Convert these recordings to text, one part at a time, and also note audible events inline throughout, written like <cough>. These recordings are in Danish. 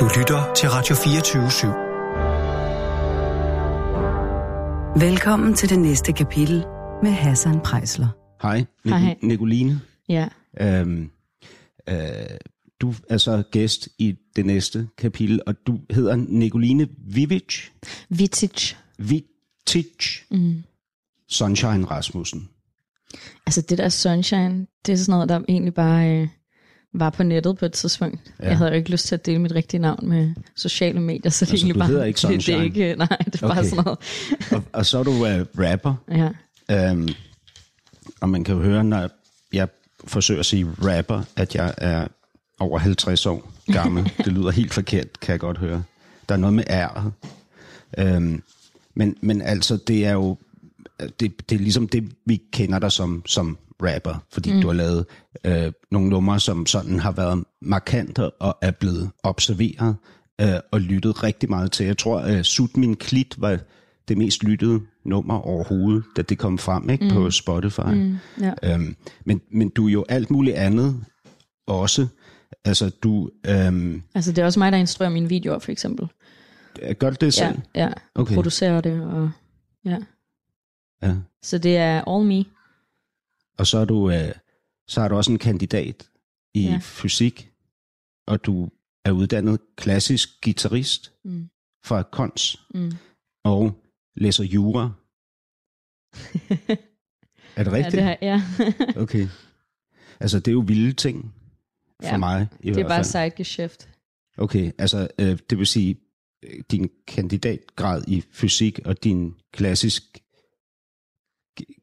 Du lytter til Radio 24 /7. Velkommen til det næste kapitel med Hassan Prejsler. Hej, Nic- Hej. Nicoline. Ja, Øhm, øh, du er så gæst i det næste kapitel, og du hedder Nicoline Vivic. Vitic. Vitic. Mm. Sunshine Rasmussen. Altså det der sunshine, det er sådan noget, der egentlig bare øh, var på nettet på et tidspunkt. Ja. Jeg havde jo ikke lyst til at dele mit rigtige navn med sociale medier, så det <laughs> er Altså, egentlig bare... ikke det, det Sunshine? ikke, nej, det er okay. bare sådan noget. <laughs> Og, og så er du uh, rapper. Ja. Øhm, og man kan jo høre, når jeg forsøger at sige rapper, at jeg er over 50 år gammel. <laughs> det lyder helt forkert, kan jeg godt høre. Der er noget med æret. Øhm, men, men altså, det er jo det, det er ligesom det, vi kender dig som, som rapper, fordi mm. du har lavet øh, nogle numre, som sådan har været markante og er blevet observeret øh, og lyttet rigtig meget til. Jeg tror, øh, Sut Min Klit var det mest lyttede nummer overhovedet, da det kom frem ikke, mm. på Spotify. Mm. ja. Øhm, men, men du er jo alt muligt andet også. Altså, du øhm, Altså det er også mig, der instruerer mine videoer, for eksempel. gør du det Ja, selv? ja. Okay. Okay. Producerer det, og ja. Ja. Så det er all me. Og så er du, øh, så er du også en kandidat i ja. Ja. fysik, og du er uddannet klassisk guitarist Mm. fra Kons, Mm. og læser jura. <laughs> er det Ja, rigtigt? det har, ja. <laughs> Okay. Altså, det er jo vilde ting for Ja, mig i det er bare sidegeschæft. Okay, altså øh, det vil sige, øh, din kandidatgrad i fysik og din klassisk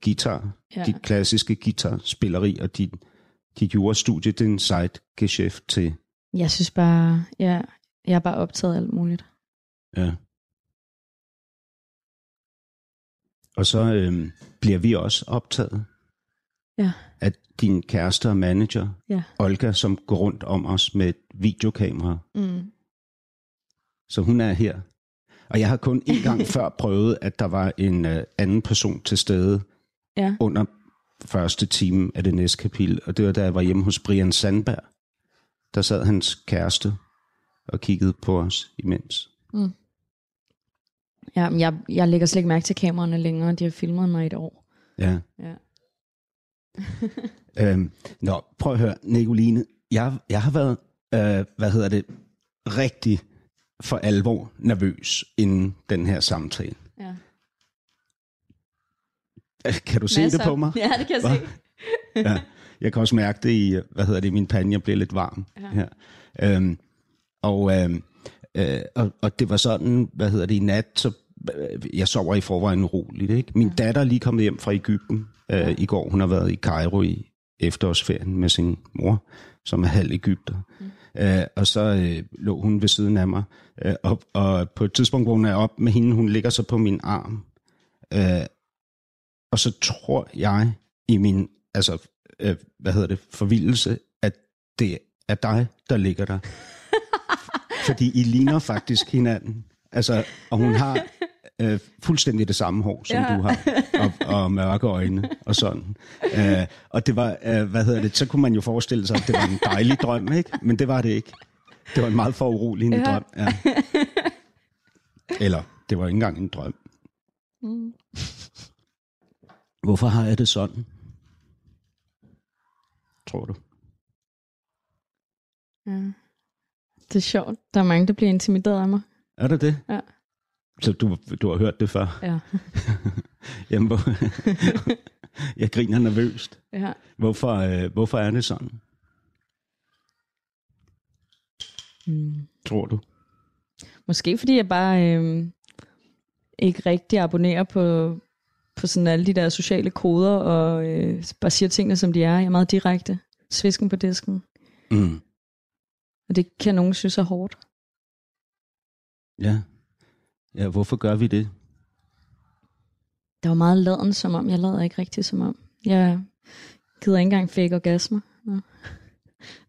guitar, ja. Dit klassiske guitarspilleri og din, dit jurastudie, det er en sidegeschæft til, Jeg synes bare, ja, jeg er bare optaget af alt muligt. ja. Og så øh, bliver vi også optaget Ja. af din kæreste og manager, Ja. Olga, som går rundt om os med et videokamera. Mm. Så hun er her. Og jeg har kun en gang <laughs> før prøvet, at der var en øh, anden person til stede Ja. under første time af det næste kapitel. Og det var da jeg var hjemme hos Brian Sandberg. Der sad hans kæreste og kiggede på os imens. Ja, men jeg, jeg lægger slet ikke mærke til kameraerne længere. De har filmet mig et år. Ja. Ja. <laughs> Øhm, nå, prøv at høre, Nicoline. Jeg, jeg har været, øh, hvad hedder det, rigtig for alvor nervøs inden den her samtale. ja. Kan du se Masser. det på mig? Ja, det kan jeg Hva? se. ja, jeg kan også mærke det i, hvad hedder det, min pande, jeg bliver lidt varm. Ja. her. Øhm, og, øhm, øh, og, og det var sådan, hvad hedder det, i nat, så øh, jeg sover i forvejen roligt. Ikke? Min ja. datter er lige kommet hjem fra Ægypten øh, ja. i går. Hun har været i Cairo i efterårsferien med sin mor, som er halv Ægypter. Mm. Øh, og så øh, lå hun ved siden af mig, øh, og, og på et tidspunkt vågner jeg op med hende, hun ligger så på min arm. Øh, og så tror jeg i min, altså, øh, hvad hedder det, forvildelse, at det er dig, der ligger der. <laughs> Fordi I ligner faktisk hinanden. Altså, og hun har øh, fuldstændig det samme hår, som Ja. du har, og, og mørke øjne og sådan. Øh, og det var, øh, hvad hedder det, så kunne man jo forestille sig, at det var en dejlig drøm, ikke? Men det var det ikke. Det var en meget foruroligende Ja. drøm. Ja. Eller, det var ikke engang en drøm. Mm. Hvorfor har jeg det sådan? Tror du? Ja. Det er sjovt. Der er mange, der bliver intimideret af mig. Er det det? Ja. Så du, du har hørt det før? Ja. <laughs> Jamen, hvor, <laughs> jeg griner nervøst. ja. Hvorfor, øh, hvorfor er det sådan, Mm. tror du? Måske fordi jeg bare øh, ikke rigtig abonnerer på, på sådan alle de der sociale koder, og øh, bare siger tingene, som de er. Jeg er meget direkte. Svisken på disken. Mm. Og det kan nogen synes er hårdt. Ja. Ja, hvorfor gør vi det? Der var meget laden som om. Jeg lader ikke rigtig som om. Jeg gider ikke engang fake orgasmer. Nå.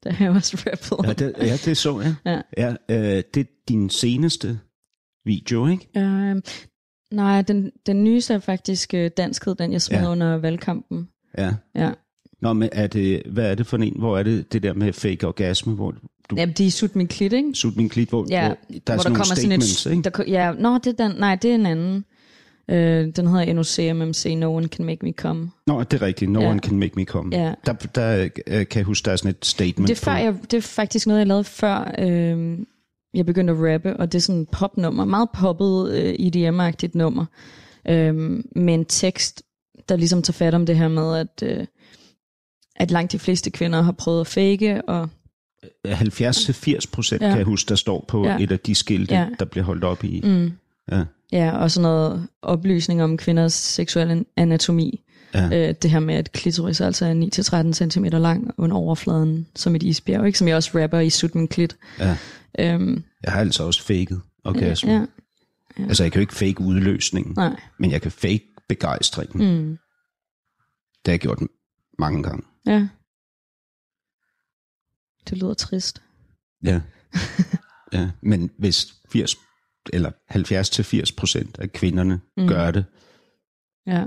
Da jeg var rappet. Ja, det, ja, det så jeg. Ja. ja øh, det er din seneste video, ikke? Øh, nej, den, den nyeste er faktisk øh, danskhed, den jeg smed Ja. ja. under valgkampen. Ja. Ja. Nå, men er det, hvad er det for en? Hvor er det det der med fake orgasme, hvor du Jamen, de er sut min klit, ikke? sut min klit, hvor, Ja, hvor der er hvor sådan nogle statements, sådan et, ikke? der, ja, nå, det er den, nej, det er en anden. Øh, den hedder NOCMMC, No One Can Make Me Come. Nå, det er rigtigt. No Ja. one can make me come. Ja. Der, der øh, kan jeg huske, der er sådan et statement Det er, før, på. jeg, det er faktisk noget, jeg lavede før øh, jeg begyndte at rappe, og det er sådan et popnummer, meget poppet øh, EDM-agtigt nummer, øh, med en tekst, der ligesom tager fat om det her med, at, øh, at langt de fleste kvinder har prøvet at fake, og 70-80 procent, Ja. kan jeg huske, der står på Ja. et af de skilte, Ja. der bliver holdt op i. mm, Ja. ja, og sådan noget oplysning om kvinders seksuelle anatomi. Ja. Øh, det her med, at klitoris altså er 9-13 cm lang under overfladen, som et isbjerg, ikke? som jeg også rapper i Sut min klit. Ja. Øhm, Jeg har altså også faked orgasme. ja, Altså, jeg kan jo ikke fake udløsningen, nej. men jeg kan fake begejstringen. Mm, Det har jeg gjort mange gange. ja. Det lyder trist. Ja. ja. Men hvis 80 eller 70-80 procent af kvinderne mm. Gør det, Ja.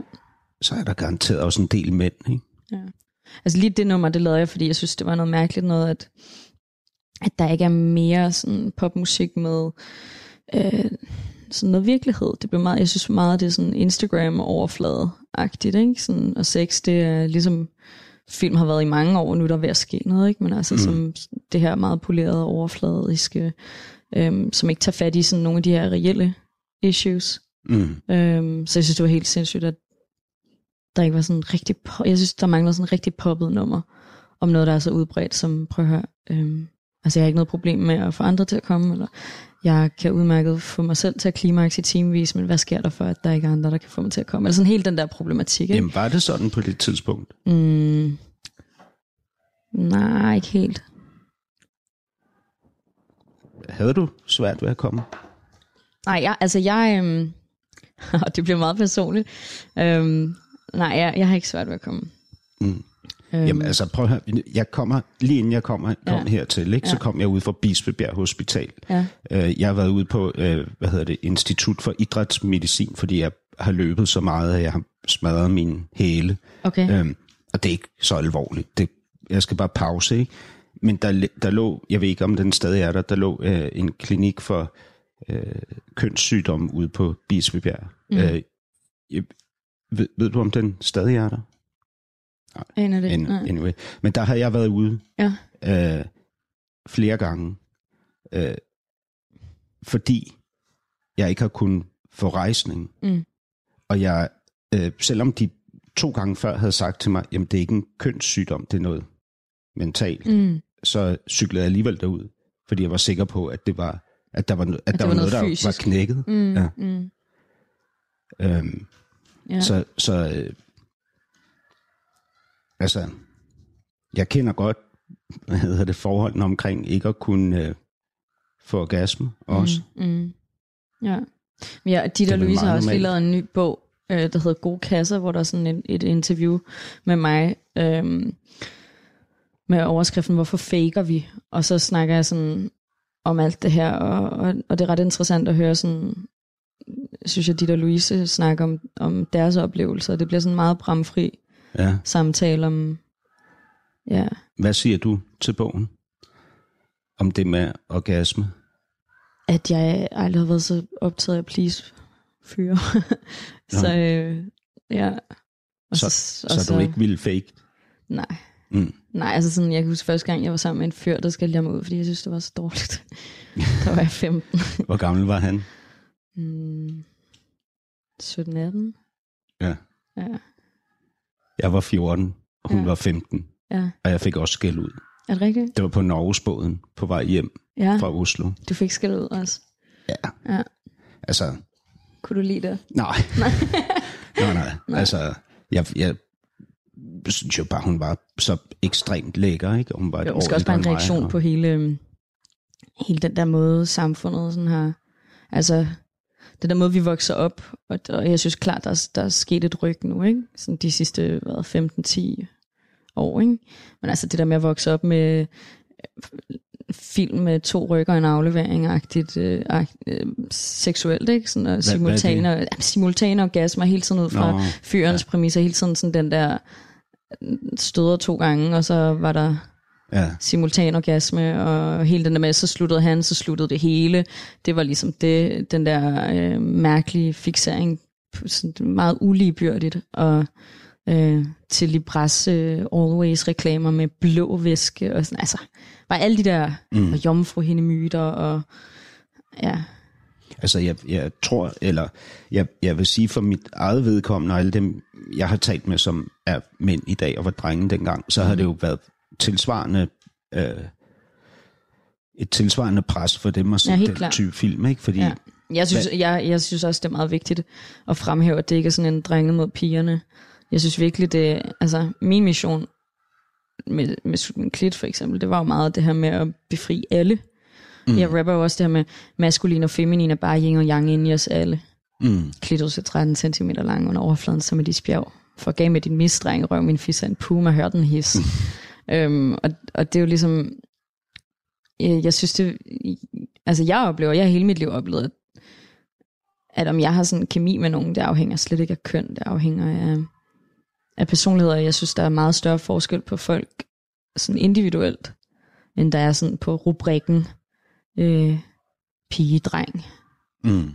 så er der garanteret også en del mænd. Ikke? Altså lige det nummer, det lavede jeg, fordi jeg synes, det var noget mærkeligt noget, at, at der ikke er mere sådan popmusik med øh, sådan noget virkelighed. Det blev meget, jeg synes meget, det er sådan Instagram-overflade-agtigt, ikke? Sådan, og sex, det er ligesom, film har været i mange år, nu er der ved at ske noget, ikke? Men altså mm. som det her meget polerede, overfladiske, øhm, som ikke tager fat i sådan nogle af de her reelle issues. Mm. Øhm, så jeg synes, det var helt sindssygt, at der ikke var sådan rigtig... Po- jeg synes, der manglede sådan en rigtig poppet nummer om noget, der er så udbredt som, prøv at høre, øhm, altså jeg har ikke noget problem med at få andre til at komme, eller jeg kan udmærket få mig selv til at klimaks i timevis, men hvad sker der for, at der ikke er andre, der kan få mig til at komme? Altså sådan helt den der problematik, ikke? Jamen, var det sådan på det tidspunkt? Mm, nej, ikke helt. Havde du svært ved at komme? Nej, jeg, altså jeg... Øhm, og <laughs> det bliver meget personligt. Øhm, nej, jeg, jeg har ikke svært ved at komme. Mm. Øhm, Jamen altså, prøv at høre. Jeg kommer, lige inden jeg kommer, kom Ja. hertil, ikke, så Ja. kom jeg ud fra Bispebjerg Hospital. Ja. Øh, Jeg har været ude på, øh, hvad hedder det, Institut for Idrætsmedicin, fordi jeg har løbet så meget, at jeg har smadret mine hæle. Okay. Øhm, og det er ikke så alvorligt. Det, jeg skal bare pause, ikke? Men der, der lå, jeg ved ikke om den stadig er der, der lå øh, en klinik for øh, kønssygdomme ude på Bispebjerg. Mm. Øh, ved, ved du om den stadig er der? En det. An, nej. anyway. Men der har jeg været ude Ja. øh, flere gange, øh, fordi jeg ikke har kunnet få rejsning. Mm. Og jeg, øh, selvom de to gange før havde sagt til mig, jamen det er ikke en kønssygdom, det er noget mentalt, mm. Så cyklede jeg alligevel derud, fordi jeg var sikker på, at det var at der var, at det der var noget, noget der fysisk. var knækket. Mm. Ja. Mm. Øhm, Ja. Så, så øh, altså, jeg kender godt, hvad hedder det, forholdene omkring ikke at kunne øh, få orgasme også. Mm, mm. Ja. Ja, er vel Louise har også lige lavet en ny bog, øh, der hedder Gode Kasser, hvor der er sådan et, et interview med mig, øh, med overskriften, hvorfor faker vi? Og så snakker jeg sådan om alt det her, og, og, og det er ret interessant at høre sådan, synes jeg, Dita Louise snakker om, om deres oplevelser. Det bliver sådan meget bramfri Ja. samtale om, ja, Hvad siger du til bogen om det med orgasme? at jeg aldrig har været så optaget af please fyre. så øh, ja. Og Så, så, så du ikke ville fake? Nej. Mm. Nej, altså sådan, jeg kan huske første gang, jeg var sammen med en fyr, der skældte jeg mig ud, fordi jeg synes, det var så dårligt. <laughs> der var jeg 15. Hvor gammel var han? Mm, 17-18. Ja. Ja, Jeg var 14, og hun Ja. var 15, ja. og jeg fik også skæld ud. Er det rigtigt? Det var på Norgesbåden på vej hjem Ja, fra Oslo. du fik skæld ud også. Ja. Ja. Altså, Kunne du lide det? nej. <laughs> nej, nej. Altså, jeg, jeg synes jo bare, hun var så ekstremt lækker, ikke? Hun var Jo, måske også bare en end mig, reaktion og- på hele øhm, hele den der måde, samfundet sådan har, altså den der måde, vi vokser op, og, og jeg synes klart, der, er- der er sket et ryg nu, ikke? Sådan de sidste hvad, 15-10 år, ikke? Men altså det der med at vokse op med øh, film med to rykker og en aflevering-agtigt øh, akt, øh, seksuelt, ikke? Sådan, og hvad er simultane, simultane orgasmer hele tiden ud fra Nå, fyrens ja. præmisser, hele tiden sådan den der øh, støder to gange, og så var der Ja. simultan orgasme, og hele den der med, så sluttede han, så sluttede det hele. Det var ligesom det, den der øh, mærkelige fixering, sådan meget uligebyrdigt, og øh, til Libras øh, Always reklamer med blå væske, og sådan, altså, bare alle de der mm. og jomfruhindemyter, og ja, Altså, jeg, jeg tror, eller jeg, jeg vil sige for mit eget vedkommende, og alle dem, jeg har talt med, som er mænd i dag og var drenge dengang, så har det jo været tilsvarende, øh, et tilsvarende pres for dem at se Ja, den klart. type film, ikke? Fordi, Ja. Jeg synes, jeg, jeg synes også, det er meget vigtigt at fremhæve, at det ikke er sådan en drenge mod pigerne. Jeg synes virkelig, det altså min mission med, med Klit for eksempel, det var jo meget det her med at befri alle. Mm. Jeg rapper jo også det her med maskulin og feminin er bare yin og yang inde i os alle. mm, Klitus er 13 cm lang under overfladen som et isbjerg. For gav med din misdreng, røv min fisse en puma, hør den his. <laughs> øhm, og, og det er jo ligesom, jeg, jeg synes det, altså jeg oplever, jeg har hele mit liv oplevet, at, at om jeg har sådan kemi med nogen, det afhænger slet ikke af køn, det afhænger af, af personligheder. Jeg synes, der er meget større forskel på folk sådan individuelt, end der er sådan på rubrikken øh, pige-dreng. mm.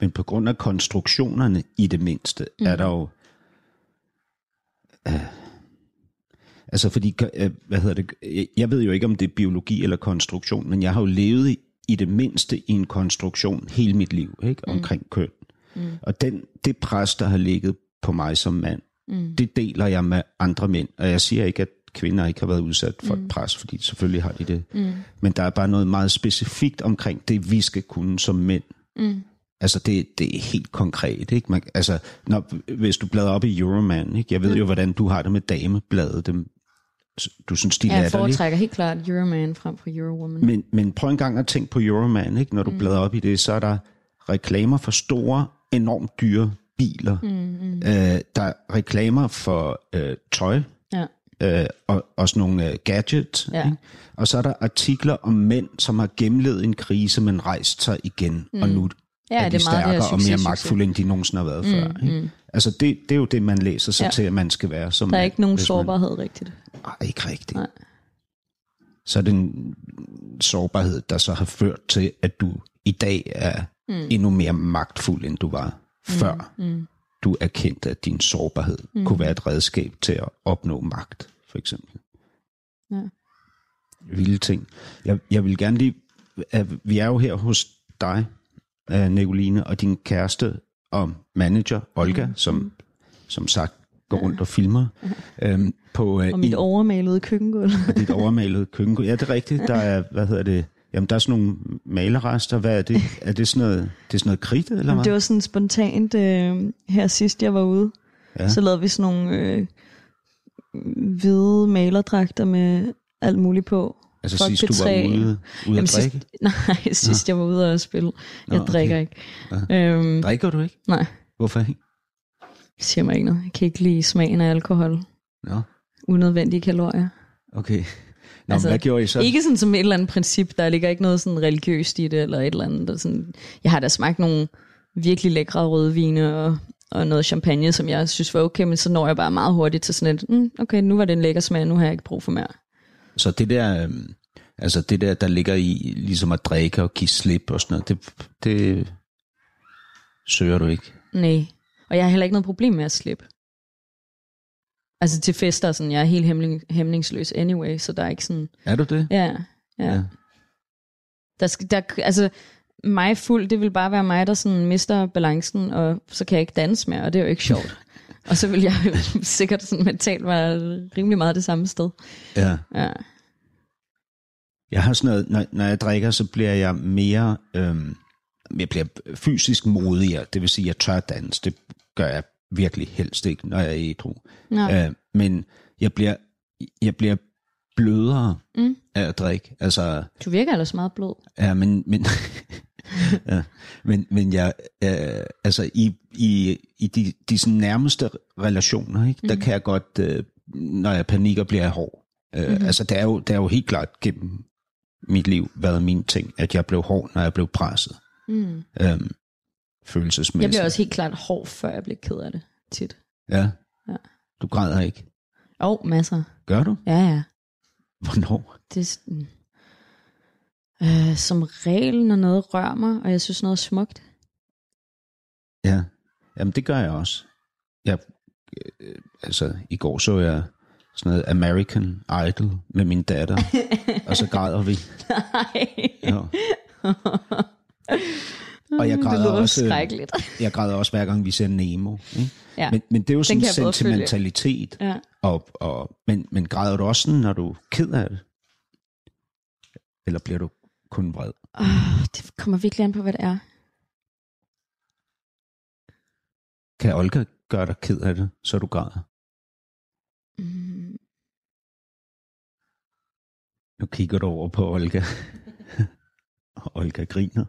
Men på grund af konstruktionerne i det mindste, mm. er der jo... Øh, altså fordi, øh, hvad hedder det, jeg- jeg ved jo ikke, om det er biologi eller konstruktion, men jeg har jo levet i, det mindste i en konstruktion hele mit liv, ikke, omkring køn. Mm. Og den, det pres, der har ligget på mig som mand, mm. det deler jeg med andre mænd. Og jeg siger ikke, at kvinder ikke har været udsat for mm. et pres, fordi selvfølgelig har de det. Mm. Men der er bare noget meget specifikt omkring det, vi skal kunne som mænd. Mm. Altså det, det er helt konkret, ikke? Man, altså, når, hvis du bladrer op i Euroman, ikke? Jeg ved jo, hvordan du har det med damebladet. Dem, du synes, de er Jeg foretrækker helt klart Euroman frem for Eurowoman. Men, men prøv en gang at tænke på Euroman, ikke? Når du mm. bladrer op i det, så er der reklamer for store, enormt dyre biler. Mm, mm. Øh, der er reklamer for øh, tøj, Ja. øh, og også nogle øh, gadgets. Ja. Ikke? Og så er der artikler om mænd, som har gennemlevet en krise, men rejst sig igen, mm. og nu Ja, er det de er meget det stærkere og mere magtfulde, end de nogensinde har været mm, før. Ikke? Mm. Altså det, det er jo det, man læser sig Ja. til, at man skal være som Der er ikke nogen hvis man- sårbarhed rigtigt. Nej, ikke rigtigt. Nej. Så er det en sårbarhed, der så har ført til, at du i dag er mm. endnu mere magtfuld, end du var før. Mm. Du erkendte, at din sårbarhed mm. kunne være et redskab til at opnå magt, for eksempel. Ja. Vilde ting. Jeg, jeg vil gerne lige... At vi er jo her hos dig, øh, Nicoline, og din kæreste og manager, Olga, mm. som som sagt går rundt og filmer øhm, på øh, Og mit en- overmalede køkkengulv. dit overmalede køkkengulv. Ja, det er rigtigt. Der er, hvad hedder det? Jamen, der er sådan nogle malerrester. Hvad er det? Er det sådan noget, det er sådan noget kridt, eller hvad? det var sådan spontant, øh, her sidst jeg var ude, ja. så lavede vi sådan nogle øh, hvide malerdragter med alt muligt på. Altså Fuck sidst du var P3. ude, ude Jamen, at drikke? sidst, <laughs> nej, sidst jeg var ude og spille. Jeg okay. drikker ikke. Øhm, Drikker du ikke? nej, Hvorfor ikke? det siger mig ikke noget. Jeg kan ikke lide smagen af alkohol. Nå, Unødvendige kalorier. okay. Nå, altså, hvad gjorde I så? Ikke sådan som et eller andet princip, der ligger ikke noget sådan religiøst i det, eller et eller andet. Der sådan, jeg har da smagt nogle virkelig lækre rødvine og, og noget champagne, som jeg synes var okay, men så når jeg bare meget hurtigt til sådan et, mm, okay, nu var det en lækker smag, nu har jeg ikke brug for mere. Så det der, øhm, altså det der, der ligger i ligesom at drikke og give slip og sådan noget, det, det søger du ikke? Nej, og jeg har heller ikke noget problem med at slippe. Altså til fester, sådan, jeg er helt hæmning, hæmningsløs anyway, så der er ikke sådan, Er du det? ja, ja. Ja. ja. Der skal, der, altså, mig fuld, det vil bare være mig, der sådan mister balancen, og så kan jeg ikke danse mere, og det er jo ikke sjovt. Og så vil jeg <laughs> sikkert sådan mentalt være rimelig meget det samme sted. Ja. Ja. Jeg har sådan noget, når, når jeg drikker, så bliver jeg mere, øhm, jeg bliver fysisk modigere. Det vil sige, at jeg tør danse. Det gør jeg virkelig helst ikke, når jeg er ædru. Øh, men jeg bliver, jeg bliver blødere Mm. af at drikke. Altså, Du virker ellers meget blød. ja, men, men, <laughs> ja, men, men jeg, øh, altså i, i, i de, de sådan nærmeste relationer, ikke, mm. der kan jeg godt, øh, når jeg panikker, bliver jeg hård. Øh, mm. Altså, det er, jo, det er jo helt klart gennem mit liv været min ting, at jeg blev hård, når jeg blev presset. Mm. Øhm, følelsesmæssigt. Jeg bliver også helt klart hård, før jeg bliver ked af det. Tit. Ja. Ja. Du græder ikke. Og masser. Gør du? Ja, ja. Hvornår? Det øh, som regel, når noget rører mig, og jeg synes noget er smukt. Ja. Jamen, det gør jeg også. Jeg, øh, altså, i går så jeg sådan noget American Idol med min datter, og så græder vi. <laughs> Nej. Ja. Og jeg det græder lyder også, øh. Jeg græder også hver gang vi ser Nemo. Ikke? Ja. Men, men det er jo sådan en sentimentalitet. Ja. Og, og, men, men græder du også sådan, når du er ked af det? Eller bliver du kun vred? Oh, det kommer virkelig an på, hvad det er. Kan Olga gøre dig ked af det, så du græder? Mm. Nu kigger du over på Olga. Og <laughs> Olga griner.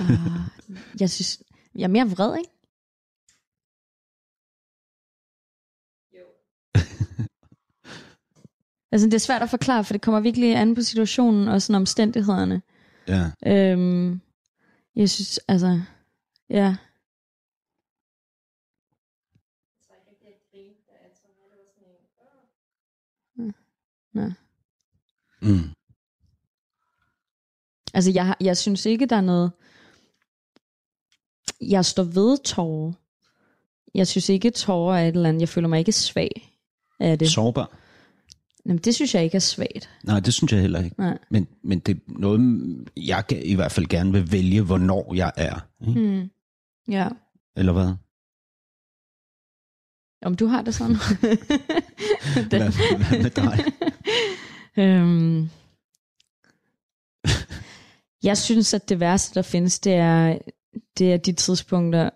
Uh, jeg synes, jeg er mere vred, ikke? Altså, det er svært at forklare, for det kommer virkelig an på situationen og sådan omstændighederne. Ja. Øhm, jeg synes, altså, ja. Nå. Mm. Altså, jeg, jeg synes ikke, der er noget... Jeg står ved tårer. Jeg synes ikke, tårer er et eller andet. Jeg føler mig ikke svag af det. Sårbar? Jamen, det synes jeg ikke er svagt. Nej, det synes jeg heller ikke. Nej. Men, men det er noget, jeg i hvert fald gerne vil vælge, hvornår jeg er. Ikke? Hmm. Ja. Eller hvad? Om du har det sådan. <laughs> Hvad, hvad med dig? <laughs> øhm, jeg synes, at det værste, der findes, det er, det er de tidspunkter,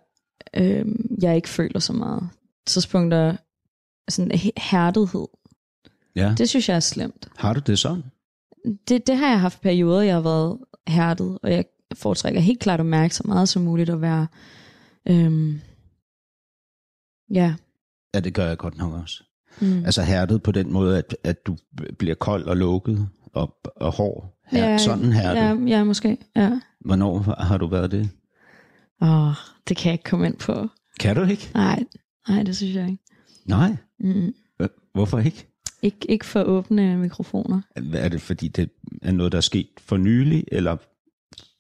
øhm, jeg ikke føler så meget. Tidspunkter, sådan he- hærdighed. Ja. Det synes jeg er slemt. Har du det sådan? Det, det har jeg haft perioder, jeg har været hærdet, og jeg foretrækker helt klart at mærke så meget som muligt at være, øhm, ja. Ja, det gør jeg godt nok også. Mm. Altså hærdet på den måde, at, at du bliver kold og lukket og, og hård. Her, ja, sådan hærdet. Ja, ja, måske. Ja. Hvornår har du været det? Åh, det kan jeg ikke komme ind på. Kan du ikke? Nej, nej, det synes jeg ikke. Nej. Mm. Hvorfor ikke? Ikke, ikke for åbne mikrofoner. Er det fordi, det er noget, der er sket for nylig, eller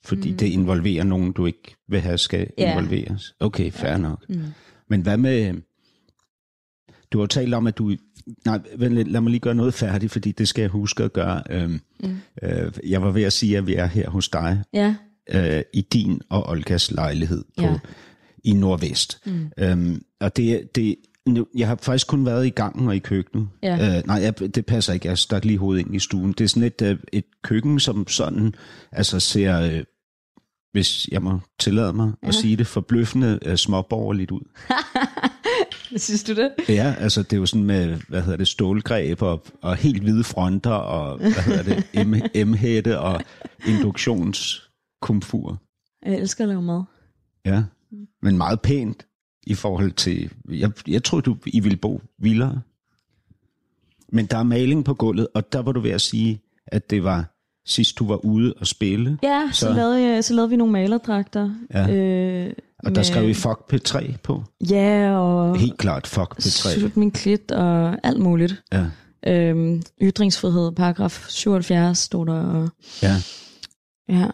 fordi mm. det involverer nogen, du ikke vil have skal Ja. involveres? Okay, fair nok. Mm. Men hvad med... Du har talt om, at du... Nej, lad mig lige gøre noget færdigt, fordi det skal jeg huske at gøre. Øhm, Mm. øh, jeg var ved at sige, at vi er her hos dig, Ja, øh, i din og Olgas lejlighed på, Ja. i Nordvest. Mm. Øhm, og det, det, nu, jeg har faktisk kun været i gangen og i køkkenet. Ja. Øh, nej, jeg, det passer ikke. Jeg stak lige hovedet ind i stuen. Det er sådan et, øh, et køkken, som sådan altså ser, øh, hvis jeg må tillade mig ja. at sige det, forbløffende øh, småborgerligt ud. <laughs> synes du det? Ja, altså det er jo sådan med, hvad hedder det, stålgreb og, og helt hvide fronter og, hvad hedder det, <laughs> M-hætte og induktionskomfur. Jeg elsker at lave mad. Ja, men meget pænt i forhold til, jeg, jeg tror du, I ville bo vildere. Men der er maling på gulvet, og der var du ved at sige, at det var sidst du var ude og spille. Ja, så, Så- så, lavede, jeg, så lavede vi nogle malerdragter. Ja. Øh, Og der skrev I fuck P3 på. Ja, og Helt klart fuck P3. slut min klit og alt muligt. Ja, Øhm, ytringsfrihed, paragraf 77 stod der, og ja. ja,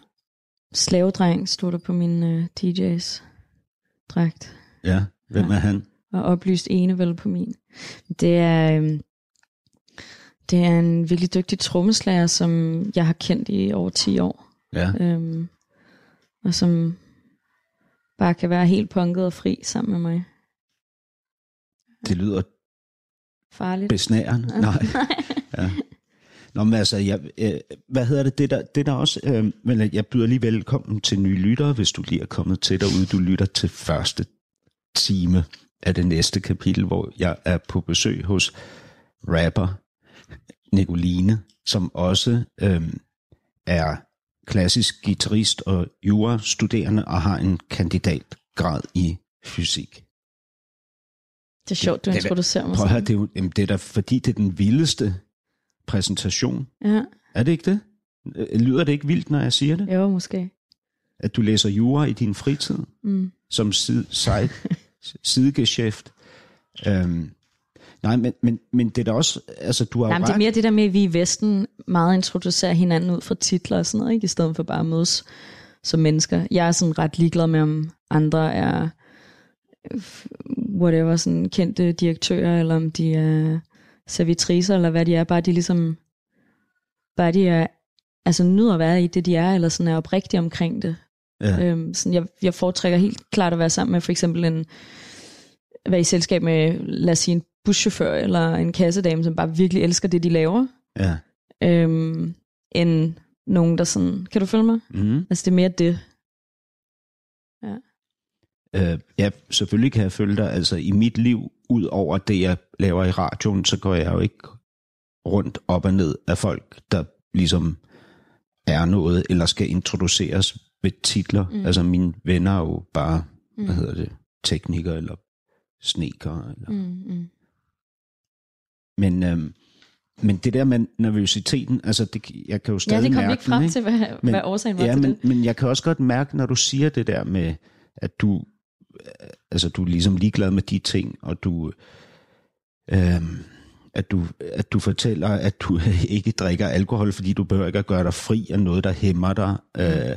slavedreng stod der på min øh, DJ's dragt. Ja. Hvem Ja. er han? og oplyst enevel på min. Det er, øhm, det er en virkelig dygtig trommeslager, som jeg har kendt i over 10 år. Ja, Øhm, og som bare kan være helt punket og fri sammen med mig. det lyder Farligt. besnærende. <laughs> Nej. Ja. Nå, men altså, jeg, øh, hvad hedder det, det der, det der også, øh, men jeg byder lige velkommen til nye lyttere, hvis du lige er kommet til derude. Du lytter til første time af det næste kapitel, hvor jeg er på besøg hos rapper Nicoline, som også øhm, er klassisk guitarist og jurastuderende og har en kandidatgrad i fysik. Det er sjovt, du Det er introducerer mig sådan. det er, jo, jamen, det er da fordi, det er den vildeste præsentation. Ja, Er det ikke det? Øh, Lyder det ikke vildt, når jeg siger det? jo, måske. At du læser jura i din fritid Mm. som side, side, <laughs> sidegeschæft. Øhm, nej, men, men, men det er da også, altså du har Jamen, det er mere det der med, at vi i Vesten meget introducerer hinanden ud fra titler og sådan noget, ikke? i stedet for bare at mødes som mennesker. Jeg er sådan ret ligeglad med, om andre er øh, whatever, sådan kendte direktører, eller om de er servitriser, eller hvad de er, bare de ligesom, bare de er, altså nyder at være i det, de er, eller sådan er oprigtige omkring det. Ja. Øhm, sådan jeg, jeg foretrækker helt klart at være sammen med for eksempel en, være i selskab med, lad os sige, en buschauffør eller en kassedame, som bare virkelig elsker det, de laver, Ja. øhm, end nogen, der sådan, kan du følge mig? Mm. Altså det er mere det. Øh, ja, selvfølgelig kan jeg følge dig. Altså i mit liv, ud over det, jeg laver i radioen, så går jeg jo ikke rundt op og ned af folk, der ligesom er noget, eller skal introduceres ved titler. Mm. Altså mine venner er jo bare, mm. hvad hedder det, teknikere eller snekere. Eller. Mm, mm. Men, øhm, men det der med nervøsiteten, altså det, jeg kan jo Ja, stadig det kom vi mærke ikke frem den, til, hvad, Men- hvad årsagen var ja, til men, det. men jeg kan også godt mærke, når du siger det der med, at du, øh, altså du er ligesom ligeglad med de ting, og du, øhm, at du, at du fortæller, at du <laughs> ikke drikker alkohol, fordi du behøver ikke at gøre dig fri af noget, der hæmmer dig. Øh,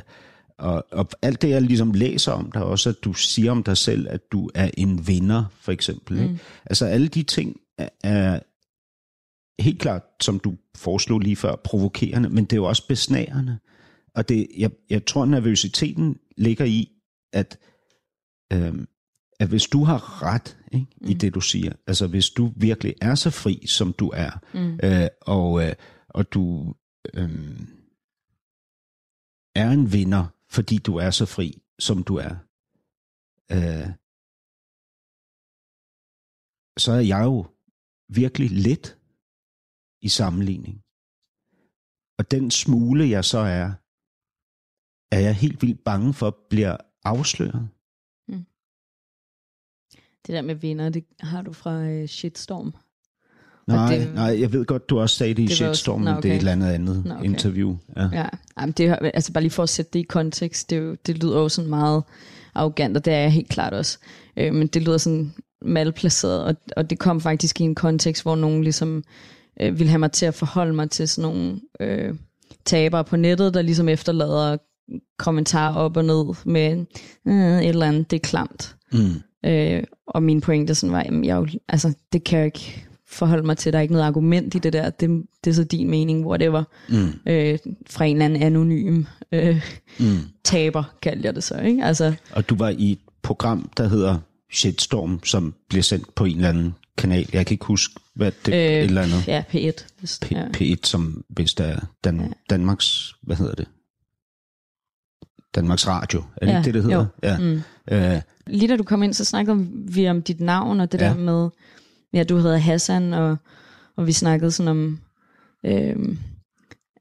og, og alt det, jeg ligesom læser om dig også, at du siger om dig selv, at du er en vinder, for eksempel. Mm. Ikke? Altså alle de ting er, er helt klart, som du foreslog lige før, provokerende, men det er jo også besnærende. Og det, jeg, jeg tror, nervøsiteten ligger i, at, øhm, at hvis du har ret ikke, mm. i det, du siger, altså hvis du virkelig er så fri, som du er, mm. øh, og, øh, og du øh, er en vinder, fordi du er så fri, som du er, øh, så er jeg jo virkelig let i sammenligning. Og den smule, jeg så er, er jeg helt vildt bange for, bliver afsløret. Mm. Det der med vinder, det har du fra øh, Shitstorm. Nej, det- nej, jeg ved godt, du også sagde det i var også- men det er okay. et eller andet andet Nå, okay. interview. Ja. Ja, jamen det, altså bare lige for at sætte det i kontekst, det, jo, det lyder jo sådan meget arrogant, og det er jeg helt klart også. Øh, men det lyder sådan malplaceret, og, og det kom faktisk i en kontekst, hvor nogen ligesom øh, ville have mig til at forholde mig til sådan nogle øh, tabere på nettet, der ligesom efterlader kommentarer op og ned med øh, et eller andet, det er klamt. Mm. Øh, og min pointe sådan var, jamen, jeg jo, altså, det kan jeg ikke forholde mig til. Der er ikke noget argument i det der. Det, det er så din mening, whatever. Mm. Øh, fra en eller anden anonym øh, Mm. taber, kaldte jeg det så. Ikke? Altså, Og du var i et program, der hedder Shitstorm, som bliver sendt på en eller anden kanal. Jeg kan ikke huske, hvad det øh, et eller andet. Ja, P1. Hvis, P- ja. P1, som hvis der er Dan- Danmarks, hvad hedder det? Danmarks Radio, er det Ja, ikke det, det hedder? jo. Ja. Mm. Øh, Lige da du kom ind, så snakkede vi om dit navn, og det Ja. der med, ja, du hedder Hassan, og, og vi snakkede sådan om, øhm,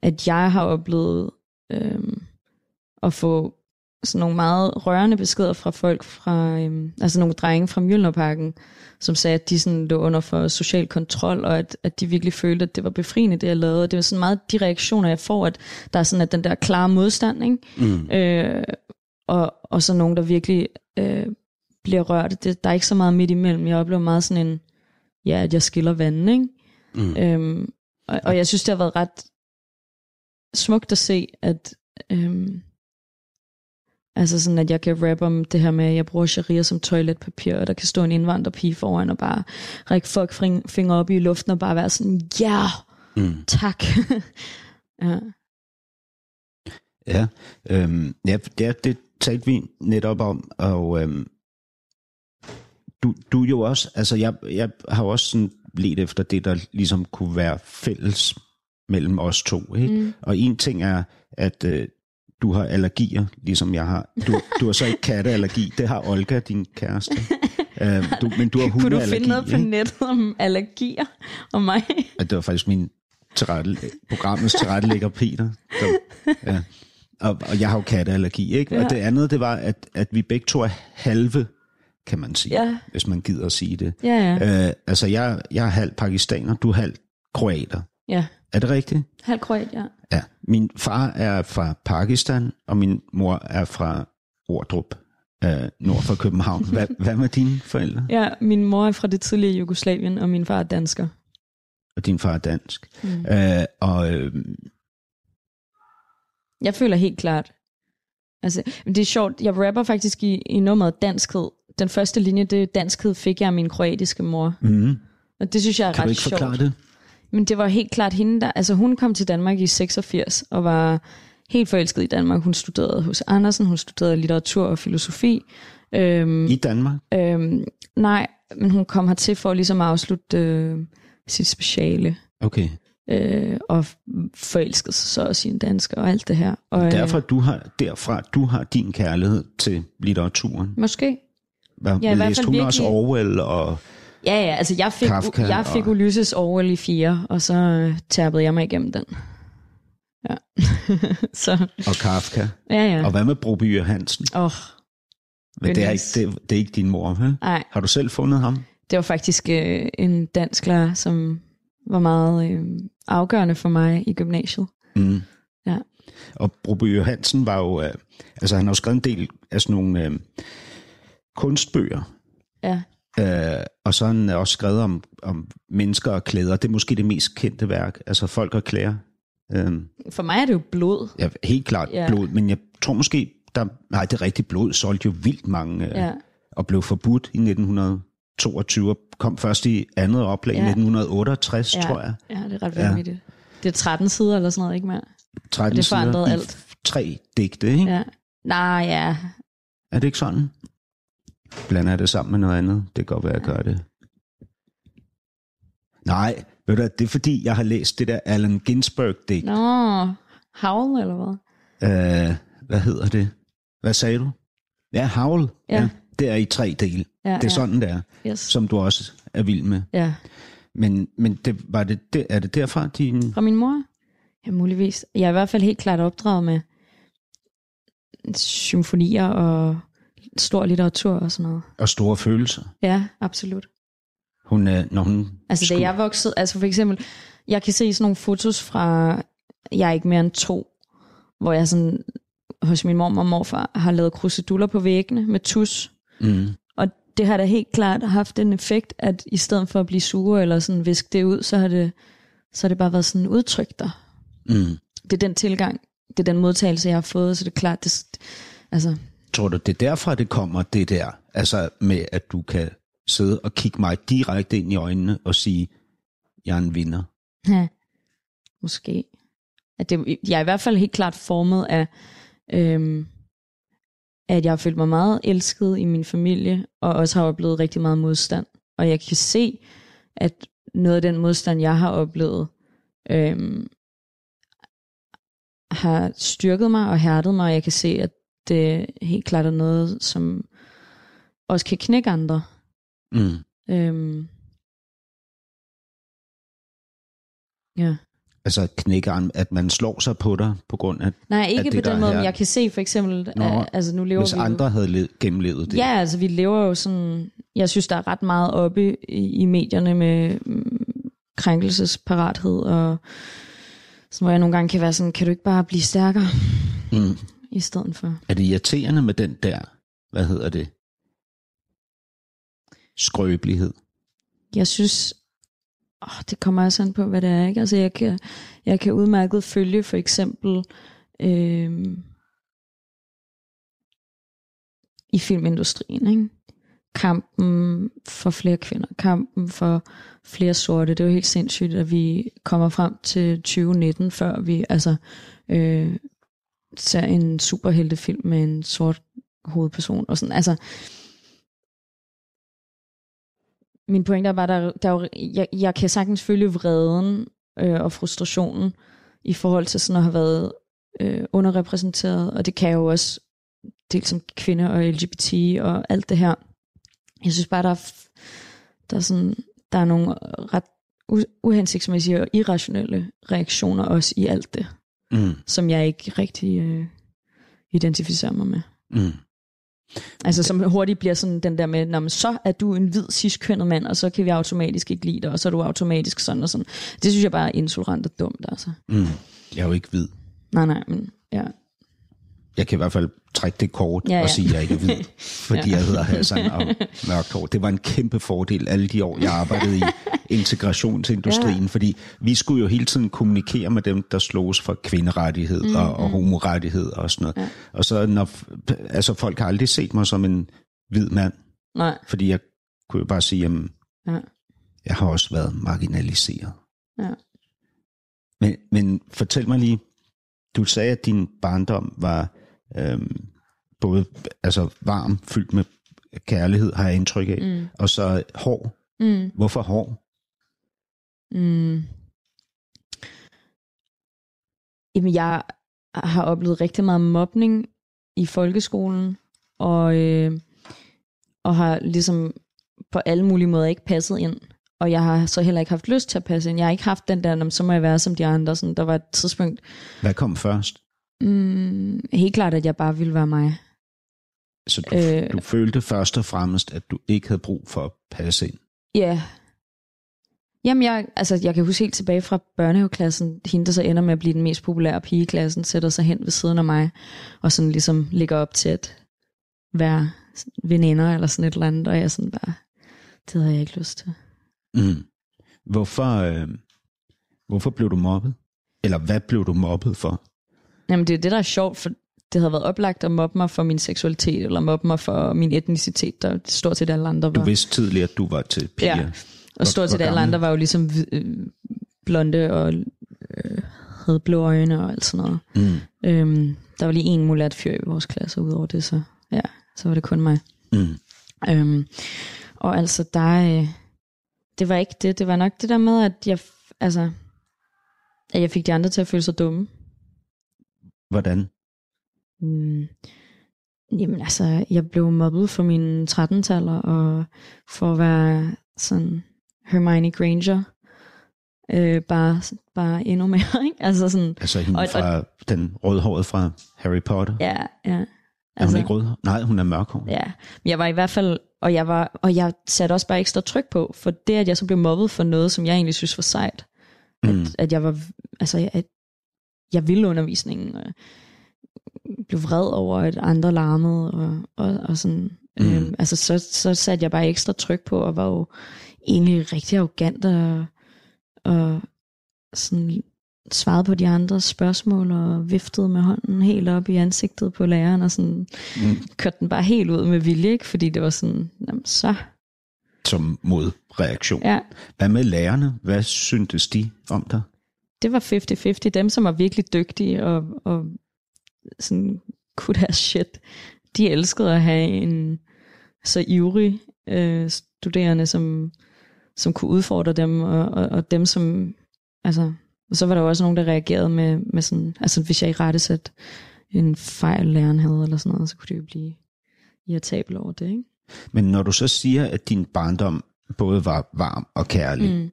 at jeg har oplevet øhm, at få sådan nogle meget rørende beskeder fra folk fra, øhm, altså nogle drenge fra Mjølnerparken, som sagde, at de sådan lå under for social kontrol, og at, at de virkelig følte, at det var befriende, det jeg lavede. Og det var sådan meget de reaktioner, jeg får, at der er sådan at den der klare modstand, ikke? mm. Øh, og, og så nogen, der virkelig øh, bliver rørt. Det, der er ikke så meget midt imellem. Jeg oplever meget sådan en, ja, at jeg skiller vandet, ikke? Mm. Øhm, og, og jeg synes, det har været ret smukt at se, at øhm, altså sådan, at jeg kan rappe om det her med, at jeg bruger sharia som toiletpapir, og der kan stå en indvandrerpige foran og bare række fuck fingre op i luften og bare være sådan, ja, yeah, Mm. tak. <laughs> ja. Ja, øhm, ja det, det talte vi netop om, og øhm, du, du jo også, altså jeg, jeg har også sådan let efter det, der ligesom kunne være fælles mellem os to, ikke? Mm. Og en ting er, at øh, du har allergier, ligesom jeg har. Du, du har så ikke katteallergi, det har Olga, din kæreste. <laughs> øhm, du, men du har Kunne du hundeallergi, finde noget på nettet om allergier og mig? Og det var faktisk min tilrette, programmets tilrettelægger Peter. Der, ja. og, og jeg har jo katteallergi, ikke? Ja. Og det andet, det var, at, at vi begge to er halve, kan man sige, Ja. hvis man gider at sige det. Ja, ja. Øh, altså, jeg, jeg er halv pakistaner, du er halv kroater. Ja. Er det rigtigt? Halv kroat, ja. Ja. Min far er fra Pakistan, og min mor er fra Ordrup, øh, nord for København. <laughs> Hvad, hvad med dine forældre? Ja, min mor er fra det tidligere Jugoslavien, og min far er dansker. Og din far er dansk. Mm. Øh, og øh, Jeg føler helt klart, altså, det er sjovt, jeg rapper faktisk i, i nummeret danskhed. Den første linje, det danskhed fik jeg af min kroatiske mor. mm, Og det synes jeg er kan ret du ikke forklare sjovt. det? Men det var helt klart hende, der... Altså hun kom til Danmark i 86 og var helt forelsket i Danmark. Hun studerede hos Andersen, hun studerede litteratur og filosofi. Øhm, I Danmark? øhm, nej, men hun kom hertil for ligesom at afslutte øh, sit speciale. Okay. Øh, og forelskede sig så også i en dansker og alt det her. Og, øh, Derfor du har, derfra du har din kærlighed til litteraturen. Måske. Hvad, Ja, i hvert læste fald hun også Orwell og... Ja, ja, altså jeg fik, Kafka jeg fik og- Ulysses Orwell i fire, og så øh, tærpede jeg mig igennem den. Ja. <laughs> så, og Kafka. ja, ja. Og hvad med Broby Hansen? Åh, oh, Men det er, ikke, det, det er ikke din mor, vel? nej. Har du selv fundet ham? Det var faktisk øh, en dansk lærer, som var meget øh, afgørende for mig i gymnasiet. Mm. Ja. Og Broby Hansen var jo... Øh, altså, han har jo skrevet en del af sådan nogle øh, kunstbøger. Ja. Øh, og så har han også skrevet om, om mennesker og klæder. Det er måske det mest kendte værk. Altså folk og klæder. Øh, For mig er det jo blod. ja, helt klart Ja. blod, men jeg tror måske... Der, nej, det rigtige blod solgte jo vildt mange... Øh, Ja. og blev forbudt i 1922 og kom først i andet oplag ja. i Ja. 1968, Ja. tror jeg. Ja, det er ret Ja. vanvittigt. Det er 13 sider eller sådan noget, ikke mere? 13 det forandrede sider alt. tre digte, ikke? Ja. Ja. Nej, ja. Er det ikke sådan? Blander jeg det sammen med noget andet? Det kan godt være, jeg gør det. Nej, ved du, det er fordi, jeg har læst det der Allen Ginsberg-digt. Nå, Howl eller hvad? Øh, hvad hedder det? Hvad sagde du? Ja, Howl. Ja. Det er i tre dele. Ja, det er ja. sådan, det er, Yes. som du også er vild med. Ja. Men, men det, var det, det, er det derfra, din... Fra min mor? Ja, muligvis. Jeg er i hvert fald helt klart opdraget med symfonier og stor litteratur og sådan noget. Og store følelser. Ja, absolut. Hun, øh, når hun Altså da jeg voksede, altså for eksempel, jeg kan se sådan nogle fotos fra, jeg er ikke mere end to, hvor jeg sådan hos min mor og morfar har lavet kruseduller på væggene med tus. Mm. Og det har da helt klart haft en effekt, at i stedet for at blive sure eller sådan viske det ud, så har det, så har det bare været sådan udtryk der. Mm. Det er den tilgang, det er den modtagelse, jeg har fået, så det er klart, det, altså, Tror du, det er derfra, det kommer, det der? Altså med, at du kan sidde og kigge mig direkte ind i øjnene og sige, jeg er en vinder. Ja, måske. At det, jeg er i hvert fald helt klart formet af, øhm, at jeg har følt mig meget elsket i min familie, og også har oplevet rigtig meget modstand. Og jeg kan se, at noget af den modstand, jeg har oplevet, øhm, har styrket mig og hærdet mig, og jeg kan se, at det helt klart er noget, som også kan knække andre. Mm. Øhm, ja. Altså knækker, at man slår sig på dig på grund af, Nej, at ikke det, på den måde, men jeg kan se for eksempel, Nå, at, altså nu lever hvis vi jo- andre havde led, gennemlevet det. Ja, altså vi lever jo sådan, jeg synes, der er ret meget oppe i, i medierne med mm, krænkelsesparathed, og sådan, hvor jeg nogle gange kan være sådan, kan du ikke bare blive stærkere Mm. I stedet for? Er det irriterende med den der, hvad hedder det, skrøbelighed? Jeg synes, åh, det kommer også an på, hvad det er. Ikke? Altså jeg kan, jeg kan udmærket følge for eksempel øhm, i filmindustrien. Ikke? Kampen for flere kvinder, kampen for flere sorte. Det er jo helt sindssygt, at vi kommer frem til 2019, før vi altså øh, ser en superheltefilm med en sort hovedperson. Og sådan. Altså, min pointe er bare, der, der er jo, jeg, jeg kan sagtens følge vreden øh, og frustrationen i forhold til sådan at have været øh, underrepræsenteret, og det kan jeg jo også dels som kvinde og LGBT og alt det her. Jeg synes bare, der er, der er, sådan, der er nogle ret uhensigtsmæssige og irrationelle reaktioner også i alt det, Mm. som jeg ikke rigtig øh, identificerer mig med. Mm. Altså som hurtigt bliver sådan den der med, Nå, men så er du en hvid ciskønnet mand, og så kan vi automatisk ikke lide dig, og så er du automatisk sådan og sådan. Det synes jeg bare er intolerant og dumt, altså. Mm. Jeg er jo ikke hvid. Nej, nej, men ja. Jeg kan i hvert fald trække det kort Ja, ja, og sige, at jeg ikke er hvid, <laughs> fordi Ja. jeg hedder Hassan og mørkt hår. Det var en kæmpe fordel alle de år, jeg arbejdede i <laughs> integrationsindustrien, ja. fordi vi skulle jo hele tiden kommunikere med dem, der sloges for kvinderettighed mm, og, og homorettighed og sådan noget. Ja. Og så når, altså folk har aldrig set mig som en hvid mand, Nej, fordi jeg kunne jo bare sige, at ja. jeg har også været marginaliseret. Ja. Men, men fortæl mig lige, du sagde, at din barndom var øhm, både altså varm, fyldt med kærlighed, har jeg indtryk af, Mm. og så hård. Mm. Hvorfor hård? Mm. Jamen, jeg har oplevet rigtig meget mobning i folkeskolen, og, øh, og har ligesom på alle mulige måder ikke passet ind. Og jeg har så heller ikke haft lyst til at passe ind. Jeg har ikke haft den der, "Nå, men så må jeg være som de andre. Sådan, der var et tidspunkt, Hvad kom først? Mm, helt klart, at jeg bare ville være mig. Så du, Øh. du følte først og fremmest, at du ikke havde brug for at passe ind. Ja. Jamen, jeg, altså, jeg kan huske helt tilbage fra børnehaveklassen, hende, der så ender med at blive den mest populære pige i klassen, sætter sig hen ved siden af mig, og sådan ligesom ligger op til at være veninder eller sådan et eller andet, og jeg er sådan bare, det havde jeg ikke lyst til. Mm. Hvorfor, øh, hvorfor blev du mobbet? Eller hvad blev du mobbet for? Jamen, det er det, der er sjovt, for det havde været oplagt at mobbe mig for min seksualitet, eller mobbe mig for min etnicitet, der stort set alle andre Du var. vidste tidligere, at du var til piger. Ja. Og stort set alle andre var jo ligesom øh, blonde og øh, havde blå øjne og alt sådan noget. Mm. Øhm, der var lige en mulat fyr i vores klasse, udover det, så ja, så var det kun mig. Mm. Øhm, og altså, der, øh, det var ikke det, det var nok det der med, at jeg, altså, at jeg fik de andre til at føle sig dumme. Hvordan? Mm. Jamen altså, jeg blev mobbet for mine 13-taller, og for at være sådan Hermione Granger, øh, bare, bare endnu mere, <laughs> ikke? Altså sådan, Altså hende Og- og- fra den rødhårede fra Harry Potter? ja, ja. Er hun ikke rød? Nej, hun er mørkhåret. Ja, men jeg var i hvert fald, og jeg, var, og jeg satte også bare ekstra tryk på, for det, at jeg så blev mobbet for noget, som jeg egentlig synes var sejt. Mm. At, at jeg var, altså, at jeg ville undervisningen, og blev vred over, at andre larmede, og, og, og sådan. Mm. Øhm, altså, så, så satte jeg bare ekstra tryk på, og var jo egentlig rigtig arrogant, og, og sådan svarede på de andres spørgsmål, og viftede med hånden helt op i ansigtet på læreren, og sådan Mm. kørte den bare helt ud med vilje, ikke? fordi det var sådan, jamen så, Som modreaktion. ja, Hvad med lærerne? Hvad syntes de om dig? Det var 50-50. Dem, som var virkelig dygtige og, og sådan kunne deres shit, de elskede at have en så ivrig øh, studerende, som, som kunne udfordre dem, og, og, og dem, som, altså, og så var der også nogen, der reagerede med, med sådan, altså hvis jeg i rette sat en fejl, læreren havde, eller sådan noget, så kunne det jo blive irritabel over det, ikke? Men når du så siger, at din barndom både var varm og kærlig,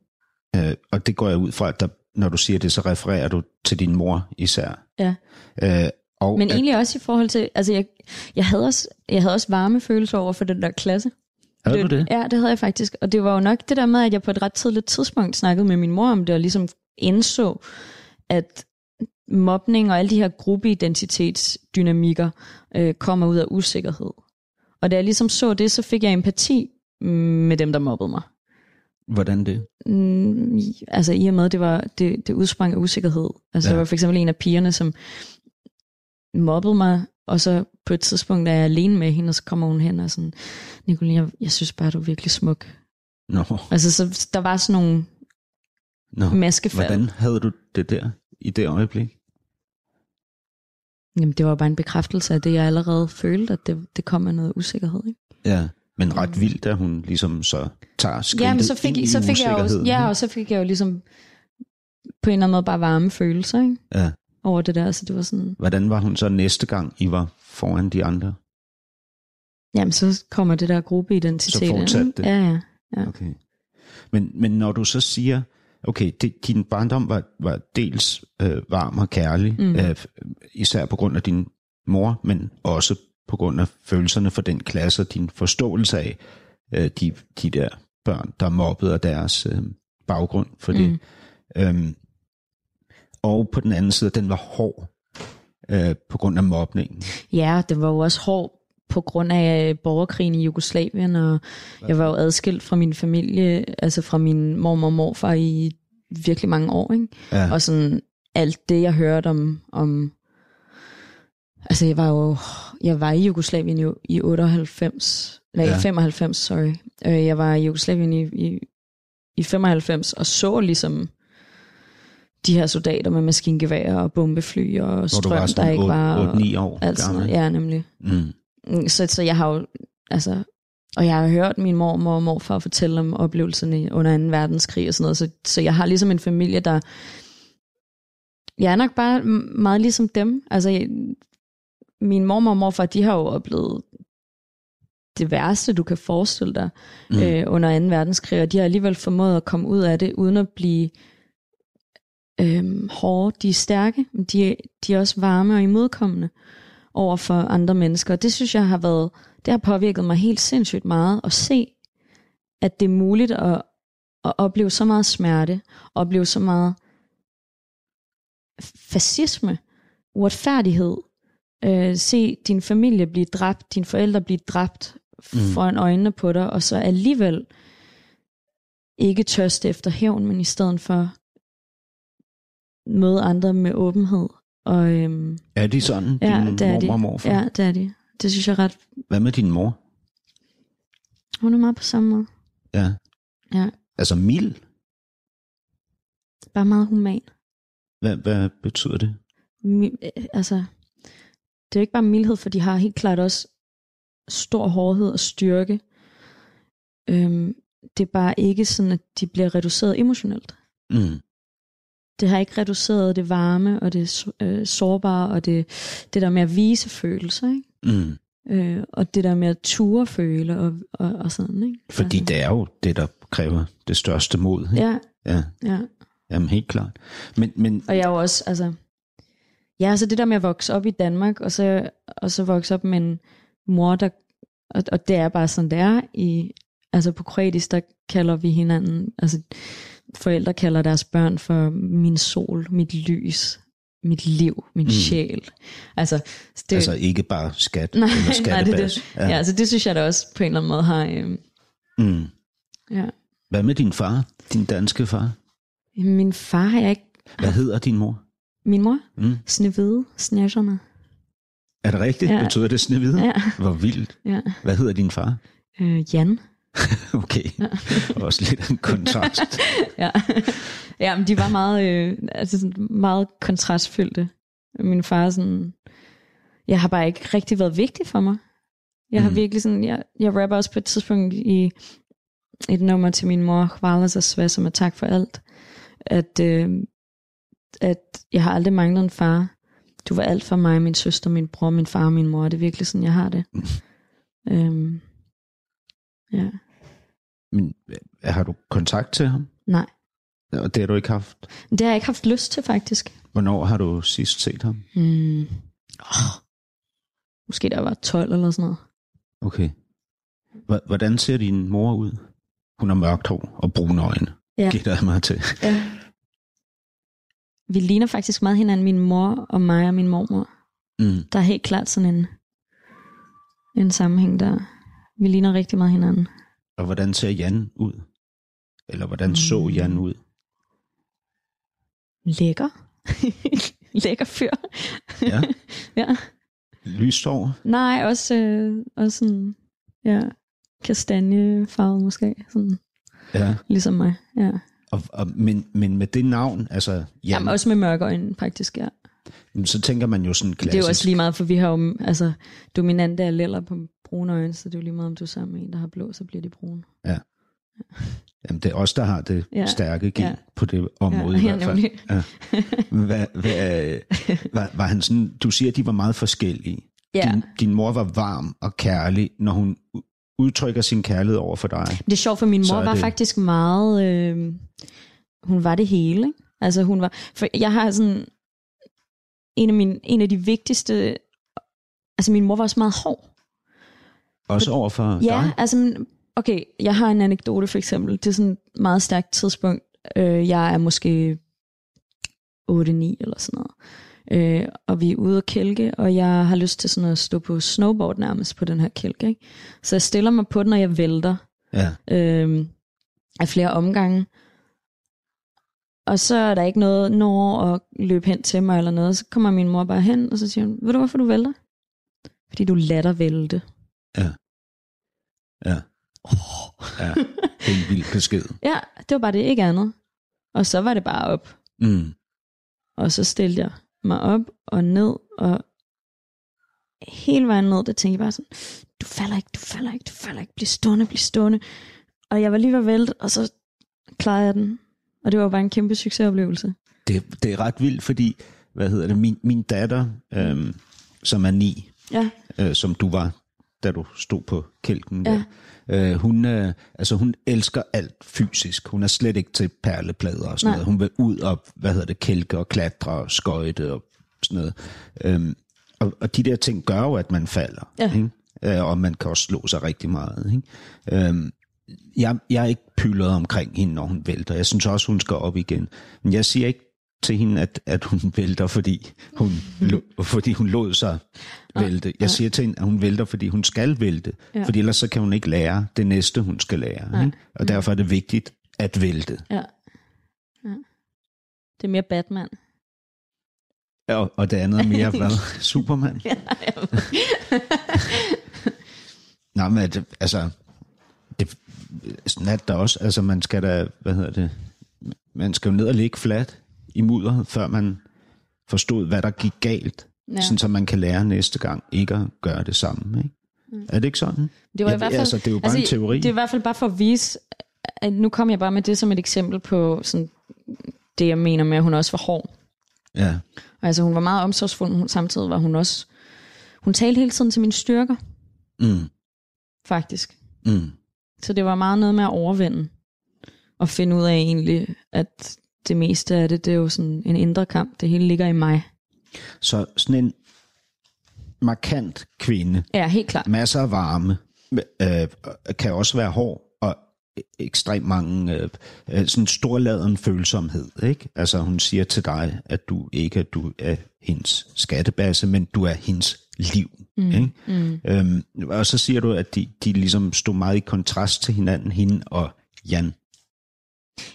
Mm. øh, og det går jeg ud fra, at der, når du siger det, så refererer du til din mor især. Ja. Øh, og Men at, egentlig også i forhold til, altså jeg, jeg, havde også, jeg havde også varme følelser over for den der klasse. havde du det? Ja, det havde jeg faktisk. Og det var jo nok det der med, at jeg på et ret tidligt tidspunkt snakkede med min mor om det, og ligesom indså, at mobning og alle de her gruppeidentitetsdynamikker øh, kommer ud af usikkerhed. Og da jeg ligesom så det, så fik jeg empati mm, med dem, der mobbede mig. Hvordan det? Mm, altså i og med, det var det, det udsprang af usikkerhed. Altså ja. Ja. der var for eksempel en af pigerne, som mobbede mig, og så på et tidspunkt er jeg alene med hende, og så kommer hun hen og sådan, Nicoline, jeg, jeg synes bare, du er virkelig smuk. Nå, Altså så der var sådan nogle nå. maskefald. Hvordan havde du det der i det øjeblik? Jamen det var bare en bekræftelse af det, jeg allerede følte, at det, det kom af noget usikkerhed. Ikke? Ja, men ret vildt, at hun ligesom så tager skridtet Ja, men så fik, ind i så fik jeg jo, usikkerheden, ja, og så fik jeg jo ligesom på en eller anden måde bare varme følelser ikke? ja. over det der. Så det var sådan, Hvordan var hun så næste gang, I var foran de andre? jamen så kommer det der gruppeidentitet. Så fortsatte det? Ja, ja. Ja. Okay. Men, men når du så siger, okay, det, din barndom var, var dels øh, varm og kærlig, mm. øh, især på grund af din mor, men også på grund af følelserne for den klasse og din forståelse af øh, de, de der børn, der mobbede og deres øh, baggrund for det. Mm. Øhm, og på den anden side, den var hård øh, på grund af mobningen. Ja, det var jo også hård på grund af øh, borgerkrigen i Jugoslavien, og jeg var jo adskilt fra min familie, altså fra min mormor og morfar i virkelig mange år, ikke? Ja. Og sådan alt det, jeg hørte om, om altså jeg var jo, jeg var i Jugoslavien jo i 98, nej, Ja. ja. 95, sorry. Øh, Jeg var i Jugoslavien i, i, i 95, og så ligesom de her soldater med maskingeværer og bombefly og strøm, der ikke var... 8-9 år alt sådan gammel. Ja, nemlig. Mm. Mm, Så, så jeg har jo, altså, og jeg har hørt min mormor og morfar fortælle om oplevelserne under 2. verdenskrig og sådan noget, så, så jeg har ligesom en familie, der, jeg er nok bare meget ligesom dem. Altså, jeg, min mormor og morfar, de har jo oplevet det værste, du kan forestille dig mm. øh, under 2. verdenskrig, og de har alligevel formået at komme ud af det, uden at blive øh, hårde. De er stærke, men de, de er også varme og imodkommende over for andre mennesker. Og det synes jeg har været, det har påvirket mig helt sindssygt meget at se, at det er muligt at, at opleve så meget smerte, opleve så meget fascisme, uretfærdighed, øh, se din familie blive dræbt, dine forældre blive dræbt mm. foran øjnene på dig, og så alligevel ikke tørste efter hævn, men i stedet for møde andre med åbenhed. Og, øhm, Er de sådan, ja, din det er mormor og morfar? Ja, det er de. Det synes jeg er ret... Hvad med din mor? Hun er meget på samme måde. Ja. Ja, Altså mild? bare meget human. Hvad, hvad betyder det? Mi- øh, altså, det er jo ikke bare mildhed, for de har helt klart også stor hårdhed og styrke. Øhm, det er bare ikke sådan, at de bliver reduceret emotionelt. Mm. Det har ikke reduceret det varme og det øh, sårbare og det, det der med at vise følelser, ikke? Mm. Øh, og det der med at ture føle og, og, og sådan, ikke? Fordi altså, det er jo det, der kræver det største mod. Ikke? Ja, ja. ja. Jamen helt klart. Men, men Og jeg er jo også, altså... Ja, altså det der med at vokse op i Danmark, og så, og så vokse op med en mor, der... Og, og det er bare sådan, det er. I, altså på kroatisk, der kalder vi hinanden... Altså forældre kalder deres børn for min sol, mit lys, mit liv, min mm. sjæl. Altså, det, altså ikke bare skat nej, eller nej, det, det, ja. ja, altså det synes jeg da også på en eller anden måde har... Øh, Mm. ja. Hvad med din far? Din danske far? Min far har jeg ikke... Hvad hedder din mor? Min mor? Mm. Snevide, Snæserne. Er det rigtigt? Ja. Betyder det snevide? Ja. Hvor vildt. Ja. Hvad hedder din far? Øh, Jan. <laughs> Okay. <laughs> Også lidt en kontrast. <laughs> ja. ja, men de var meget, øh, altså sådan meget kontrastfyldte. Min far sådan, jeg har bare ikke rigtig været vigtig for mig. Jeg har Mm. virkelig sådan, jeg, jeg rapper også på et tidspunkt i et nummer til min mor, Hvala så svær som er tak for alt, at, øh, at jeg har aldrig manglet en far. Du var alt for mig, min søster, min bror, min far og min mor. Det er virkelig sådan, jeg har det. øhm, ja, Men har du kontakt til ham? nej. Og det har du ikke haft. Det har jeg ikke haft lyst til, faktisk. Hvornår har du sidst set ham? Hmm. Oh. Måske da jeg var 12 eller sådan noget. Okay. Hvordan ser din mor ud? Hun har mørkt hår og brune øjne. Ja. Gætter jeg mig til. Ja. Vi ligner faktisk meget hinanden, min mor og mig og min mormor. Mm. Der er helt klart sådan en, en sammenhæng der. Vi ligner rigtig meget hinanden. Og hvordan ser Jan ud? Eller hvordan så Mm. Jan ud? Lækker. <laughs> Lækker fyr. Ja. <laughs> ja. Lyst over? Nej, også, øh, også sådan, ja, kastanjefarvet måske. Sådan, Ja. ligesom mig, ja. Og, og, men, men med det navn, altså Jan, Jamen, også med mørke øjne, faktisk, ja. så tænker man jo sådan klassisk. Det er jo også lige meget, for vi har jo altså, dominante alleler på brune øjne, så det er jo lige meget, om du er sammen med en, der har blå, så bliver de brune. Jamen, det er os, der har det Ja. stærke gen Ja. på det område Ja, i hvert fald. Ja. Hvad, hvad, var, var han sådan, du siger, at de var meget forskellige. Ja. Din, din mor var varm og kærlig, når hun udtrykker sin kærlighed over for dig. Det er sjovt, for min mor var det- faktisk meget... Øh, hun var det hele. Ikke? Altså hun var, for jeg har sådan, en af, mine, en af de vigtigste, altså min mor var også meget hård. Også over for Ja, dig? altså, okay, jeg har en anekdote for eksempel. Det er sådan et meget stærkt tidspunkt. Øh, jeg er måske 8-9 eller sådan noget. Øh, og vi er ude at kælke, og jeg har lyst til sådan at stå på snowboard nærmest på den her kælke. Ikke? Så jeg stiller mig på den, og jeg vælter Ja. øh, af flere omgange. Og så er der ikke noget når at løbe hen til mig eller noget. Så kommer min mor bare hen, og så siger hun, ved du hvorfor du vælter? Fordi du lader vælte. Ja. Ja. Ja, det er en vild besked. <laughs> Ja, det var bare det, ikke andet. Og så var det bare op. Mm. Og så stillede jeg mig op og ned, og hele vejen ned, der tænkte jeg bare sådan, du falder ikke, du falder ikke, du falder ikke, bliv stående, bliv stående. Og jeg var lige ved at vælte, og så klarede jeg den. Og det var bare en kæmpe succesoplevelse. Det, det er ret vildt, fordi, hvad hedder det, min, min datter, øhm, som er ni, Ja, øh, som du var, da du stod på kælken Ja. der. Øh, hun, øh, altså hun elsker alt fysisk. Hun er slet ikke til perleplader og sådan Nej. noget. Hun vil ud og, hvad hedder det, kælke og klatre og skøjte og sådan noget. Øhm, og, og de der ting gør jo, at man falder. Ja. Ikke? Øh, og man kan også slå sig rigtig meget. Ikke? Øhm, jeg, jeg er ikke pyldet omkring hende, når hun vælter. Jeg synes også, hun skal op igen. Men jeg siger ikke til hende, at, at hun <laughs> vælter, fordi hun, lo, fordi hun lod sig vælte. Jeg siger til hende, at hun vælter, fordi hun skal vælte. Ja. Fordi ellers så kan hun ikke lære det næste, hun skal lære. Ikke? Og derfor er det vigtigt at vælte. ja. ja. Det er mere Batman. Og, og det andet er mere, <laughs> hvad? Superman? <laughs> Nej, men at, altså, det, sådan er det også. Altså, man skal da, hvad hedder det, man skal jo ned og ligge fladt i mudder, før man forstod, hvad der gik galt. Ja. Sådan, så man kan lære næste gang ikke at gøre det samme. Ikke? Mm. Er det ikke sådan? Det var Jeg i hvert fald, altså, det er jo bare en teori. Det er i hvert fald bare for at vise, at nu kom jeg bare med det som et eksempel på sådan, det, jeg mener med, at hun også var hård. Ja. Altså hun var meget omsorgsfuld, men hun, samtidig var hun også, hun talte hele tiden til mine styrker, Mm. faktisk. Mm. Så det var meget noget med at overvinde, og finde ud af egentlig, at det meste af det, det er jo sådan en indre kamp, det hele ligger i mig. Så sådan en markant kvinde, Ja, helt klart. masser af varme, øh, kan også være hård og ekstremt mange, øh, øh, sådan storladen følsomhed. Ikke? Altså hun siger til dig, at du ikke at du er hendes skattebasse, men du er hendes liv. Mm. Ikke? Mm. Øhm, og så siger du, at de, de ligesom stod meget i kontrast til hinanden, hende og Jan.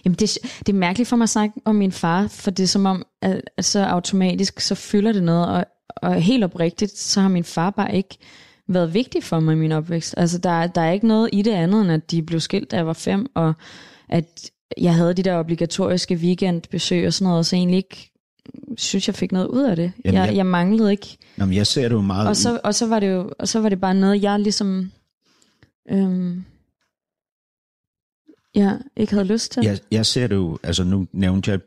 Jamen det, det er mærkeligt for mig at snakke om min far, for det er som om, at, at så automatisk, så fylder det noget, og, og helt oprigtigt, så har min far bare ikke været vigtig for mig i min opvækst. Altså der, der er ikke noget i det andet, end at de blev skilt, da jeg var fem, og at jeg havde de der obligatoriske weekendbesøg og sådan noget, og så egentlig ikke synes, jeg fik noget ud af det. Jamen, jeg, jeg- jeg manglede ikke. Nå, men jeg ser det jo meget Og så, og så var det jo og så var det bare noget, jeg ligesom øhm, ja, ikke havde lyst til. Jeg, jeg ser det jo, altså nu nævnte jeg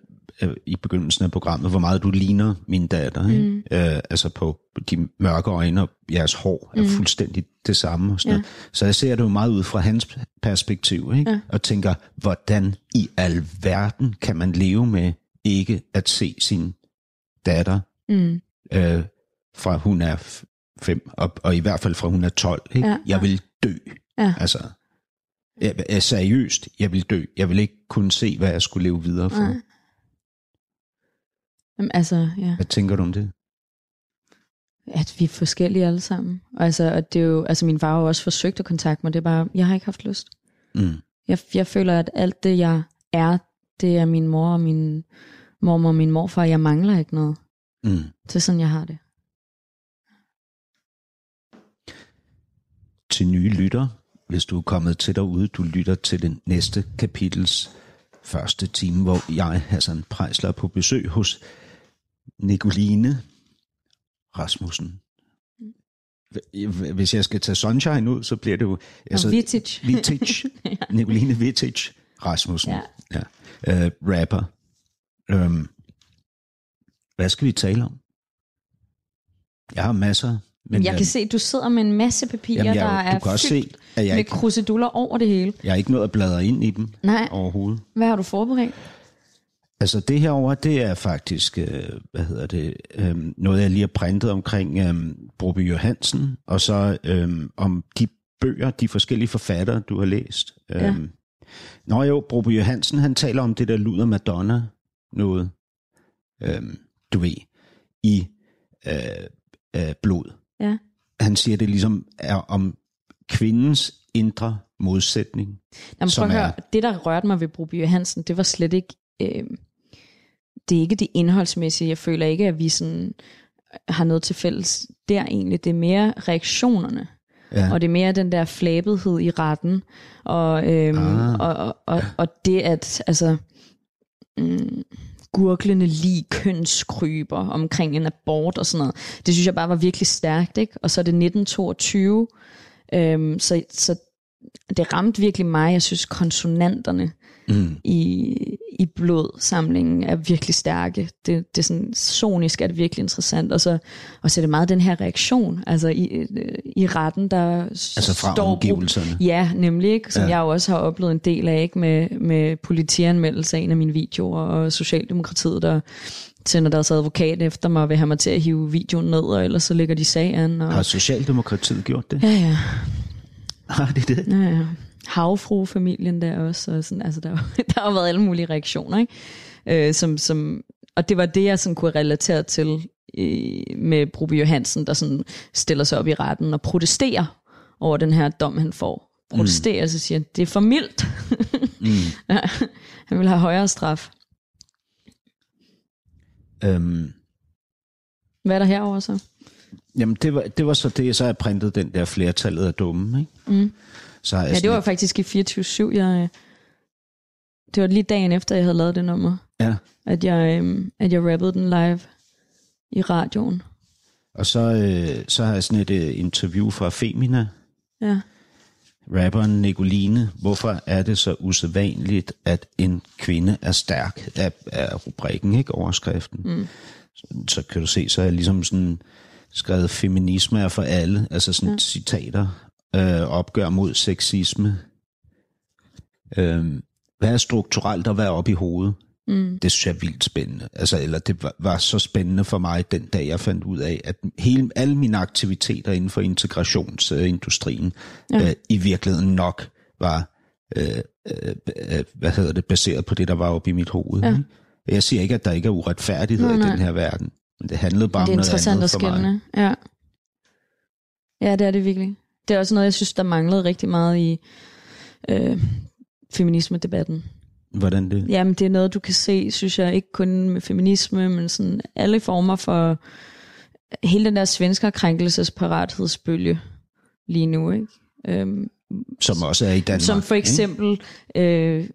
øh, i begyndelsen af programmet, hvor meget du ligner min datter. Ikke? Mm. Øh, altså på de mørke øjne og jeres hår er mm. fuldstændig det samme. Og sådan Ja. noget. Så jeg ser det jo meget ud fra hans perspektiv, ikke? Ja. og tænker, hvordan i alverden kan man leve med ikke at se sin datter, Mm. øh, fra hun er fem, og, og i hvert fald fra hun er 12. Ikke? Ja, Jeg vil dø. Ja. Altså, jeg, jeg, seriøst, jeg vil dø. Jeg vil ikke kunne se, hvad jeg skulle leve videre for. Nej. Jamen, altså, ja. Hvad tænker du om det? At vi er forskellige alle sammen. Og Altså, og det er jo, altså min far har også forsøgt at kontakte mig, det er bare, jeg har ikke haft lyst. Mm. Jeg, jeg føler, at alt det, jeg er, det er min mor og min mormor og min morfar. Jeg mangler ikke noget. Mm. Det er sådan, jeg har det. Til nye lytter, hvis du er kommet til derude, du lytter til den næste kapitels første time, hvor jeg, Hassan Prejsler, er på besøg hos Nicoline Rasmussen. Hvis jeg skal tage Sunshine ud, så bliver det jo... Altså, Vitic. <laughs> Vitic. Nicoline Vitic Rasmussen. Ja. ja. Uh, rapper. Um, hvad skal vi tale om? Jeg har masser. Men jeg kan se, at du sidder med en masse papirer, Jamen, jeg, der er fyldt se, at jeg med ikke, kruseduller over det hele. jeg er ikke nået at bladre ind i dem Nej, overhovedet. hvad har du forberedt? Altså det her over, det er faktisk, øh, hvad hedder det, øh, noget jeg lige har printet omkring øh, Broby Johansen, og så øh, om de bøger, de forskellige forfattere, du har læst. Ja. Øhm, Nå jo, Broby Johansen, han taler om det der luder Madonna noget, øhm, du ved, i øh, øh, blod. Ja. Han siger, det ligesom er om kvindens indre modsætning. Jamen, prøv at er- høre, det der rørte mig ved Broby Johansen, det var slet ikke, øh, det er ikke det indholdsmæssige. Jeg føler ikke, at vi sådan har noget til fælles der egentlig. Det er mere reaktionerne. Ja. Og det er mere den der flabethed i retten. Og, øhm, ah. og, og, og, og det at, altså, mm, gurglende lige kønskryber omkring en abort og sådan noget. Det synes jeg bare var virkelig stærkt, ikke? Og så er det 1922, øhm, så, så det ramte virkelig mig. Jeg synes, konsonanterne Mm. i, i blodsamlingen er virkelig stærke. Det, det er sådan, sonisk er det virkelig interessant. Og så, og så er det meget den her reaktion, altså i, i retten, der Altså fra står omgivelserne. Ja, nemlig, ikke? som Ja. jeg jo også har oplevet en del af, ikke? Med, med politianmeldelse af en af mine videoer, og Socialdemokratiet, der sender deres advokat efter mig og vil have mig til at hive videoen ned, og ellers så lægger de sag an. Og... Har Socialdemokratiet gjort det? Ja, ja. Har det det? Ja, ja. Havfru-familien der også. Og sådan, altså, der, har- <laughs> der har været alle mulige reaktioner. Ikke? Øh, som, som, og det var det, jeg sådan kunne relatere til øh, med Broby Johansen, der sådan stiller sig op i retten og protesterer over den her dom, han får. Protesterer, mm. så siger han, det er for mildt. Mm. <laughs> Ja, han vil have højere straf. Øhm, Hvad er der herover så? jamen, det var, det var så det, så jeg printet den der flertallet af dumme, ikke? Mm. Så Ja, det var et- faktisk i 24-7, jeg... øh, Det var lige dagen efter, jeg havde lavet det nummer, Ja, at jeg, øhm, at jeg rappede den live i radioen. og så, øh, så har jeg sådan et øh, interview fra Femina, Ja. rapperen Nicoline. Hvorfor er det så usædvanligt, at en kvinde er stærk, er, er rubrikken, ikke overskriften. Mm. Så, så kan du se, så er jeg ligesom sådan skrevet feminisme er for alle, altså sådan ja. citater, øh, opgør mod sexisme. Øh, hvad er strukturelt og hvad er op i hovedet? Mm. Det synes jeg er vildt spændende. Altså, eller det var, var så spændende for mig den dag, jeg fandt ud af, at hele, alle mine aktiviteter inden for integrationsindustrien ja. øh, i virkeligheden nok var øh, øh, øh, hvad hedder det, baseret på det, der var oppe i mit hoved. Ja. Jeg siger ikke, at der ikke er uretfærdighed Nej, i nej. den her verden, men det handlede bare det er om noget interessant andet at for mig. Ja. ja, det er det virkelig. Det er også noget, jeg synes, der manglede rigtig meget i øh, feminisme-debatten. Hvordan det? Jamen, det er noget, du kan se, synes jeg, ikke kun med feminisme, men sådan alle former for hele den der svenskerkrænkelsesparathedsbølge lige nu, ikke? Øhm, Som også er i Danmark. Som for ikke? eksempel, øh,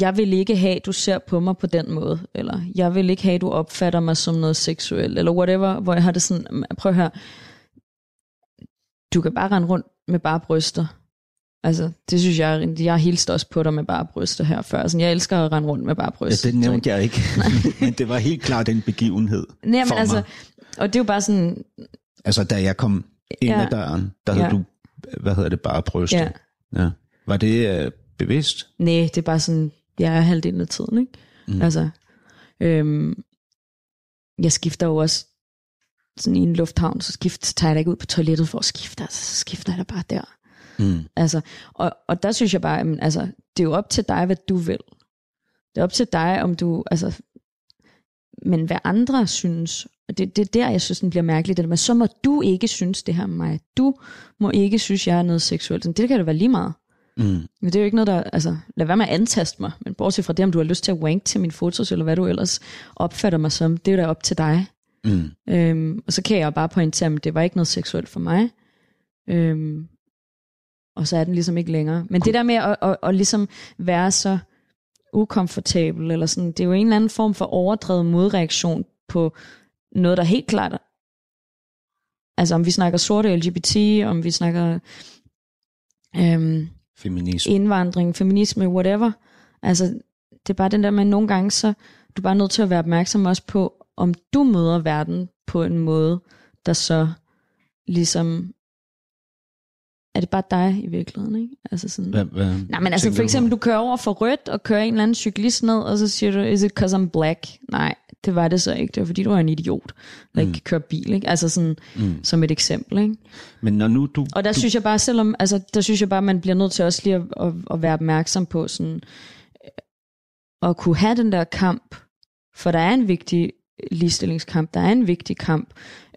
jeg vil ikke have, du ser på mig på den måde, eller jeg vil ikke have, du opfatter mig som noget seksuelt, eller whatever, hvor jeg har det sådan, prøv at høre, du kan bare rende rundt med bare bryster. Altså, det synes jeg, jeg hilste også på dig med bare bryster her før. Altså, jeg elsker at rende rundt med bare Ja, bryster. det nævnte jeg ikke, <laughs> <laughs> men det var helt klart en begivenhed Nej, men for altså, mig. og det er jo bare sådan, Altså, da jeg kom ind Ja. ad døren, der havde Ja. du, hvad hedder det, bare bryster. ja, Ja. Var det øh, bevidst? nej, det er bare sådan, jeg er halvdelen af tiden, ikke? Mm. Altså, øhm, jeg skifter jo også sådan i en lufthavn, så skifter, tager jeg da ikke ud på toilettet for at skifte, altså, så skifter jeg da bare der. Mm. Altså, og, og der synes jeg bare, jamen, altså, det er jo op til dig, hvad du vil. Det er op til dig, om du, altså, men hvad andre synes, og det, det er der, jeg synes, den bliver mærkeligt, det der med, så må du ikke synes det her med mig. Du må ikke synes, jeg er noget seksuelt. Det kan da være lige meget. Mm. Men det er jo ikke noget, der, altså, lad være med at antaste mig, men bortset fra det, om du har lyst til at wank til mine fotos, eller hvad du ellers opfatter mig som, det er jo da op til dig. Mm. Øhm, og så kan jeg bare pointere, at det var ikke noget seksuelt for mig. Øhm, og så er den ligesom ikke længere. Men det der med at, at, at ligesom være så ukomfortabel, eller sådan, det er jo en eller anden form for overdrevet modreaktion på noget, der helt klart Altså om vi snakker sorte LGBT, om vi snakker øhm, Feminisme. indvandring, feminisme, whatever. Altså, det er bare den der med, at nogle gange så du er bare nødt til at være opmærksom også på, om du møder verden på en måde, der så ligesom er det bare dig i virkeligheden, ikke? Altså sådan, Hvad, hvad Nej, men altså for eksempel, du kører over for rødt, og kører en eller anden cyklist ned, og så siger du, is it because I'm black? Nej, det var det så ikke. Det var fordi, du er en idiot, der ikke kan køre bil, ikke? Altså sådan, mm. som et eksempel, ikke? Men når nu du... Og der du, synes jeg bare, selvom, altså, der synes jeg bare, man bliver nødt til også lige at, at, at være opmærksom på sådan, øh, at kunne have den der kamp, for der er en vigtig ligestillingskamp, der er en vigtig kamp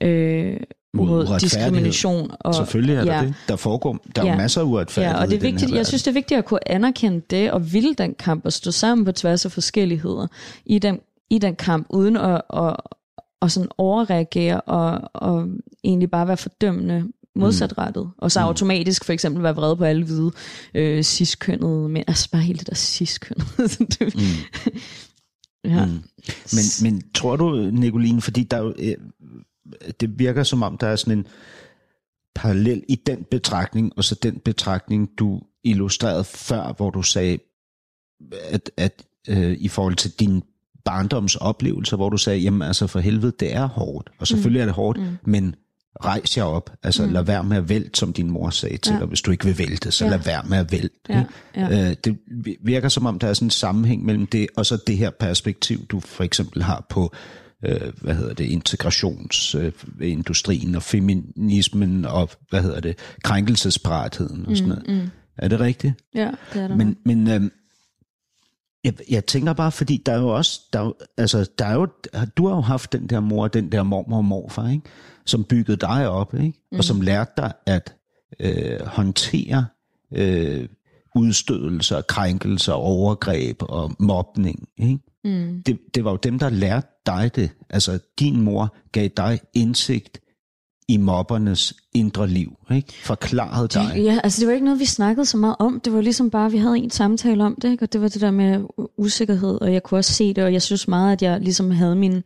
øh, Mod mod, diskrimination. Og, Selvfølgelig er der ja. det. Der foregår der er Ja. masser af uretfærdighed Ja, og det er vigtigt, jeg synes, det er vigtigt at kunne anerkende det, og ville den kamp, og stå sammen på tværs af forskelligheder i den, i den kamp, uden at, at, at sådan overreagere, og, og egentlig bare være fordømmende modsatrettet. Og så automatisk for eksempel være vred på alle hvide øh, ciskønnede mænd. Altså bare hele det der ciskønnede. Mm. <laughs> ja. Mm. Men, men tror du, Nicoline, fordi der er øh, det virker som om, der er sådan en parallel i den betragtning, og så den betragtning, du illustrerede før, hvor du sagde, at, at øh, i forhold til din barndomsoplevelser, hvor du sagde, jamen altså for helvede, det er hårdt. Og selvfølgelig er det hårdt, mm. men rejs jer op. Altså mm. lad være med at vælte, som din mor sagde til Ja. dig. Hvis du ikke vil vælte, så Ja. lad være med at vælte. Ja, ja. Øh, det virker som om, der er sådan en sammenhæng mellem det, og så det her perspektiv, du for eksempel har på øh, hvad hedder det, integrationsindustrien og feminismen og, hvad hedder det, krænkelsesparatheden og sådan noget. Mm, mm. Er det rigtigt? ja, det er der. Men, men øh, jeg, jeg tænker bare, fordi der er jo også, der er altså, der er jo, du har jo haft den der mor, den der mormor og morfar, ikke? Som byggede dig op, ikke? Mm. og som lærte dig at øh, håndtere øh, udstødelser, krænkelser, overgreb og mobning. Ikke? Mm. Det, det var jo dem, der lærte dig det. Altså, din mor gav dig indsigt i mobbernes indre liv, ikke? Forklarede dig. Det, ja, altså det var ikke noget, vi snakkede så meget om. Det var ligesom bare, vi havde en samtale om det, ikke? og det var det der med usikkerhed, og jeg kunne også se det, og jeg synes meget, at jeg ligesom havde min...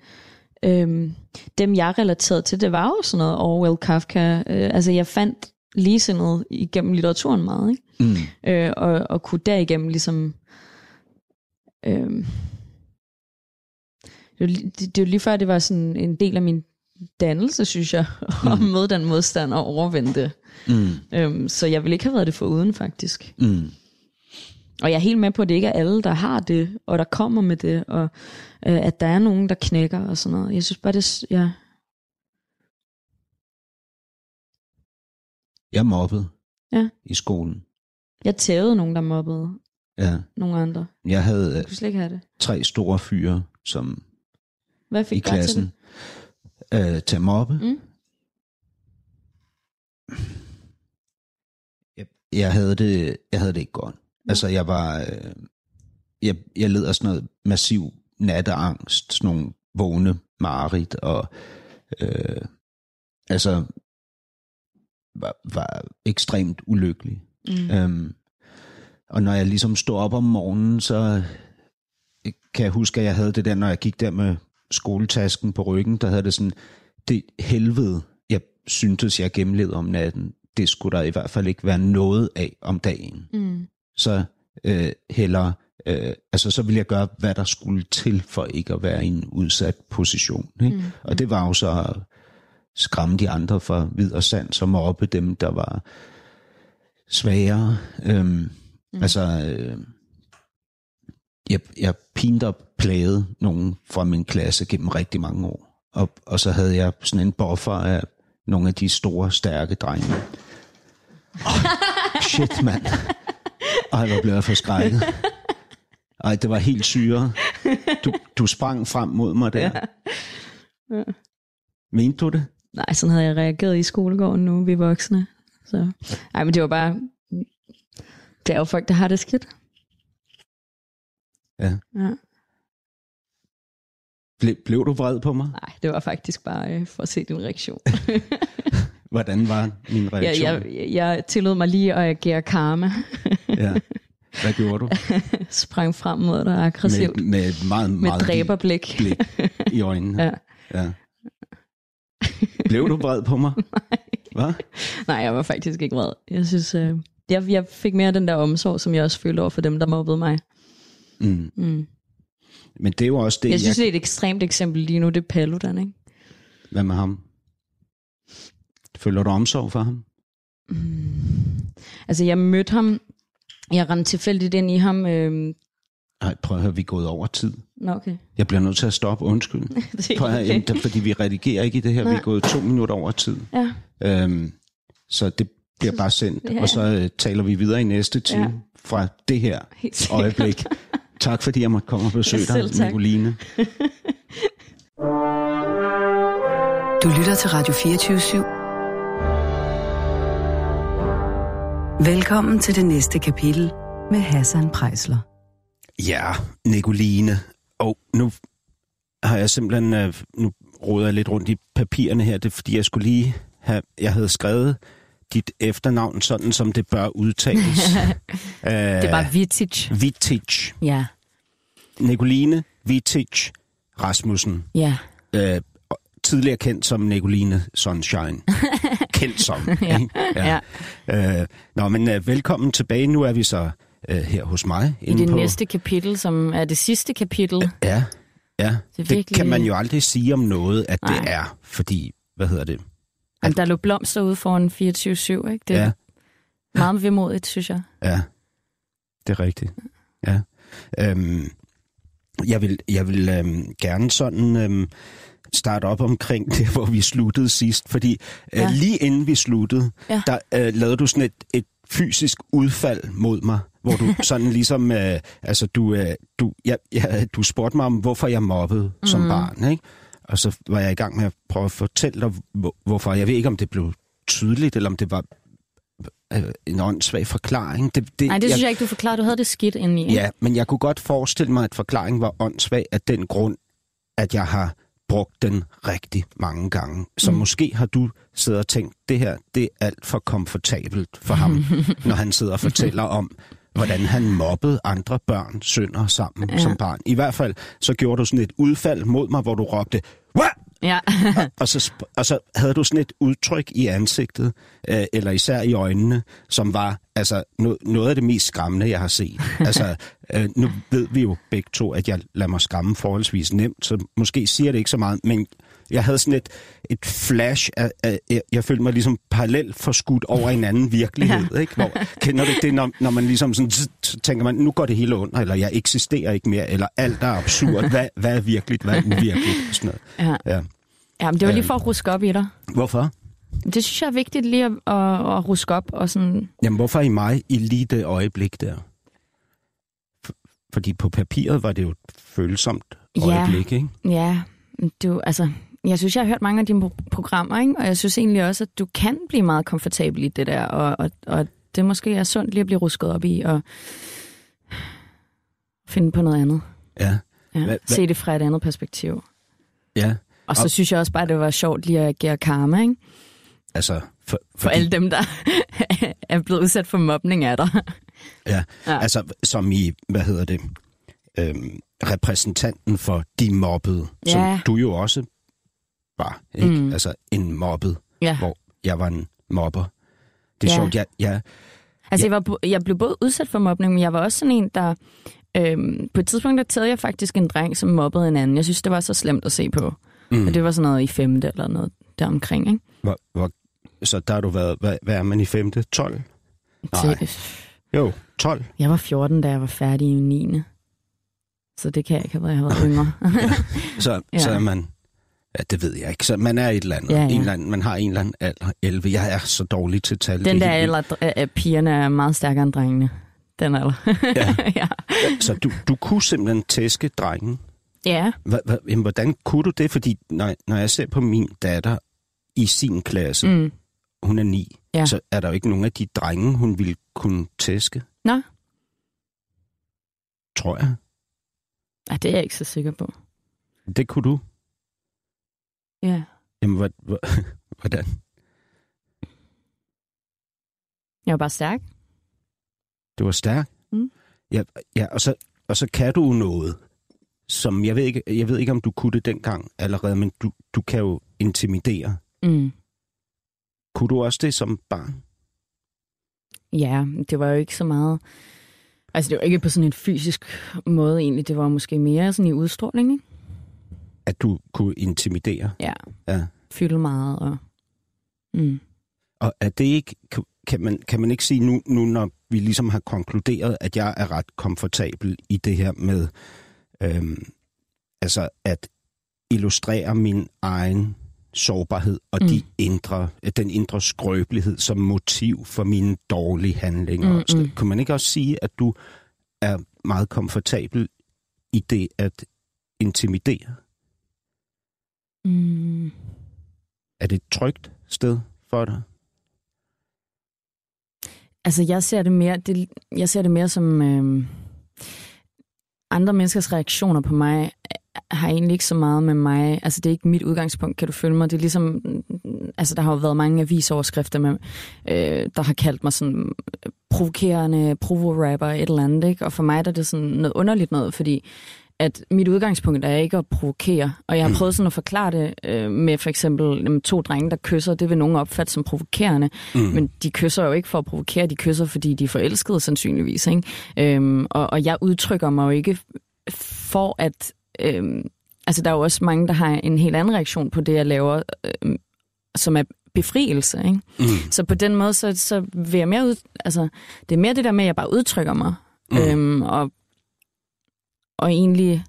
Øhm, dem, jeg relaterede til, det var jo sådan noget Orwell, Kafka. Øh, altså jeg fandt ligesindet igennem litteraturen meget, ikke? Mm. Øh, og, og kunne derigennem ligesom... Øhm, det, det, det er jo lige før, det var sådan en del af min dannelse, synes jeg, <laughs> at møde den modstand og overvinde det. Mm. Øhm, så jeg vil ikke have været det for uden, faktisk. Mm. Og jeg er helt med på, at det ikke er alle, der har det, og der kommer med det, og øh, at der er nogen, der knækker og sådan noget. Jeg synes bare, det Ja. Jeg mobbede Ja. i skolen. Jeg tævede nogen, der mobbede Ja. nogle andre. Jeg havde Jeg øh, slet ikke have det. tre store fyre som Hvad fik i dig til klassen det? øh, til at mobbe. Mm. Jeg, jeg, havde det, jeg havde det ikke godt. Altså, jeg var... Øh, jeg, jeg led af sådan noget massiv natteangst, sådan nogle vågne mareridt, og øh, altså var, var ekstremt ulykkelig. Mm. Øhm, og når jeg ligesom stod op om morgenen, så kan jeg huske, at jeg havde det der, når jeg gik der med skoletasken på ryggen, der havde det sådan, det helvede, jeg syntes, jeg gennemlevede om natten, det skulle der i hvert fald ikke være noget af om dagen. Mm. Så øh, heller, øh, altså så ville jeg gøre, hvad der skulle til, for ikke at være i en udsat position. Ikke? Mm. Og det var jo så at skræmme de andre for vid og sand, som mobbe dem, der var svagere. Øhm, mm. Altså, øh, jeg, jeg pinte og plagede nogen fra min klasse gennem rigtig mange år. Og, og så havde jeg sådan en buffer af nogle af de store, stærke drenge. Oh, <laughs> shit, mand. Ej, hvor blev jeg forskrækket. <laughs> Ej, det var helt syre. Du, du sprang frem mod mig der. Ja. Mente du det? Nej, sådan havde jeg reageret i skolegården nu, vi voksne. Så. Ej, men det var bare... Det er jo folk, der har det skidt. Ja. Ja. Ble, blev du vred på mig? Nej, det var faktisk bare øh, for at se din reaktion. <laughs> Hvordan var min jeg, reaktion? jeg, jeg tillod mig lige at agere karma. Ja. <laughs> Hvad gjorde du? <laughs> Sprang frem mod dig aggressivt. Med, Med, med meget, med meget dræberblik. blik i øjnene. <laughs> Ja. ja. Blev du vred på mig? Hvad? Nej, jeg var faktisk ikke vred. Jeg synes, øh, jeg, jeg fik mere den der omsorg, som jeg også følte over for dem, der mobbede mig. Mm. Mm. Men det er jo også det, Jeg synes, jeg, det er et ekstremt eksempel lige nu, det er Paludan, ikke? Hvad med ham? Føler du omsorg for ham? Mm. altså jeg mødte ham, jeg rendte tilfældigt ind i ham. Øh, Nej, prøv at høre, vi er gået over tid. Nå, okay. Jeg bliver nødt til at stoppe, undskyld. <laughs> Det er Prøv at høre, okay. jamen, fordi vi redigerer ikke i det her, vi er Nej. gået to minutter over tid. Ja, Øhm, så det bliver bare sendt, <laughs> Ja. og så øh, taler vi videre i næste time Ja. fra det her <laughs> øjeblik. Tak fordi jeg måtte komme og besøge Ja, dig. Nicoline. Du lytter til Radio 24 Velkommen til det næste kapitel med Hassan Prejsler. Ja, Nicoline. Og nu har jeg simpelthen, øh, nu roder jeg lidt rundt i papirerne her, det er fordi, jeg skulle lige have, jeg havde skrevet dit efternavn sådan, som det bør udtales. <laughs> øh, Det var Vitic. Vitic. Ja, Nicoline Vitic Rasmussen. ja. Øh, tidligere kendt som Nicoline Sunshine. <laughs> kendt som. Ja. ikke? ja. Øh, nå, men øh, velkommen tilbage. Nu er vi så øh, her hos mig. I det på, næste kapitel, som er det sidste kapitel. Ja, ja. Det er Det, virkelig- kan man jo aldrig sige om noget, at Nej. det er. Fordi, hvad hedder det? Jamen, der lå blomster ude foran 24-7, ikke? Det er Ja, meget vemodigt, synes jeg. ja. Det er rigtigt. Ja. Øhm, jeg vil, jeg vil øhm, gerne sådan øhm, starte op omkring <laughs> det, hvor vi sluttede sidst. Fordi øh, Ja. lige inden vi sluttede, Ja. der øh, lavede du sådan et, et fysisk udfald mod mig, hvor du <laughs> sådan ligesom, øh, altså du, øh, du, ja, ja, du spurgte mig om, hvorfor jeg mobbede mm. som barn, ikke? Og så var jeg i gang med at prøve at fortælle dig, hvor- hvorfor. Jeg ved ikke, om det blev tydeligt, eller om det var øh, en åndssvag forklaring. Det, det, Nej, det synes jeg ikke, du forklarede. Du havde det skidt indeni. Ja, men jeg kunne godt forestille mig, at forklaringen var åndssvag af den grund, at jeg har brugt den rigtig mange gange. Så mm. måske har du siddet og tænkt, det her, det er alt for komfortabelt for ham, <laughs> når han sidder og fortæller om, hvordan han mobbede andre børn sønder sammen ja. som barn. I hvert fald, så gjorde du sådan et udfald mod mig, hvor du råbte, What? Ja. og, så, sp- og så havde du sådan et udtryk i ansigtet, øh, eller især i øjnene, som var altså no- noget af det mest skræmmende, jeg har set. <laughs> altså, øh, nu ved vi jo begge to, at jeg lader mig skræmme forholdsvis nemt, så måske siger det ikke så meget, men jeg havde sådan et, et flash af, af jeg, jeg følte mig ligesom parallelt forskudt over en anden virkelighed, ja. ikke? Hvor, kender du det, når, når man ligesom sådan, så tænker man, nu går det hele under, eller jeg eksisterer ikke mere, eller alt er absurd, hvad, hvad er virkeligt, hvad er uvirkeligt, og sådan noget. ja. Ja. ja men det var lige Øhm. for at ruske op i dig. Hvorfor? Det synes jeg er vigtigt lige at, at, at ruske op. Og sådan, Jamen, hvorfor i mig i lige det øjeblik der? For, fordi på papiret var det jo et følsomt Ja. øjeblik, ikke? ja, du, altså, jeg synes, jeg har hørt mange af dine pro- programmer, ikke? og jeg synes egentlig også, at du kan blive meget komfortabel i det der, og, og, og det måske er sundt lige at blive rusket op i, og finde på noget andet. Ja. Ja. Hva- Se det fra et andet perspektiv. Ja, Og så Og- synes jeg også bare, det var sjovt lige at agere karma, ikke? altså... For, For alle dem, der <laughs> er blevet udsat for mobning af dig. Ja, Ja. ja, altså som i, hvad hedder det, øhm, repræsentanten for de mobbede, Ja. som du jo også var, ikke? Mm. Altså en mobbet, Ja. hvor jeg var en mobber. Det er Ja. ja. sjovt, jeg, jeg, Altså, Ja. jeg, var, jeg blev både udsat for mobning, men jeg var også sådan en, der... Øhm, på et tidspunkt, der taget jeg faktisk en dreng, som mobbede en anden. Jeg synes, det var så slemt at se på. Mm. Og det var sådan noget i femte eller noget deromkring, ikke? hvor, hvor, så der har du været, hvad, hvad er man i femte? 12? Nej. Til, Jo, 12. jeg var 14, da jeg var færdig i 9. Så det kan jeg ikke have været, jeg har været yngre. <laughs> Så, Ja. ja. så er man... Ja, det ved jeg ikke. Så man er et eller andet. Ja, Ja, ja. ja. En eller anden, man har en eller anden alder. 11. Jeg er så dårlig til tal. Den er der alder, af af pigerne er meget stærkere end drengene. Den alder. Ja. <laughs> ja. Så du, du kunne simpelthen tæske drengen. ja. Jamen, hvordan kunne du det? Fordi når, når jeg ser på min datter i sin klasse, mm. Hun er ni, Ja. ja. så er der jo ikke nogen af de drenge, hun ville kunne tæske. Nå. Tror jeg. Ej, det er jeg ikke så sikker på. Det kunne du. Ja. Jamen, hvad, hvad, <laughs> hvordan? Jeg var bare stærk. Det var stærkt. Mm. Ja, ja og, så, og så kan du noget, som jeg ved, ikke, jeg ved ikke, om du kunne det dengang allerede, men du, du kan jo intimidere. Mm. Kunne du også det som barn? Ja, det var jo ikke så meget... Altså, det var ikke på sådan en fysisk måde egentlig. Det var måske mere sådan i udstråling, ikke? At du kunne intimidere? Ja. Ja. Fylde meget og... Mm. Og er det ikke, kan- man, kan man ikke sige nu, nu, når vi ligesom har konkluderet, at jeg er ret komfortabel i det her med, øhm, altså at illustrere min egen sårbarhed og mm. de indre, den indre skrøbelighed som motiv for mine dårlige handlinger. Mm, mm. Kan man ikke også sige, at du er meget komfortabel i det at intimidere? Mm. Er det et trygt sted for dig? Altså, jeg ser det mere, det, jeg ser det mere som øh, andre menneskers reaktioner på mig øh, har egentlig ikke så meget med mig. Altså, det er ikke mit udgangspunkt, kan du følge mig? Det er ligesom, altså, der har jo været mange avisoverskrifter, med, øh, der har kaldt mig sådan provokerende provo-rapper, et eller andet, ikke? Og for mig der er det sådan noget underligt noget, fordi at mit udgangspunkt er ikke at provokere. Og jeg har mm. prøvet sådan at forklare det øh, med for eksempel jamen, to drenge, der kysser. Det vil nogen opfatte som provokerende. Mm. Men de kysser jo ikke for at provokere, de kysser, fordi de er forelskede sandsynligvis. Ikke? Øhm, og, og jeg udtrykker mig jo ikke for at... Øhm, altså der er jo også mange, der har en helt anden reaktion på det, jeg laver, øh, som er befrielse. Ikke? Mm. Så på den måde, så, så vil jeg mere ud... Altså, det er mere det der med, at jeg bare udtrykker mig. Mm. Øhm, og og egentlig...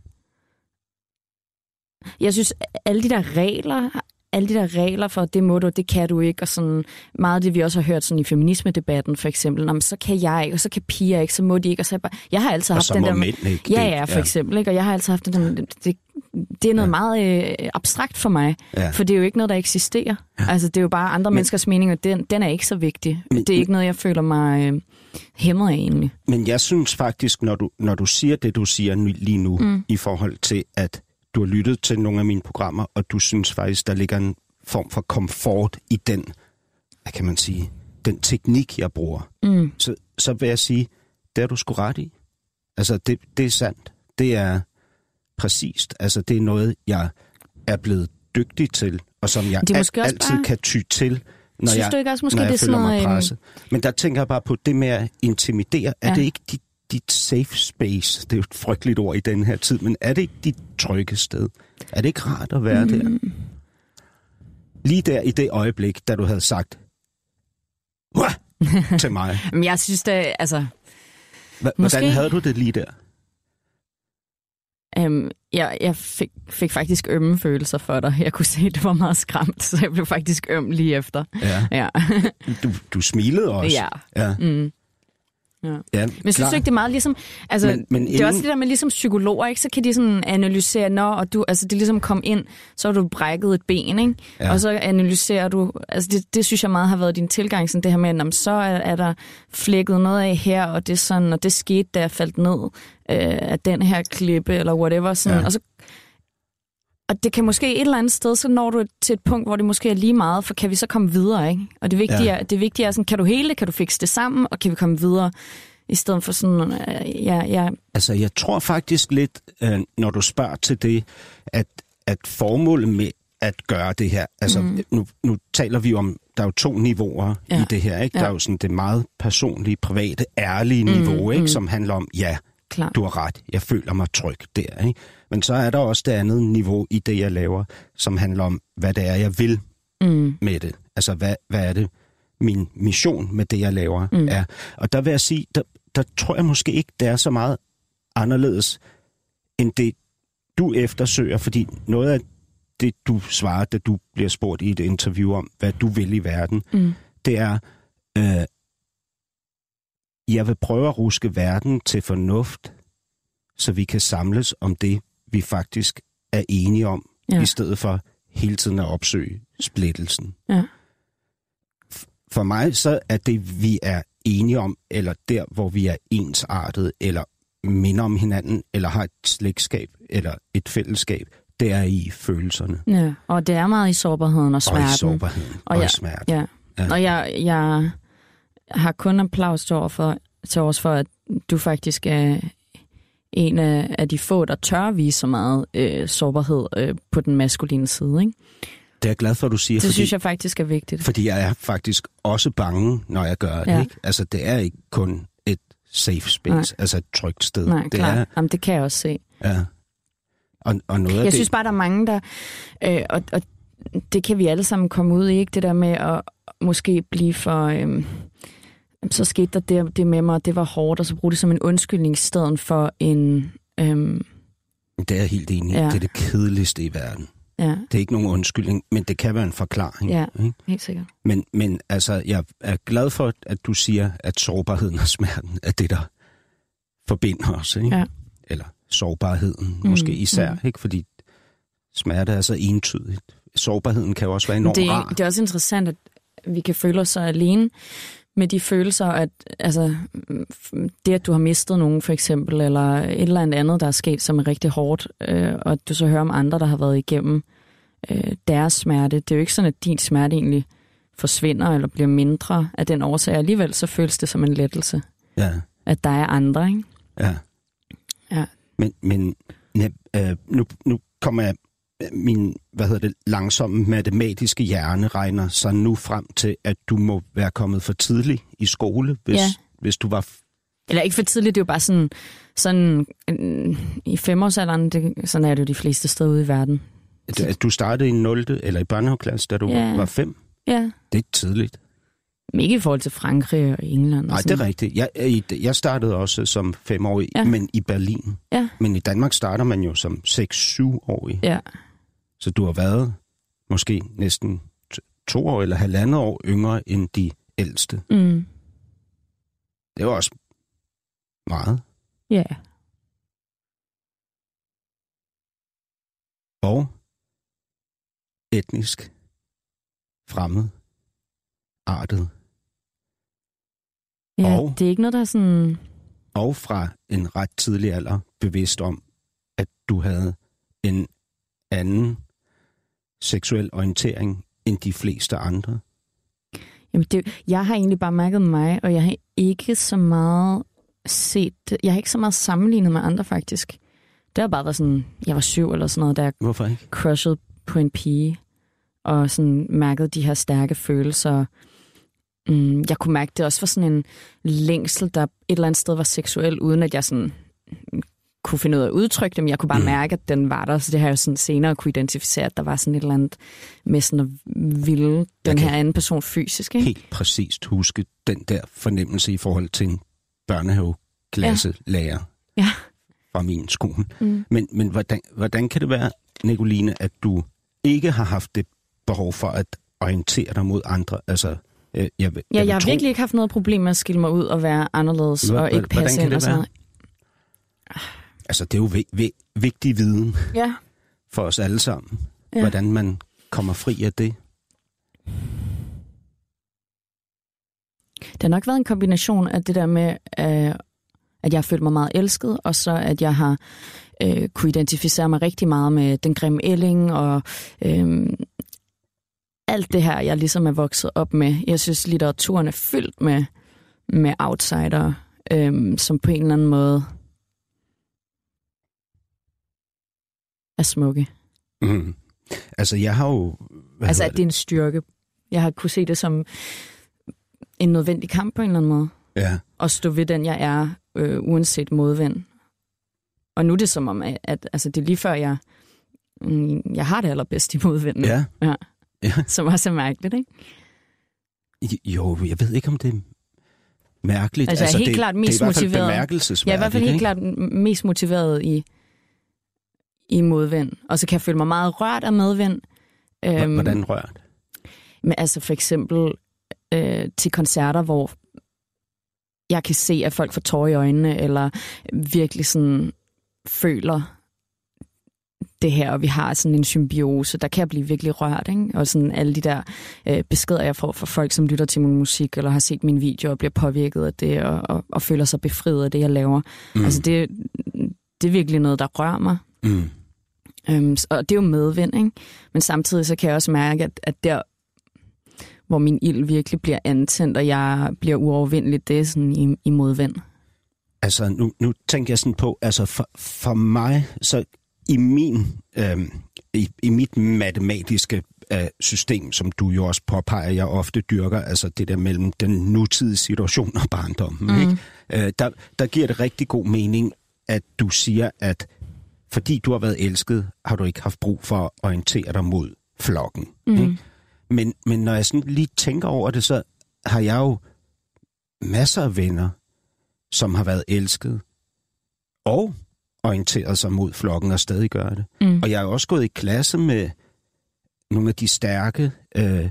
Jeg synes, alle de der regler, alle de der regler for, det må du, det kan du ikke, og sådan meget af det, vi også har hørt sådan i feminisme-debatten for eksempel, Nå, så kan jeg ikke, og så kan piger ikke, så må de ikke, og så jeg, bare, jeg har altid og haft den der... Mænd, ikke? Ja, ja, for ja. eksempel, ikke? og jeg har altid haft den der... Det, det er noget ja. meget øh, abstrakt for mig, ja. for det er jo ikke noget, der eksisterer. Ja. Altså, det er jo bare andre men, menneskers mening, og den, den er ikke så vigtig. Men, det er ikke noget, jeg føler mig øh, hæmmet af egentlig. Men jeg synes faktisk, når du, når du siger det, du siger lige nu, mm. i forhold til, at du har lyttet til nogle af mine programmer, og du synes faktisk, der ligger en form for komfort i den, hvad kan man sige, den teknik, jeg bruger, mm. så, så vil jeg sige, det er du sgu ret i. Altså, det, det er sandt. Det er præcist. Altså, det er noget, jeg er blevet dygtig til, og som jeg al- altid bare... kan ty til, når Synes jeg, du ikke også, måske når jeg det føler sådan mig noget, presset. Men der tænker jeg bare på det med at intimidere. Ja. Er det ikke dit, dit safe space? Det er jo et frygteligt ord i den her tid, men er det ikke dit trygge sted? Er det ikke rart at være mm. der? Lige der i det øjeblik, da du havde sagt, <laughs> til mig. Men jeg synes det, altså... H- Måske... Hvordan havde du det lige der? Um, jeg, jeg fik, fik faktisk ømme følelser for dig. Jeg kunne se, at det var meget skræmt, så jeg blev faktisk øm lige efter. Ja. ja. du, du smilede også. Ja. ja. Mm. Ja. ja men synes du ikke, det er meget ligesom... Altså, men, men inden... Det er også det der med ligesom psykologer, ikke? Så kan de sådan analysere, når og du, altså det ligesom kom ind, så har du brækket et ben, ikke? Ja. Og så analyserer du... Altså det, det synes jeg meget har været din tilgang, sådan det her med, at så er, er der flækket noget af her, og det, sådan, og det skete, da jeg faldt ned øh, af den her klippe, eller whatever. Sådan, ja. Og så og det kan måske et eller andet sted, så når du til et punkt, hvor det måske er lige meget, for kan vi så komme videre, ikke? Og det vigtige, ja. er, det vigtige er sådan, kan du hele det, kan du fikse det sammen, og kan vi komme videre, i stedet for sådan, øh, ja, ja. Altså, jeg tror faktisk lidt, øh, når du spørger til det, at, at formålet med at gøre det her, altså, mm. nu, nu taler vi om, der er jo to niveauer ja. i det her, ikke? Ja. Der er jo sådan det meget personlige, private, ærlige mm, niveau, ikke? Mm. Som handler om, ja, Klar. du har ret, jeg føler mig tryg der, ikke? Men så er der også det andet niveau i det, jeg laver, som handler om, hvad det er, jeg vil mm. med det. Altså, hvad, hvad er det, min mission med det, jeg laver, mm. er. Og der vil jeg sige, der, der tror jeg måske ikke, det er så meget anderledes, end det, du eftersøger, fordi noget af det, du svarer, da du bliver spurgt i et interview om, hvad du vil i verden, mm. det er, øh, jeg vil prøve at ruske verden til fornuft, så vi kan samles om det, vi faktisk er enige om, ja. i stedet for hele tiden at opsøge splittelsen. Ja. For mig så er det, vi er enige om, eller der, hvor vi er ensartet, eller minder om hinanden, eller har et slægtskab, eller et fællesskab, det er i følelserne. Ja, og det er meget i sårbarheden og smerten. Og i sårbarheden og, og i smerten. Ja. ja. Og jeg, jeg har kun applaus til, for, til os for, at du faktisk er en af, af de få, der tør vise så meget øh, sårbarhed øh, på den maskuline side. Ikke? Det er jeg glad for, at du siger. Det fordi, synes jeg faktisk er vigtigt. Fordi jeg er faktisk også bange, når jeg gør det. Ja. Ikke? Altså, det er ikke kun et safe space, Nej. altså et trygt sted. Nej, det klar. Er, Jamen, det kan jeg også se. Ja. Og, og noget jeg af synes det... bare, der er mange, der... Øh, og, og det kan vi alle sammen komme ud i, ikke? Det der med at måske blive for... Øhm, så skete der det, det med mig, og det var hårdt, og så bruge det som en undskyldning i stedet for en... Øhm, Det er jeg helt enig i. Ja. Det er det kedeligste i verden. ja, Det er ikke nogen undskyldning, men det kan være en forklaring. Ja. Ikke? helt sikkert. Men, men altså, jeg er glad for, at du siger, at sårbarheden og smerten er det, der forbinder os. Ikke? Ja. Eller sårbarheden Mm, måske især, mm. ikke? fordi smerte er så entydigt. Sårbarheden kan jo også være enormt det, rar. er, det er også interessant, at vi kan føle os så alene med de følelser, at altså, mm, det, at du har mistet nogen for eksempel, eller et eller andet andet, der er sket, som er rigtig hårdt, øh, og at du så hører om andre, der har været igennem øh, deres smerte. Det er jo ikke sådan, at din smerte egentlig forsvinder eller bliver mindre af den årsag. Alligevel så føles det som en lettelse, Ja, at der er andre, ikke? ja. Ja. Men, men ne, øh, nu, nu kommer jeg min, hvad hedder det, langsomme matematiske hjerne regner sig nu frem til, at du må være kommet for tidligt i skole, hvis, Ja. hvis du var Eller ikke for tidligt, det er jo bare sådan, sådan øh, i femårsalderen, det, sådan er det jo de fleste steder ude i verden. at du startede i 0. eller i børnehaveklasse, da du Ja. var 5. Ja, Det er tidligt. men ikke i forhold til Frankrig og England. Nej, og det er sådan. rigtigt. Jeg, jeg, startede også som femårig. Ja. men i Berlin. Ja. Men i Danmark starter man jo som 6-7-årig. Ja, Så du har været måske næsten to år eller halvandet år yngre end de ældste. mm. Det var også meget. ja. Og etnisk fremmed artet. ja Og- det er ikke noget, der er sådan... Og fra en ret tidlig alder bevidst om, at du havde en anden seksuel orientering end de fleste andre. Jamen det, jeg har egentlig bare mærket mig, og jeg har ikke så meget set. Jeg har ikke så meget sammenlignet med andre, faktisk. Det har bare været sådan, jeg var syv eller sådan noget, jeg Hvorfor ikke? crushed på en pige, og sådan mærkede de her stærke følelser. Mm, jeg kunne mærke, det også var sådan en længsel, der et eller andet sted var seksuel, uden at jeg sådan kunne finde ud af at udtrykke det, men jeg kunne bare Mm. mærke, at den var der, så det har jeg jo sådan senere kunne identificere, at der var sådan et eller andet med sådan at ville den kan- her anden person fysisk. Ikke? Helt præcist huske den der fornemmelse i forhold til en børnehaveklasselærer Ja. fra min skole. Mm. Men, men hvordan, hvordan kan det være, Nicoline, at du ikke har haft det behov for at orientere dig mod andre? Altså, øh, jeg, jeg, Ja, jeg har tro- virkelig ikke haft noget problem med at skille mig ud og være anderledes Hva- og ikke hvordan passe kan ind det og sådan være? Altså, det er jo vi, vi, vigtig viden Ja. for os alle sammen. Ja. hvordan man kommer fri af det. Det har nok været en kombination af det der med, øh, at jeg har følt mig meget elsket, og så at jeg har øh, kunne identificere mig rigtig meget med den grimme ælling, og øh, alt det her, jeg ligesom er vokset op med. Jeg synes, litteraturen er fyldt med, med outsider, øh, som på en eller anden måde er smukke. Mm. Altså, jeg har jo... Altså, at det er en styrke. Jeg har kunne se det som en nødvendig kamp på en eller anden måde. Ja, at stå ved den, jeg er, øh, uanset modvind. Og nu er det som om, at, at altså, det er lige før, jeg, mm, jeg har det allerbedst i modvinden. ja. Ja. Ja. <laughs> Som også er mærkeligt, ikke? Jo, jeg ved ikke, om det er mærkeligt. Altså, er helt det, klart det er mest i hvert fald motiveret. bemærkelsesværdigt, Jeg er i hvert fald helt ikke? klart mest motiveret i, i modvind. Og så kan jeg føle mig meget rørt af medvind. H- Hvordan rørt? Men altså for eksempel øh, til koncerter, hvor jeg kan se, at folk får tårer i øjnene, eller virkelig sådan føler det her, og vi har sådan en symbiose, der kan jeg blive virkelig rørt, ikke? Og sådan alle de der øh, beskeder, jeg får fra folk, som lytter til min musik, eller har set min video og bliver påvirket af det, og, og, og føler sig befriet af det, jeg laver. Mm. Altså det, det er virkelig noget, der rører mig. Mm. Øhm, og det er jo medvind, ikke? Men samtidig så kan jeg også mærke, at, at der, hvor min ild virkelig bliver antændt, og jeg bliver uovervindelig, det er sådan i, i modvind. Altså, nu, nu tænker jeg sådan på, altså for, for mig, så i min, øhm, i, i mit matematiske øh, system, som du jo også påpeger, jeg ofte dyrker, altså det der mellem den nutidige situation og barndommen, mm. ikke? Øh, der, der giver det rigtig god mening, at du siger, at fordi du har været elsket, har du ikke haft brug for at orientere dig mod flokken. Mm. Ikke? Men, men når jeg sådan lige tænker over det, så har jeg jo masser af venner, som har været elsket og orienteret sig mod flokken og stadig gør det. Mm. Og jeg har også gået i klasse med nogle af de stærke, øh,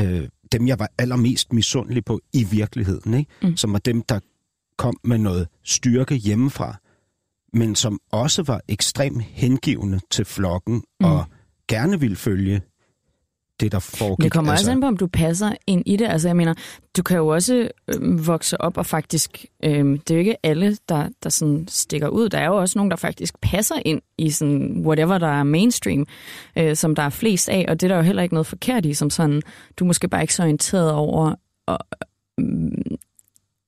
øh, dem jeg var allermest misundelig på i virkeligheden, ikke? Mm. som var dem, der kom med noget styrke hjemmefra, men som også var ekstremt hengivende til flokken Mm. og gerne ville følge det, der foregik. Det kommer altså... også an på, om du passer ind i det. Altså, jeg mener, du kan jo også øh, vokse op og faktisk... Øh, det er jo ikke alle, der, der sådan stikker ud. Der er jo også nogen, der faktisk passer ind i sådan whatever, der er mainstream, øh, som der er flest af, og det er der jo heller ikke noget forkert i, som sådan, du er måske bare ikke så orienteret over og, øh,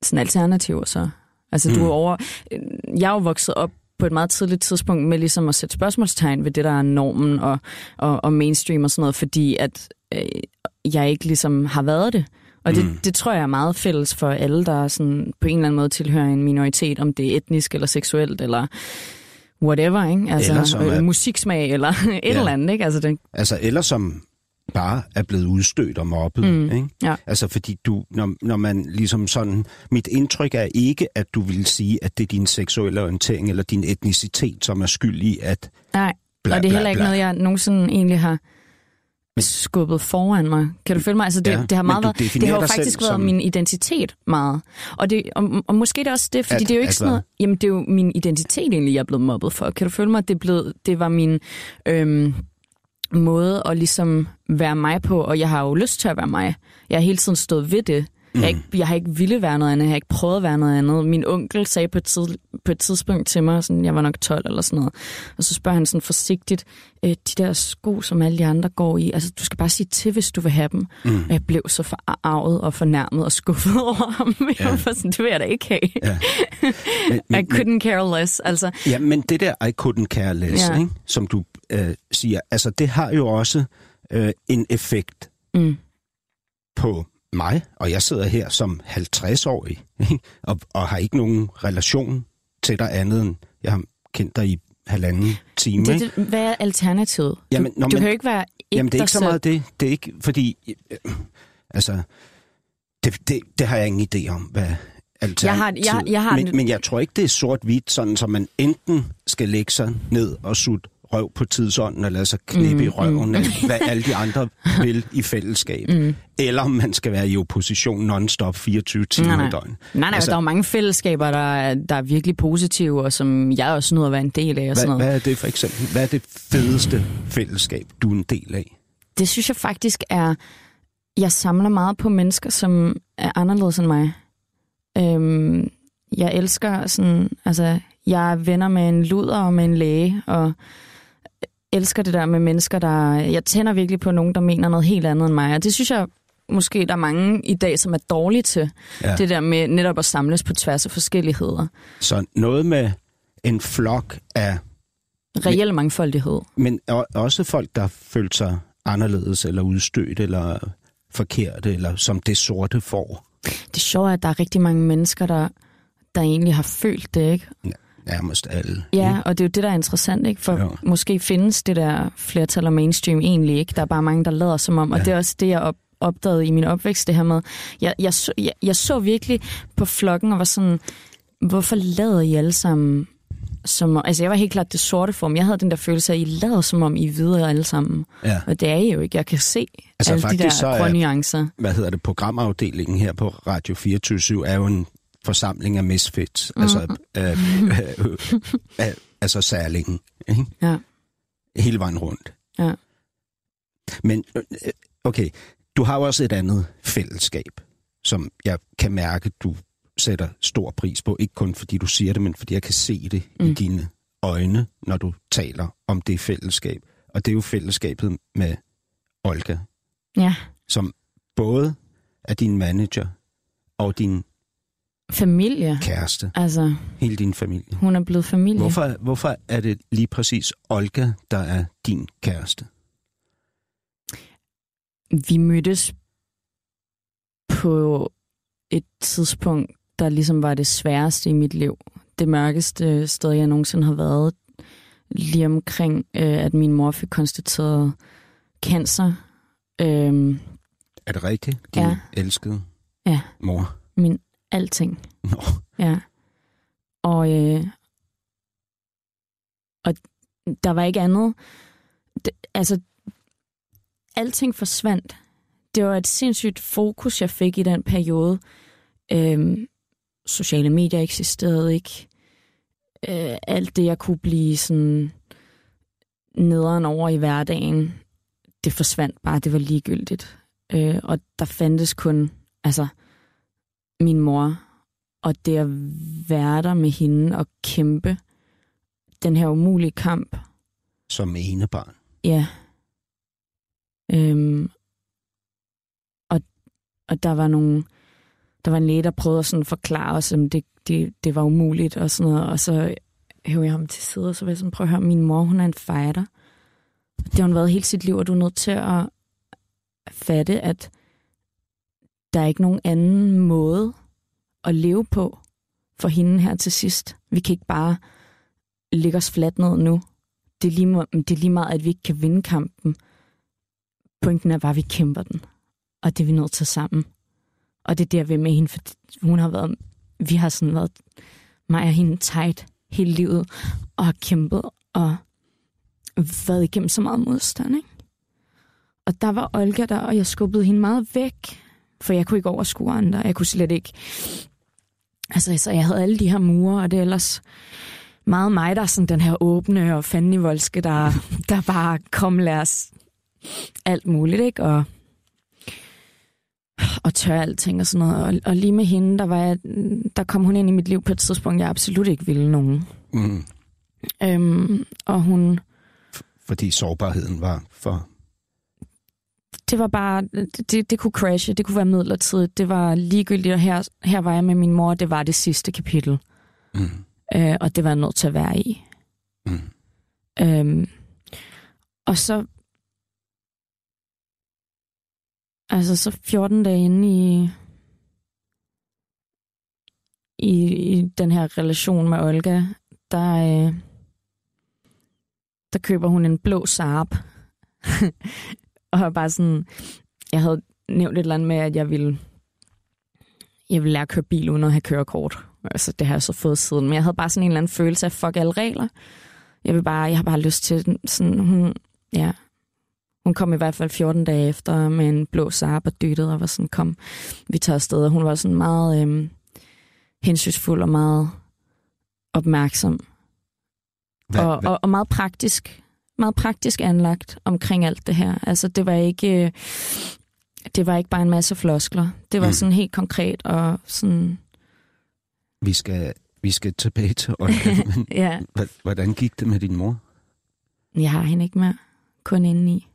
sådan alternativer så. Altså, mm. du Mm. er over... øh, Jeg er jo vokset op på et meget tidligt tidspunkt med ligesom at sætte spørgsmålstegn ved det, der er normen og, og, og mainstream og sådan noget, fordi at øh, jeg ikke ligesom har været det. Og det, Mm. mm. det tror jeg er meget fælles for alle, der sådan på en eller anden måde tilhører en minoritet, om det er etnisk eller seksuelt eller whatever, ikke? Altså Eller som øh, musiksmag eller <laughs> et Ja. eller andet, ikke? Altså det, Altså, eller som bare er blevet udstødt og mobbet. Mm, Ikke? ja. Altså, fordi du, når, når man ligesom sådan... Mit indtryk er ikke, at du vil sige, at det er din seksuelle orientering eller din etnicitet, som er skyld i, at... nej, Bla, og det er bla, heller ikke bla. noget, jeg nogensinde egentlig har skubbet foran mig. Kan du følge mig? Altså det, Ja, det har meget været, det har jo faktisk været som- min identitet meget. Og, det, og, og måske er det også det, fordi At- det er jo ikke sådan noget, jamen det er jo min identitet egentlig, jeg er blevet mobbet for. Kan du følge mig? Det, er blevet, det var min øhm, måde at ligesom være mig på, og jeg har jo lyst til at være mig. Jeg har hele tiden stået ved det. Jeg, har ikke, jeg har ikke ville være noget andet, jeg har ikke prøvet at være noget andet. Min onkel sagde på et, tid, på et tidspunkt til mig, sådan, jeg var nok 12 eller sådan noget, og så spørger han sådan forsigtigt, øh, de der sko, som alle de andre går i, altså du skal bare sige til, hvis du vil have dem. Mm. Og jeg blev så forarvet og fornærmet og skuffet <laughs> over ham. Jeg Ja. var sådan, det vil jeg da ikke have. Ja. Men, <laughs> I couldn't care less. Altså, Ja, men det der I couldn't care less, ja. ikke? som du øh, siger, altså det har jo også øh, en effekt mm, på mig, og jeg sidder her som 50-årig, ikke? og, og har ikke nogen relation til dig andet end, jeg har kendt dig i halvanden time. det, det, hvad er alternativet? Jamen, du, nå, du men- kan jo ikke være ikke Jamen, det er ikke så meget det. Det er ikke, fordi... Øh, altså, det, det, det har jeg ingen idé om, hvad alternativet... Jeg har- jeg- jeg har men, en- men jeg tror ikke, det er sort-hvidt, sådan så man enten skal lægge sig ned og sutte røv på tidsånden, og lade sig knippe mm, i røven af, hvad alle de andre <laughs> vil i fællesskab. Mm. Eller om man skal være i opposition non-stop 24 timer Nej, nej. i døgnet. Nej, nej, altså, der er jo mange fællesskaber, der er, der er virkelig positive, og som jeg også nyder at være en del af. Og sådan hvad, noget. hvad er det for eksempel? Hvad er det fedeste fællesskab, du er en del af? Det synes jeg faktisk er... Jeg samler meget på mennesker, som er anderledes end mig. Øhm, jeg elsker sådan... Altså, jeg er venner med en luder og med en læge, og elsker det der med mennesker, der... Jeg tænder virkelig på nogen, der mener noget helt andet end mig, og det synes jeg måske, der er mange i dag, som er dårlige til. Ja. Det der med netop at samles på tværs af forskelligheder. Så noget med en flok af Reel mangfoldighed. Men også folk, der følte sig anderledes, eller udstødt, eller forkerte, eller som det sorte får. Det sjove er, at der er rigtig mange mennesker, der, der egentlig har følt det, ikke? Nærmest alle. Ja, og det er jo det, der er interessant, ikke? For ja. måske findes det der flertal og mainstream egentlig ikke. Der er bare mange, der lader som om, og Ja. det er også det, jeg op, opdagede i min opvækst, det her med, jeg, jeg, så, jeg, jeg så virkelig på flokken og var sådan, hvorfor lader I alle sammen som om, altså jeg var helt klart det sorte form. Jeg havde den der følelse af, at I lader som om, I ved alle sammen. Ja. Og det er I jo ikke. Jeg kan se Altså, alle de faktisk så der er- grønne nuancer. Hvad hedder det? Programafdelingen her på Radio 24 er jo en forsamling af misfits. Mm. Altså, øh, øh, øh, øh, altså særlingen. Ikke? Ja. Hele vejen rundt. Ja. Men, øh, okay, du har jo også et andet fællesskab, som jeg kan mærke, du sætter stor pris på. Ikke kun fordi du siger det, men fordi jeg kan se det mm. i dine øjne, når du taler om det fællesskab. Og det er jo fællesskabet med Olga, Ja. som både er din manager og din Familie. kæreste. Altså, Hele din familie. hun er blevet familie. Hvorfor, hvorfor er det lige præcis Olga, der er din kæreste? vi mødtes på et tidspunkt, der ligesom var det sværeste i mit liv. Det mørkeste sted, jeg nogensinde har været. Lige omkring, øh, at min mor fik konstateret cancer. Øhm, Er det rigtigt? Din Ja. elskede ja, mor? min alting. Nå. Ja. Og, øh, og der var ikke andet. Det, altså, alting forsvandt. Det var et sindssygt fokus, jeg fik i den periode. Øhm, sociale medier eksisterede ikke. Øh, alt det, jeg kunne blive sådan nederen over i hverdagen, det forsvandt bare. Det var ligegyldigt. Øh, og der fandtes kun, altså, min mor og det at være der med hende og kæmpe den her umulige kamp. Som ene barn. Ja. Øhm, og, og der var nogle, der var en læge, der prøvede at sådan forklare os, at det, det, det var umuligt og sådan noget, og så hævde jeg ham til side, og så var jeg sådan, prøv at høre, min mor, hun er en fighter. Det har hun været hele sit liv, og du er nødt til at fatte, at der er ikke nogen anden måde at leve på for hende her til sidst. Vi kan ikke bare lægge os fladt ned nu. Det er, lige, må- det er lige meget, at vi ikke kan vinde kampen. Pointen er bare, at vi kæmper den. Og det er vi nødt til sammen. Og det er der, vi er med hende, for hun har været, vi har sådan været, mig og hende tight hele livet, og har kæmpet, og været igennem så meget modstand, ikke? Og der var Olga der, og jeg skubbede hende meget væk, for jeg kunne ikke overskue andre. Jeg kunne slet ikke... Altså, så jeg havde alle de her mure, og det er ellers meget mig, der er sådan den her åbne og fandenivoldske, der, <laughs> der bare kom lad os alt muligt, ikke? Og, og tør alting og sådan noget. Og, og lige med hende, der, var jeg, der kom hun ind i mit liv på et tidspunkt, jeg absolut ikke ville nogen. Mm. Øhm, og hun, Fordi sårbarheden var for... det var bare, det, det kunne crashe, det kunne være midlertidigt, det var ligegyldigt, og her, her var jeg med min mor, det var det sidste kapitel, Mm. øh, og det var jeg nødt til at være i. Mm. Øhm, og så, altså så 14 dage inde i, i, i den her relation med Olga, der, øh, der køber hun en blå Saab. <laughs> og bare sådan, jeg havde nævnt et eller andet med, at jeg ville, jeg ville lære at køre bil uden at have kørekort. Altså, det har jeg så fået siden. Men jeg havde bare sådan en eller anden følelse af, fuck alle regler. Jeg vil bare, jeg har bare lyst til. Sådan, hun, ja. Hun kom i hvert fald 14 dage efter med en blå Saab og dyttede og var sådan, kom, vi tager afsted. Og hun var sådan meget øhm, hensynsfuld og meget opmærksom. Hvad, og, hvad, og, og meget praktisk. Meget praktisk anlagt omkring alt det her. Altså, det var ikke... øh, Det var ikke bare en masse floskler. Det var Mm. sådan helt konkret og sådan... vi, skal, vi skal tilbage til Olga, <laughs> men Ja, hvordan gik det med din mor? jeg har hende ikke mere. Kun indeni.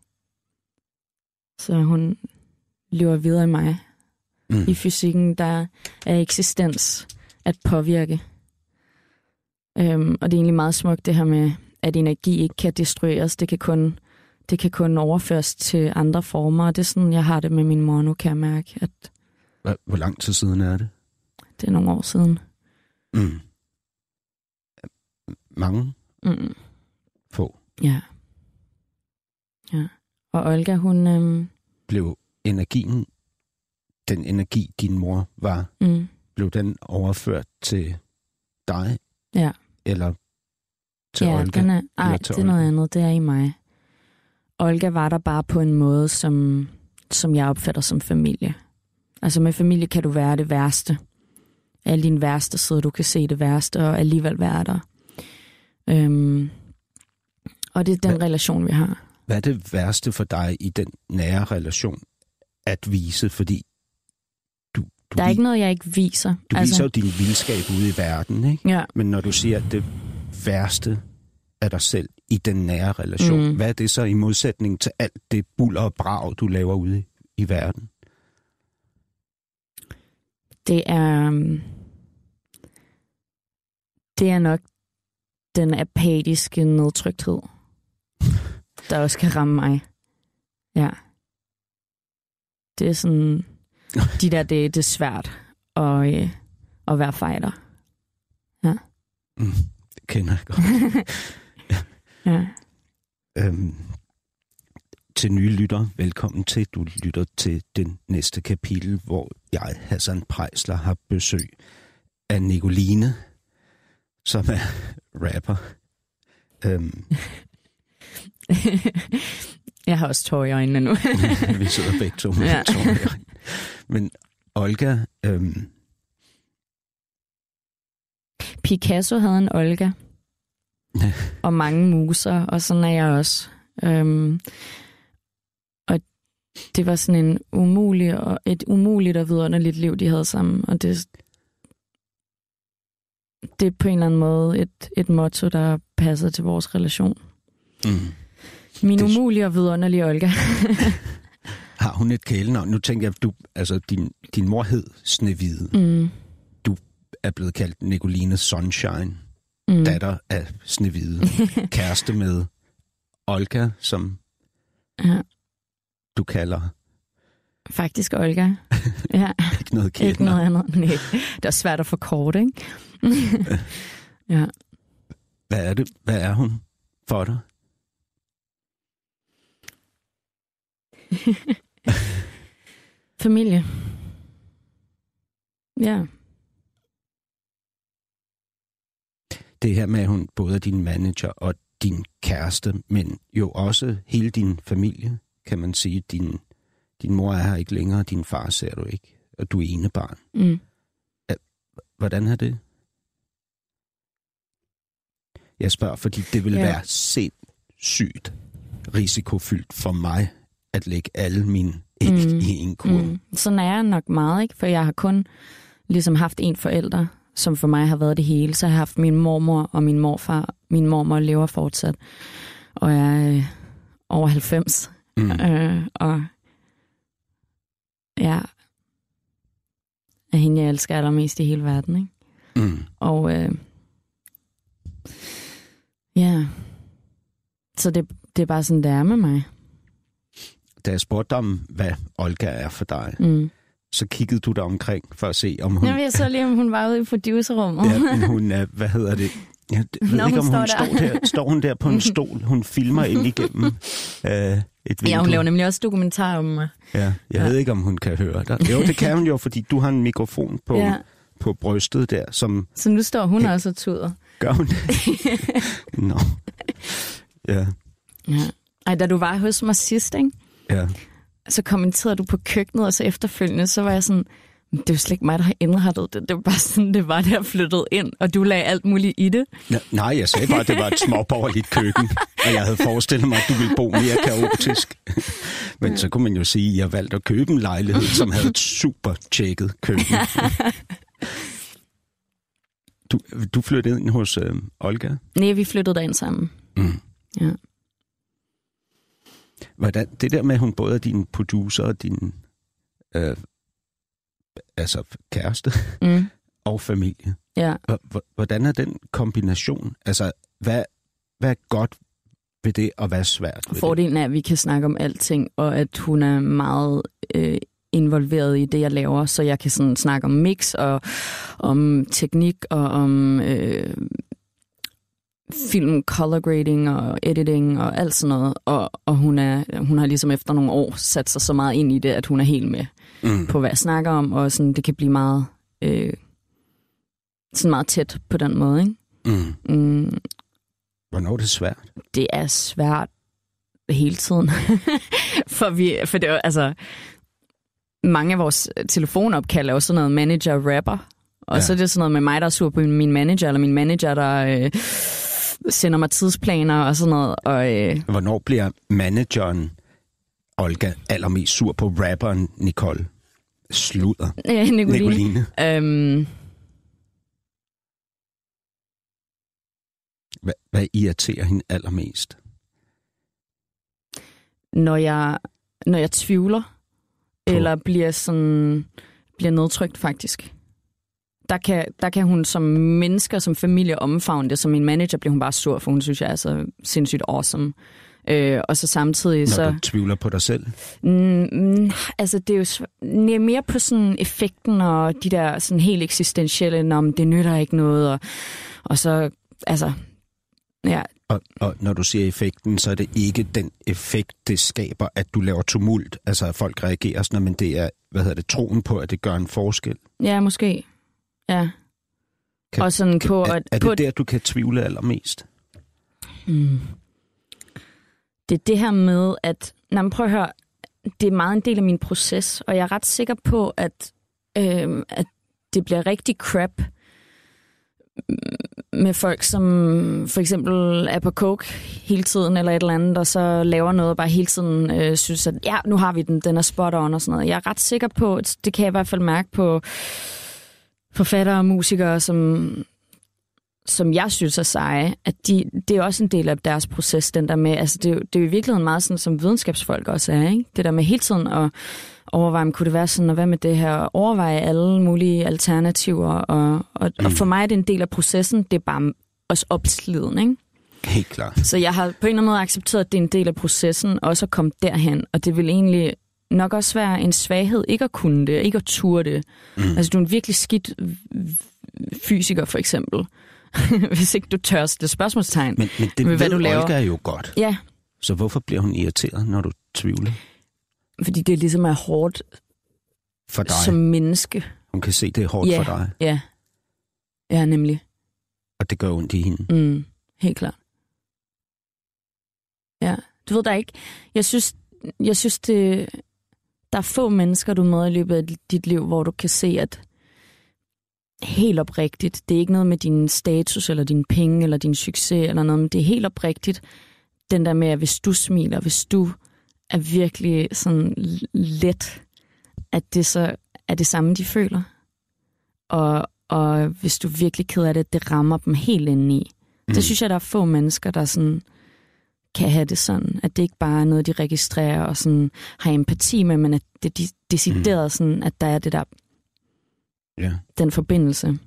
Så hun lever videre i mig. Mm. I fysikken, der er eksistens at påvirke. Øhm, og det er egentlig meget smukt, det her med, at energi ikke kan destrueres. Det kan kun, det kan kun overføres til andre former. Og det er sådan, jeg har det med min mor nu, kan jeg mærke, at Hvor lang tid siden er det? det er nogle år siden. Mm. Mange? Mm. Få. Ja. Ja. Og Olga, hun... Øhm, Blev energien, den energi, din mor var, mm, blev den overført til dig? Ja. Eller til ja, Olga? den er, ej, Eller det til er noget Olga? andet. Det er i mig. Olga var der bare på en måde, som, som jeg opfatter som familie. Altså med familie kan du være det værste. Alle dine værste sider, du kan se det værste, og alligevel være der. Øhm, og det er den Hvad- relation, vi har. Hvad er det værste for dig i den nære relation at vise? Fordi du, du, Der er ikke noget, jeg ikke viser. du viser jo din vildskab ude i verden, ikke? Ja, Men når du siger, at det værste af dig selv i den nære relation, mm. Mm. hvad er det så i modsætning til alt det buller og brag, du laver ude i, verden? det er... øhm, Det er nok den apatiske nedtrykthed, <laughs> der også kan ramme mig. Ja. Det er sådan... <laughs> De der dage, det er svært at, øh, at være fighter. Mm, det kender jeg godt. <laughs> Ja. øhm, til nye lytter, velkommen til. Du lytter til den næste kapitel, hvor jeg, Hassan Prejsler, har besøg af Nicoline, som er rapper. Øhm, <laughs> jeg har også tår i øjnene nu. <laughs> vi sidder begge to med Ja. tårer i øjnene. Men Olga, øhm, Picasso havde en Olga. <laughs> og mange muser, og sådan er jeg også. Øhm, og det var sådan en umulig og et umuligt og vidunderligt liv, de havde sammen. Og det, det er på en eller anden måde et, et motto, der passer til vores relation. mm, Min Det- umulige og vidunderlige Olga. <laughs> har hun et kælenavn? Nu tænker jeg, du, altså din, din mor hed Snevide, mm. Er blevet kaldt Nicoline Sunshine, Mm. datter af Snevide, <laughs> kæreste med Olga, som Ja, du kalder faktisk Olga. <laughs> Ja. ikke noget Ikke kælenavn. noget andet. Nej. Det er svært at forkorte, ikke? <laughs> ja. Hvad er det? Hvad er hun for dig? Familie. Ja. Det her med, at hun både er din manager og din kæreste, men jo også hele din familie, kan man sige. Din, din mor er her ikke længere, din far ser du ikke, og du er ene barn. Mm. Hvordan er det? Jeg spørger, fordi det vil Ja. ja. være sindssygt risikofyldt for mig at lægge alle mine æg Mm. i en kurv. Mm. Sådan er jeg nok meget, ikke? For jeg har kun ligesom haft en forælder, som for mig har været det hele. Så har jeg haft min mormor og min morfar. Min mormor lever fortsat, og er øh, over 90. Mm. Øh, og ja, er hende, jeg elsker allermest i hele verden, ikke? Mm. Og øh, ja, så det, det er bare sådan, det er med mig. Da jeg spurgte om, hvad Olga er for dig, Mm. Så kiggede du dig omkring for at se, om hun, Jamen, jeg så lige, om hun var ude i producerrummet. ja, men hun er, hvad hedder det? Jeg ved Nå, ikke, om hun hun står der. der. står hun der på en <laughs> stol. Hun filmer ind igennem øh, et vindue. Ja, hun laver nemlig også dokumentar om mig. Ja, jeg Ja. ved ikke, om hun kan høre dig. Jo, det kan hun jo, fordi du har en mikrofon på, Ja. på brystet der, som Så nu står hun også og tuder. gør hun det. <laughs> Nå. Ja, Ja. Ej, da du var hos mig sidst, ikke? ja. Så kommenterede du på køkkenet, og så efterfølgende, så var jeg sådan, "Men det er jo slet ikke mig, der har indrettet det. Det var bare sådan, det var der flyttet ind, og du lagde alt muligt i det. N- Nej, jeg sagde bare, at det var et småborgerligt køkken, og jeg havde forestillet mig, at du ville bo mere kaotisk. Men så kunne man jo sige, at jeg valgte at købe en lejlighed, som havde et super tjekket køkken. Du, du flyttede ind hos øh, Olga. Nej, vi flyttede derind sammen. Mm. Ja. Hvordan, det der med, at hun både er din producer og din øh, altså kæreste Mm. <laughs> og familie. Ja. Hvordan er den kombination? Altså, hvad, hvad er godt ved det, og hvad er svært ved? Fordelen er, at vi kan snakke om alting, og at hun er meget øh, involveret i det, jeg laver, så jeg kan sådan snakke om mix og om teknik og om øh, film, color grading og editing og alt sådan noget. Og, og hun, er, hun har ligesom efter nogle år sat sig så meget ind i det, at hun er helt med Mm. på, hvad jeg snakker om, og sådan, det kan blive meget, øh, sådan meget tæt på den måde. Ikke? Mm. Mm, Hvornår er det svært? det er svært hele tiden. <laughs> for, vi, for det er altså, mange af vores telefonopkald er jo sådan noget manager-rapper. Og ja. så er det sådan noget med mig, der er sur på min manager, eller min manager, der øh, sender mig tidsplaner og sådan noget. Og, øh, Hvornår bliver manageren Olga allermest sur på rapperen Nicole? Sluder. øh, Nicoline. Nicoline. Øhm, Hvad, hvad irriterer hende allermest? når jeg, når jeg tvivler, På? eller bliver sådan bliver nedtrykt faktisk. Der kan, der kan hun som mennesker, som familie omfavne det. Som min manager bliver hun bare sur, for hun synes, jeg er så sindssygt awesome. Øh, og så samtidig Når så... du tvivler på dig selv? Mm, mm, altså, det er jo det er mere på sådan effekten og de der sådan helt eksistentielle, om det nytter ikke noget, og, og så, altså, Ja, Og, og når du siger effekten, så er det ikke den effekt, det skaber, at du laver tumult, altså at folk reagerer sådan, men det er, hvad hedder det, troen på, at det gør en forskel. ja måske. Ja. Kan- og sådan Kan, på, er, at, er på det der, du kan tvivle allermest? Mm. Det er det her med, at... Nå, men prøv at høre. Det er meget en del af min proces, og jeg er ret sikker på, at, øh, at det bliver rigtig crap med folk, som for eksempel er på coke hele tiden, eller et eller andet, og så laver noget og bare hele tiden øh, synes, at ja, nu har vi den, den er spot on og sådan noget. Jeg er ret sikker på, at det kan jeg i hvert fald mærke på forfattere og musikere, som, som jeg synes er seje, at de, det er også en del af deres proces, den der med, altså det, er det er jo i virkeligheden meget sådan, som videnskabsfolk også er, ikke? Det der med hele tiden at overveje, om kunne det være sådan, og hvad med det her, og overveje alle mulige alternativer, og, og, mm. og for mig er det en del af processen, det er bare også opsliden, ikke? Helt klart. Så jeg har på en eller anden måde accepteret, at det er en del af processen, også at komme derhen, og det vil egentlig nok også være en svaghed ikke at kunne det, ikke at ture det. Mm. Altså du er en virkelig skidt fysiker for eksempel, <laughs> hvis ikke du tør stille spørgsmålstegn. Men, men det Med hvad ved du laver. Olga jo godt. Ja, Så hvorfor bliver hun irriteret, når du tvivler fordi det ligesom er hårdt for dig? som menneske. Hun kan se, det er hårdt Ja. for dig, Ja, ja nemlig. og det gør ondt i hende. Mm, helt klart. Ja, du ved der ikke. Jeg synes, jeg synes det, der er få mennesker, du møder i løbet af dit liv, hvor du kan se, at helt oprigtigt, det er ikke noget med din status, eller din penge, eller din succes, eller noget, men det er helt oprigtigt, den der med, at hvis du smiler, hvis du er virkelig sådan let, at det så er det samme, de føler. Og, og hvis du virkelig ked af det, det rammer dem helt indeni. Mm. Det synes jeg, der er få mennesker, der sådan kan have det sådan, at det ikke bare er noget, de registrerer og sådan har empati med, men at det er decideret sådan, at der er det der, Ja. den forbindelse.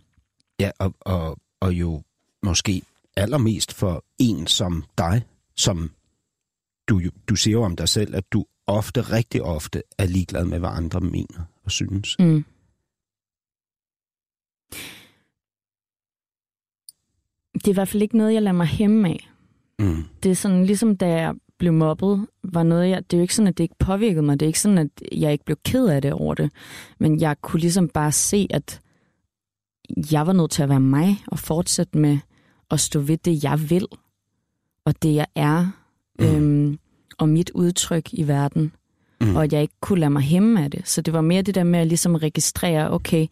Ja, og, og, og jo måske allermest for en som dig, som du, du siger jo om dig selv, at du ofte, rigtig ofte, er ligeglad med, hvad andre mener og synes. Mm. Det er i hvert fald ikke noget, jeg lader mig hæmme af. Mm. det er sådan, ligesom da jeg blev mobbet, var noget, jeg, det er jo ikke sådan, at det ikke påvirkede mig. Det er ikke sådan, at jeg ikke blev ked af det over det. Men jeg kunne ligesom bare se, at jeg var nødt til at være mig og fortsætte med at stå ved det, jeg vil. Og det, jeg er. Mm. Øhm, og mit udtryk i verden. Mm. Og at jeg ikke kunne lade mig hæmme af det. Så det var mere det der med at ligesom registrere, okay,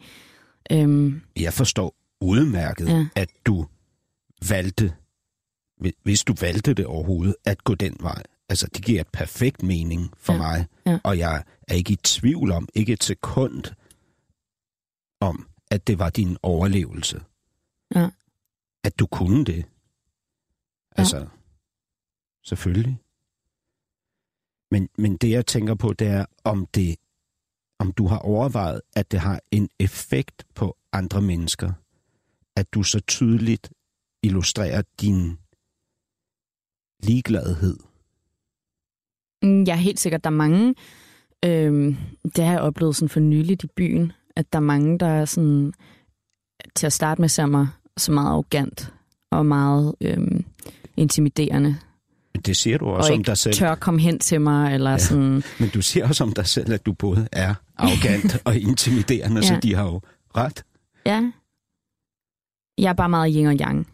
øhm, Jeg forstår udmærket, ja. At du valgte, hvis du valgte det overhovedet, at gå den vej. Altså, det giver et perfekt mening for ja. Ja. mig, Ja. og jeg er ikke i tvivl om, ikke et sekund om, at det var din overlevelse. Ja. At du kunne det. Altså, selvfølgelig. Men, men det, jeg tænker på, det er, om det om du har overvejet, at det har en effekt på andre mennesker, at du så tydeligt illustrerer din ligegladhed. Mm, Jeg er helt sikkert, der er mange, øhm, det har jeg oplevet sådan for nyligt i byen, at der er mange, der er sådan, til at starte med ser mig så meget arrogant og meget øhm, intimiderende, det siger du og også om ikke dig selv. tør komme hen til mig, eller Ja. sådan, Men du siger også om dig selv, at du både er arrogant og <laughs> intimiderende, så Ja. de har jo ret. ja. Jeg er bare meget yin og yang, og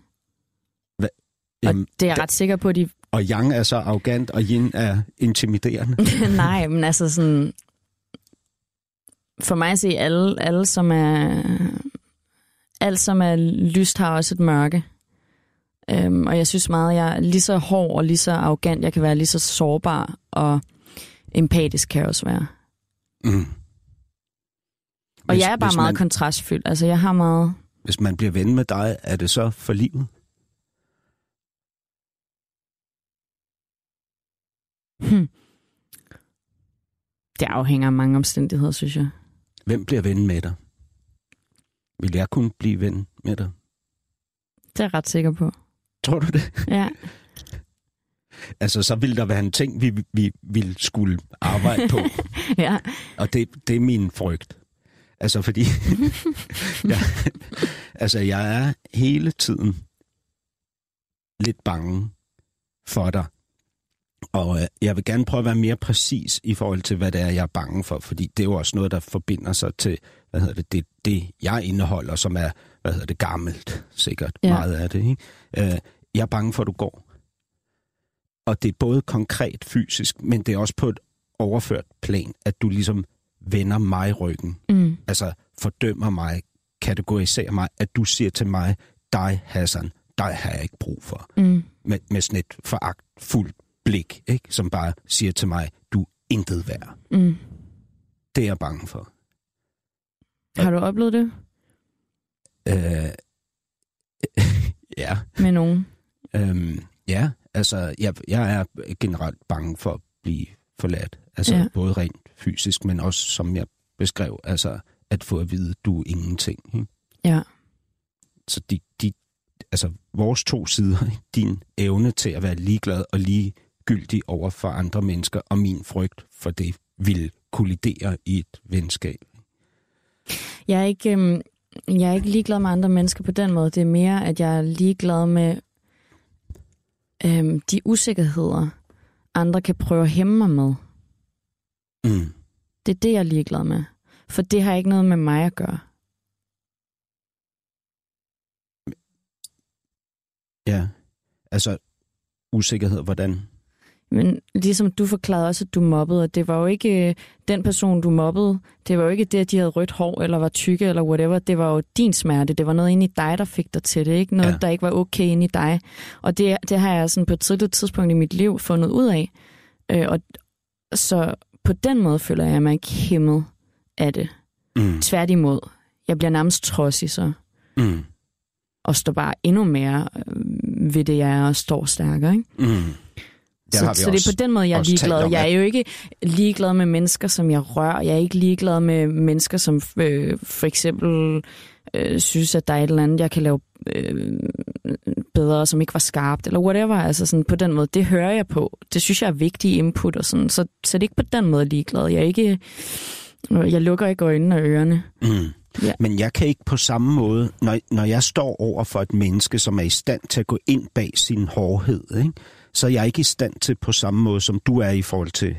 Jamen, det er jeg ret sikker på, at de og Yang er så arrogant, og Yin er intimiderende. <laughs> Nej, men altså sådan... For mig at se, alle, alle som er... Alt, som er lyst, har også et mørke. Øhm, og jeg synes meget, jeg er lige så hård og lige så arrogant. Jeg kan være lige så sårbar og empatisk kan jeg også være. Mm. Og jeg er bare hvis meget man, kontrastfyldt. Altså, jeg har meget... Hvis man bliver ven med dig, er det så for livet? Hmm. Det afhænger af mange omstændigheder, synes jeg. Hvem bliver ven med dig? Vil jeg kunne blive ven med dig? Det er jeg ret sikker på. Tror du det? Ja. <laughs> Altså, så ville der være en ting, vi, vi ville skulle arbejde på. <laughs> ja. Og det, det er min frygt. Altså, fordi... <laughs> jeg, altså, jeg er hele tiden lidt bange for dig. Og øh, jeg vil gerne prøve at være mere præcis i forhold til, hvad det er, jeg er bange for, fordi det er jo også noget, der forbinder sig til, hvad hedder det, det, det jeg indeholder, som er, hvad hedder det, gammelt, sikkert Ja. meget af det. Ikke? Øh, jeg er bange for, at du går. Og det er både konkret fysisk, men det er også på et overført plan, at du ligesom vender mig ryggen. Mm. Altså fordømmer mig, kategoriserer mig, at du siger til mig, dig Hassan, dig har jeg ikke brug for. Mm. Med, med sådan et foragtfuldt blik, ikke? som bare siger til mig, du er intet værd. Mm. Det er jeg bange for. Har du oplevet det Øh, <laughs> ja, med nogen? øhm, ja, altså jeg, jeg er generelt bange for at blive forladt. Altså Ja. både rent fysisk, men også som jeg beskrev, altså at få at vide, du er ingenting. Ikke? Ja. Så de, de, altså vores to sider, <laughs> din evne til at være ligeglad og ligegyldig over for andre mennesker, og min frygt for det vil kollidere i et venskab. Jeg er ikke, øhm, jeg er ikke ligeglad med andre mennesker på den måde. Det er mere, at jeg er ligeglad med øhm, de usikkerheder, andre kan prøve at hæmme mig med. Mm. Det er det, jeg er ligeglad med. For det har ikke noget med mig at gøre. Ja, altså usikkerhed, hvordan? Men ligesom du forklarede også, at du mobbede, og det var jo ikke øh, den person, du mobbede. Det var jo ikke det, at de havde rødt hår, eller var tykke, eller whatever. Det var jo din smerte. Det var noget inde i dig, der fik dig til det. Ikke noget, ja. Der ikke var okay inde i dig. Og det, det har jeg sådan på et tidligt tidspunkt i mit liv fundet ud af. Øh, og så på den måde føler jeg mig ikke hæmmet af det. Mm. Tværtimod. Jeg bliver nærmest trodsig så. Mm. Og står bare endnu mere øh, ved det, jeg er, og står stærkere. Ikke? Mm. Så, så det er på den måde, jeg er ligeglad. Jeg er jo ikke ligeglad med mennesker, som jeg rører. Jeg er ikke ligeglad med mennesker, som øh, for eksempel øh, synes, at der er et eller andet, jeg kan lave øh, bedre, som ikke var skarpt, eller whatever. Altså sådan på den måde, det hører jeg på. Det synes jeg er vigtig input og sådan. Så, så det er ikke på den måde ligeglad. Jeg er ikke... øh, Jeg lukker ikke øjnene og ørerne. Mm. Ja. Men jeg kan ikke på samme måde, når, når jeg står over for et menneske, som er i stand til at gå ind bag sin hårdhed, ikke? Så er jeg ikke i stand til på samme måde, som du er i forhold til,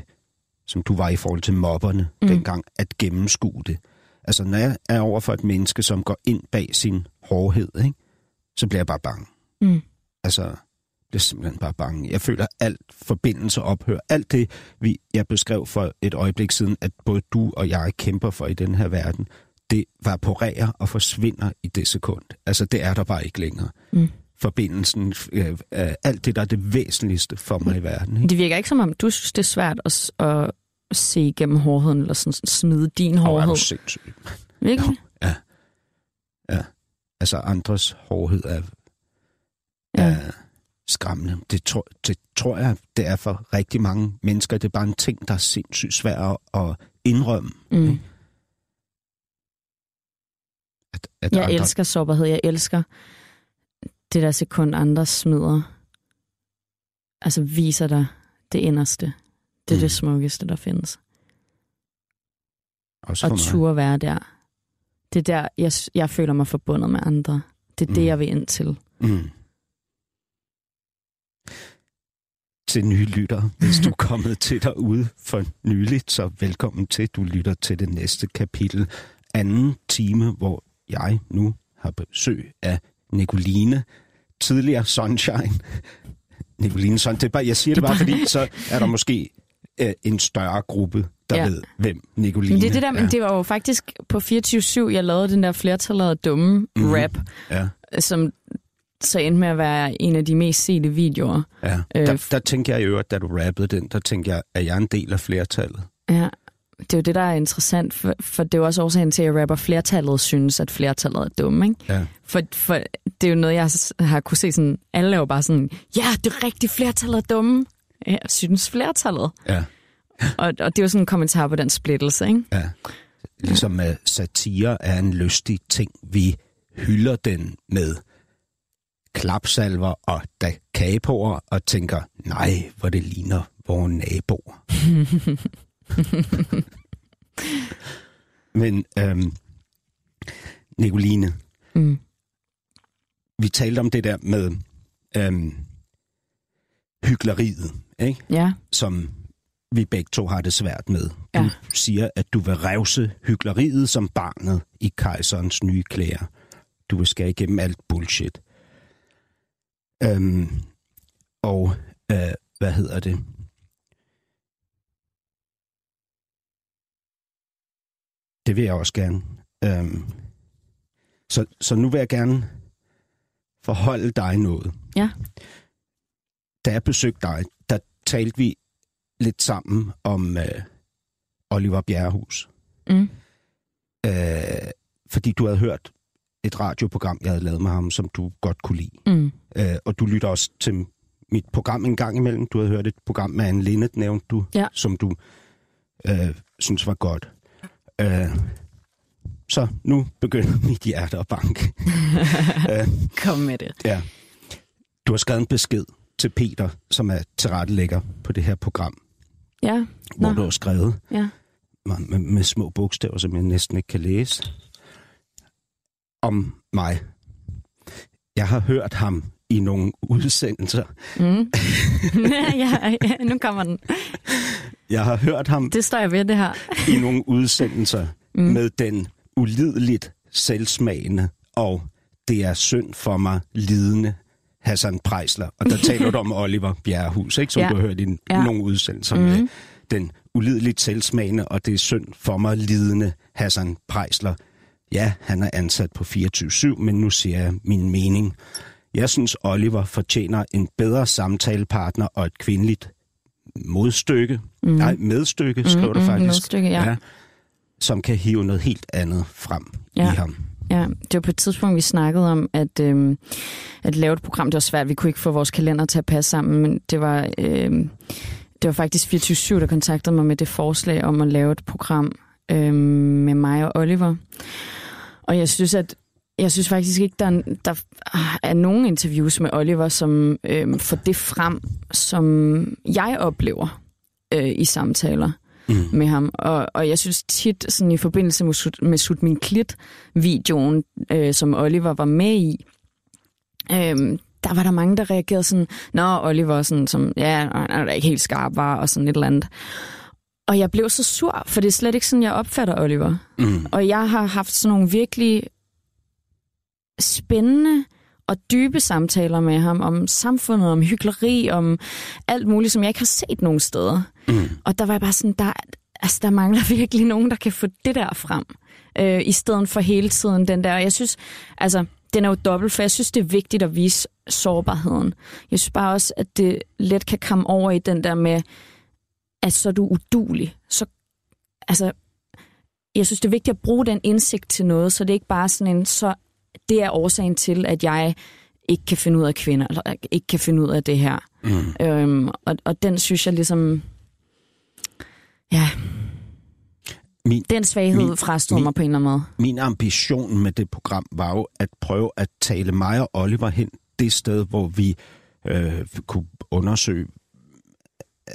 som du var i forhold til mobberne Mm. dengang, at gennemskue det. Altså, når jeg er over for et menneske, som går ind bag sin hårdhed, ikke? så bliver jeg bare bange. Mm. Altså, jeg bliver simpelthen bare bange. Jeg føler, alt forbindelse ophører. Alt det, vi, jeg beskrev for et øjeblik siden, at både du og jeg kæmper for i den her verden, det vaporerer og forsvinder i det sekund. Altså, det er der bare ikke længere. Mm. Forbindelsen, øh, øh, alt det, der er det væsentligste for mig i verden. Ikke? Det virker ikke som om, du synes, det er svært at, at se igennem hårdheden, eller sådan smide din Og er hårdhed. du sindssyg. Virkelig? Ja. ja. Altså, andres hårdhed er, Ja. er skræmmende. Det tror, det tror jeg, det er for rigtig mange mennesker. Det er bare en ting, der er sindssygt svær at, indrømme. Mm. At, at Jeg andre, elsker sårbarhed. Jeg elsker det der sekund, andre smider. Altså viser dig det inderste. Det er mm. Det smukkeste, der findes. Også Og turde være der. Det er der, jeg, jeg føler mig forbundet med andre. Det er det, Mm. jeg vil ind til. Mm. Til nye lytter, hvis du er kommet <laughs> til derude for nyligt, så velkommen til. Du lytter til det næste kapitel. Anden time, hvor jeg nu har besøg af Nicoline, tidligere Sunshine. <laughs> Nicoline Sunshine, det er bare, jeg siger det, Det bare, fordi så er der måske øh, en større gruppe, der Ja. ved, hvem Nicoline Men det er det der, men det var jo faktisk på 24-7, jeg lavede den der flertallet dumme Mhm. mm. rap, Ja, som så endte med at være en af de mest sete videoer. ja. Øh, Der, der tænkte jeg i øvrigt, da du rappede den, der tænkte jeg, at jeg er en del af flertallet. Ja, det er jo det, der er interessant, for, for det er jo også årsagen til, at rapper flertallet synes, at flertallet er dumme, ikke? Ja. For, for det er jo noget, jeg har kunne se sådan, alle er jo bare sådan, ja, det er rigtigt, flertallet er dumme. Jeg synes flertallet. Ja. Og, og det er jo sådan en kommentar på den splittelse, ikke? Ja. Ligesom at satire er en lystig ting. Vi hylder den med klapsalver og da kagepoer og tænker, nej, hvor det ligner vores naboer. <laughs> Men øhm, Nicoline, Mm. Vi talte om det der med, øhm, hyggeleriet, ikke? Ja. som vi begge to har det svært med. Du Ja. siger, at du vil revse hyggeleriet som barnet i kejserens nye klæder. Du vil skære igennem alt bullshit. Øhm, og øh, hvad hedder det? Det vil jeg også gerne. Øhm, så, så nu vil jeg gerne forholde dig noget. Ja. Da jeg besøgte dig, der talte vi lidt sammen om øh, Oliver Bjerrehus. Mm. Øh, fordi du havde hørt et radioprogram, jeg havde lavet med ham, som du godt kunne lide. Mm. Øh, og du lytter også til mit program en gang imellem. Du havde hørt et program med Anne Linnet, nævnte du, Ja. som du øh, synes var godt. Øh, så nu begynder <laughs> mit hjerte at banke. <laughs> øh, Kom med det. ja. Du har skrevet en besked til Peter, som er tilrettelægger på det her program, Ja. hvor Nå. du har skrevet Ja. med, med, med små bogstaver, som jeg næsten ikke kan læse, om mig. Jeg har hørt ham i nogle udsendelser. Mm. <laughs> ja, ja, nu kommer den. Jeg har hørt ham Det står jeg ved, det her. i nogle udsendelser mm. med den ulideligt selvsmagende og det er synd for mig lidende Hassan Prejsler. Og der taler du om <laughs> Oliver Bjerrehus, ikke? som Ja. du har hørt i Ja. nogle udsendelser med den ulideligt selvsmagende og det er synd for mig lidende Hassan Prejsler. Ja, han er ansat på 24-7, men nu siger jeg min mening. Jeg synes, Oliver fortjener en bedre samtalepartner og et kvindeligt modstykke. Mm. Nej, medstykke, skriver du mm, faktisk. medstykke, ja. Som kan hive noget helt andet frem Ja. i ham. Ja, det var på et tidspunkt, vi snakkede om, at, øhm, at lave et program, det var svært, vi kunne ikke få vores kalender til at passe sammen, men det var, øhm, det var faktisk 24 der kontaktede mig med det forslag om at lave et program øhm, med mig og Oliver. Og jeg synes, at jeg synes faktisk ikke, der er, der er nogen interviews med Oliver, som øhm, får det frem, som jeg oplever øh, i samtaler Mm. med ham. Og, og jeg synes tit, sådan i forbindelse med, Sut- med Sut Min Klit-videoen, øh, som Oliver var med i, øh, der var der mange, der reagerede sådan, Nå, Oliver, sådan, som, ja, han er da ikke helt skarp, var, og sådan et eller andet. Og jeg blev så sur, for det er slet ikke sådan, jeg opfatter Oliver. Mm. Og jeg har haft sådan nogle virkelig spændende og dybe samtaler med ham om samfundet, om hyggeleri, om alt muligt, som jeg ikke har set nogen steder. Mm. Og der var jeg bare sådan, der, altså, der mangler <laughs> virkelig nogen, der kan få det der frem, øh, i stedet for hele tiden den der. Og jeg synes, altså, den er jo dobbelt, for jeg synes, det er vigtigt at vise sårbarheden. Jeg synes bare også, at det let kan komme over i den der med, at så er du udulig. Så, altså, jeg synes, det er vigtigt at bruge den indsigt til noget, så det er ikke bare sådan en, så det er årsagen til, at jeg ikke kan finde ud af kvinder, eller ikke kan finde ud af det her. Mm. Øhm, og, og den synes jeg ligesom, ja, Min, den svaghed Min- frastod min- mig på en eller anden måde. min ambition med det program var jo at prøve at tale mig og Oliver hen det sted, hvor vi øh, kunne undersøge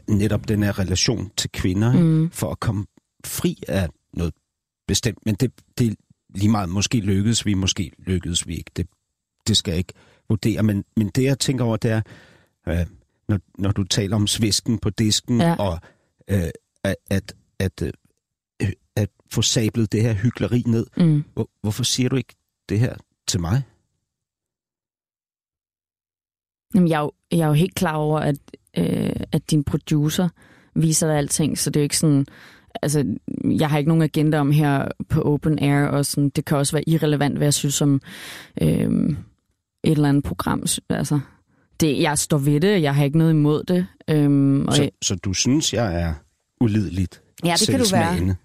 netop den her relation til kvinder, mm. for at komme fri af noget bestemt. Men det, det lige meget, måske lykkedes vi, måske lykkedes vi ikke. Det, det skal jeg ikke vurdere. Men, men det, jeg tænker over, det er, øh, når, når du taler om svisken på disken, Ja. og øh, at, at, at, øh, at få sablet det her hyggeleri ned, Mm. hvor, hvorfor siger du ikke det her til mig? Jamen, jeg, er jo, jeg er jo helt klar over, at, øh, at din producer viser dig alting, så det er jo ikke sådan... Altså, jeg har ikke nogen agenda om her på open air, og sådan, det kan også være irrelevant, hvad jeg synes om øh, et eller andet program. Altså, det, jeg står ved det, jeg har ikke noget imod det. Øh, og Så, jeg, så du synes, jeg er ulideligt ja, det kan du være.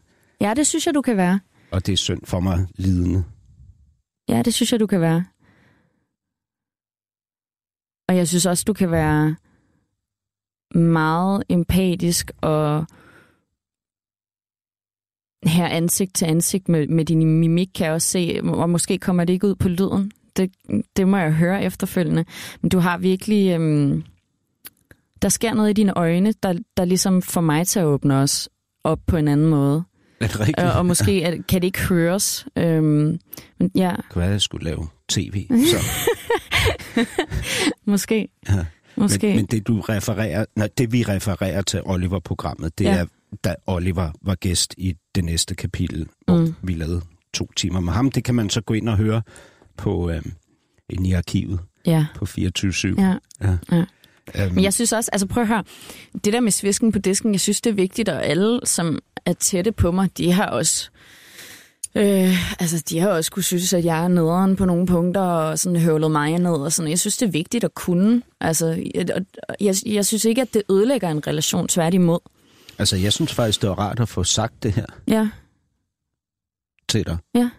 Ja, det synes jeg, du kan være. og det er synd for mig lidende. Ja, det synes jeg, du kan være. Og jeg synes også, du kan være meget empatisk og her ansigt til ansigt med, med din mimik, kan jeg også se, og måske kommer det ikke ud på lyden. Det, det må jeg høre efterfølgende. Men du har virkelig... Øhm, der sker noget i dine øjne, der, der ligesom får mig til at åbne os op på en anden måde. Er det rigtigt? Øh, og <laughs> måske er, kan det ikke høres. Øhm, men ja, Det kunne være, at jeg skulle lave tv. Så, <laughs> måske. ja. Måske. Men, men det du refererer, nej, det vi refererer til Oliver-programmet, det Ja. er, da Oliver var gæst i det næste kapitel, hvor mm. vi lavede to timer med ham. Det kan man så gå ind og høre på øh, inde i arkivet Ja. på 24-7. Ja. ja. Ja. Øhm, Men jeg synes også, altså prøv at høre, det der med svisken på disken, jeg synes, det er vigtigt, og alle, som er tætte på mig, de har også... Øh, altså, de har også kunne synes, at jeg er nederen på nogle punkter, og sådan høvlet mig ned, og sådan. Jeg synes, det er vigtigt at kunne. Altså, jeg, jeg, jeg synes ikke, at det ødelægger en relation, tværtimod. Altså, jeg synes faktisk, det var rart at få sagt det her Ja, til dig. Ja.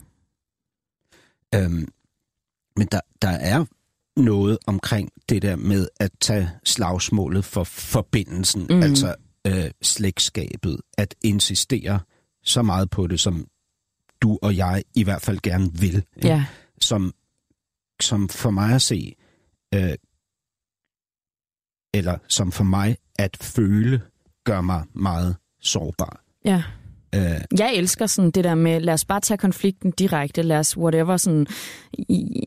Øhm, men der, der er noget omkring det der med at tage slagsmålet for forbindelsen, mm. altså øh, slægtskabet, at insistere så meget på det, som du og jeg i hvert fald gerne vil. ikke? ja, Som, som for mig at se, øh, eller som for mig at føle, gør mig meget sårbar. ja. Øh, Jeg elsker sådan det der med, lad os bare tage konflikten direkte, lad os whatever, sådan, i,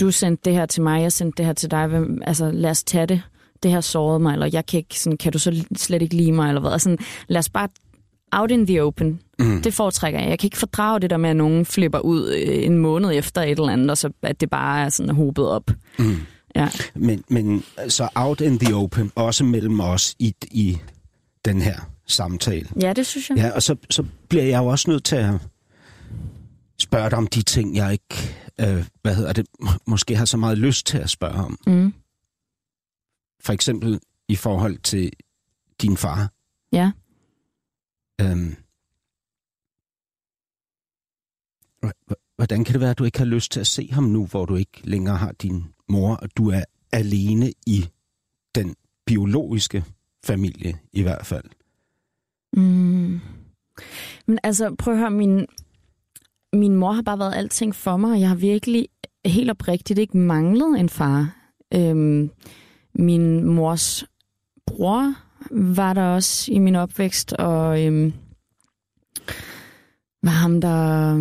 du sendte det her til mig, jeg sendte det her til dig, hvem, altså lad os tage det, det her sårede mig, eller jeg kan ikke, sådan, kan du så slet ikke lide mig, eller hvad, altså, lad os bare out in the open, mm. det foretrækker jeg. Jeg kan ikke fordrage det der med, at nogen flipper ud øh, en måned efter et eller andet, og så at det bare er sådan hobet op. Mm. Ja. Men, men så out in the open, også mellem os i, i den her samtale. ja, det synes jeg. Ja, og så, så bliver jeg jo også nødt til at spørge dig om de ting, jeg ikke, øh, hvad hedder det, må- måske har så meget lyst til at spørge om. Mm. For eksempel i forhold til din far. Ja. Øhm, hvordan kan det være, at du ikke har lyst til at se ham nu, hvor du ikke længere har din mor, og du er alene i den biologiske familie i hvert fald? Mm. Men altså, prøv at høre, min, min mor har bare været alting for mig, og jeg har virkelig helt oprigtigt ikke manglet en far. Øhm, min mors bror var der også i min opvækst, og øhm, var ham, der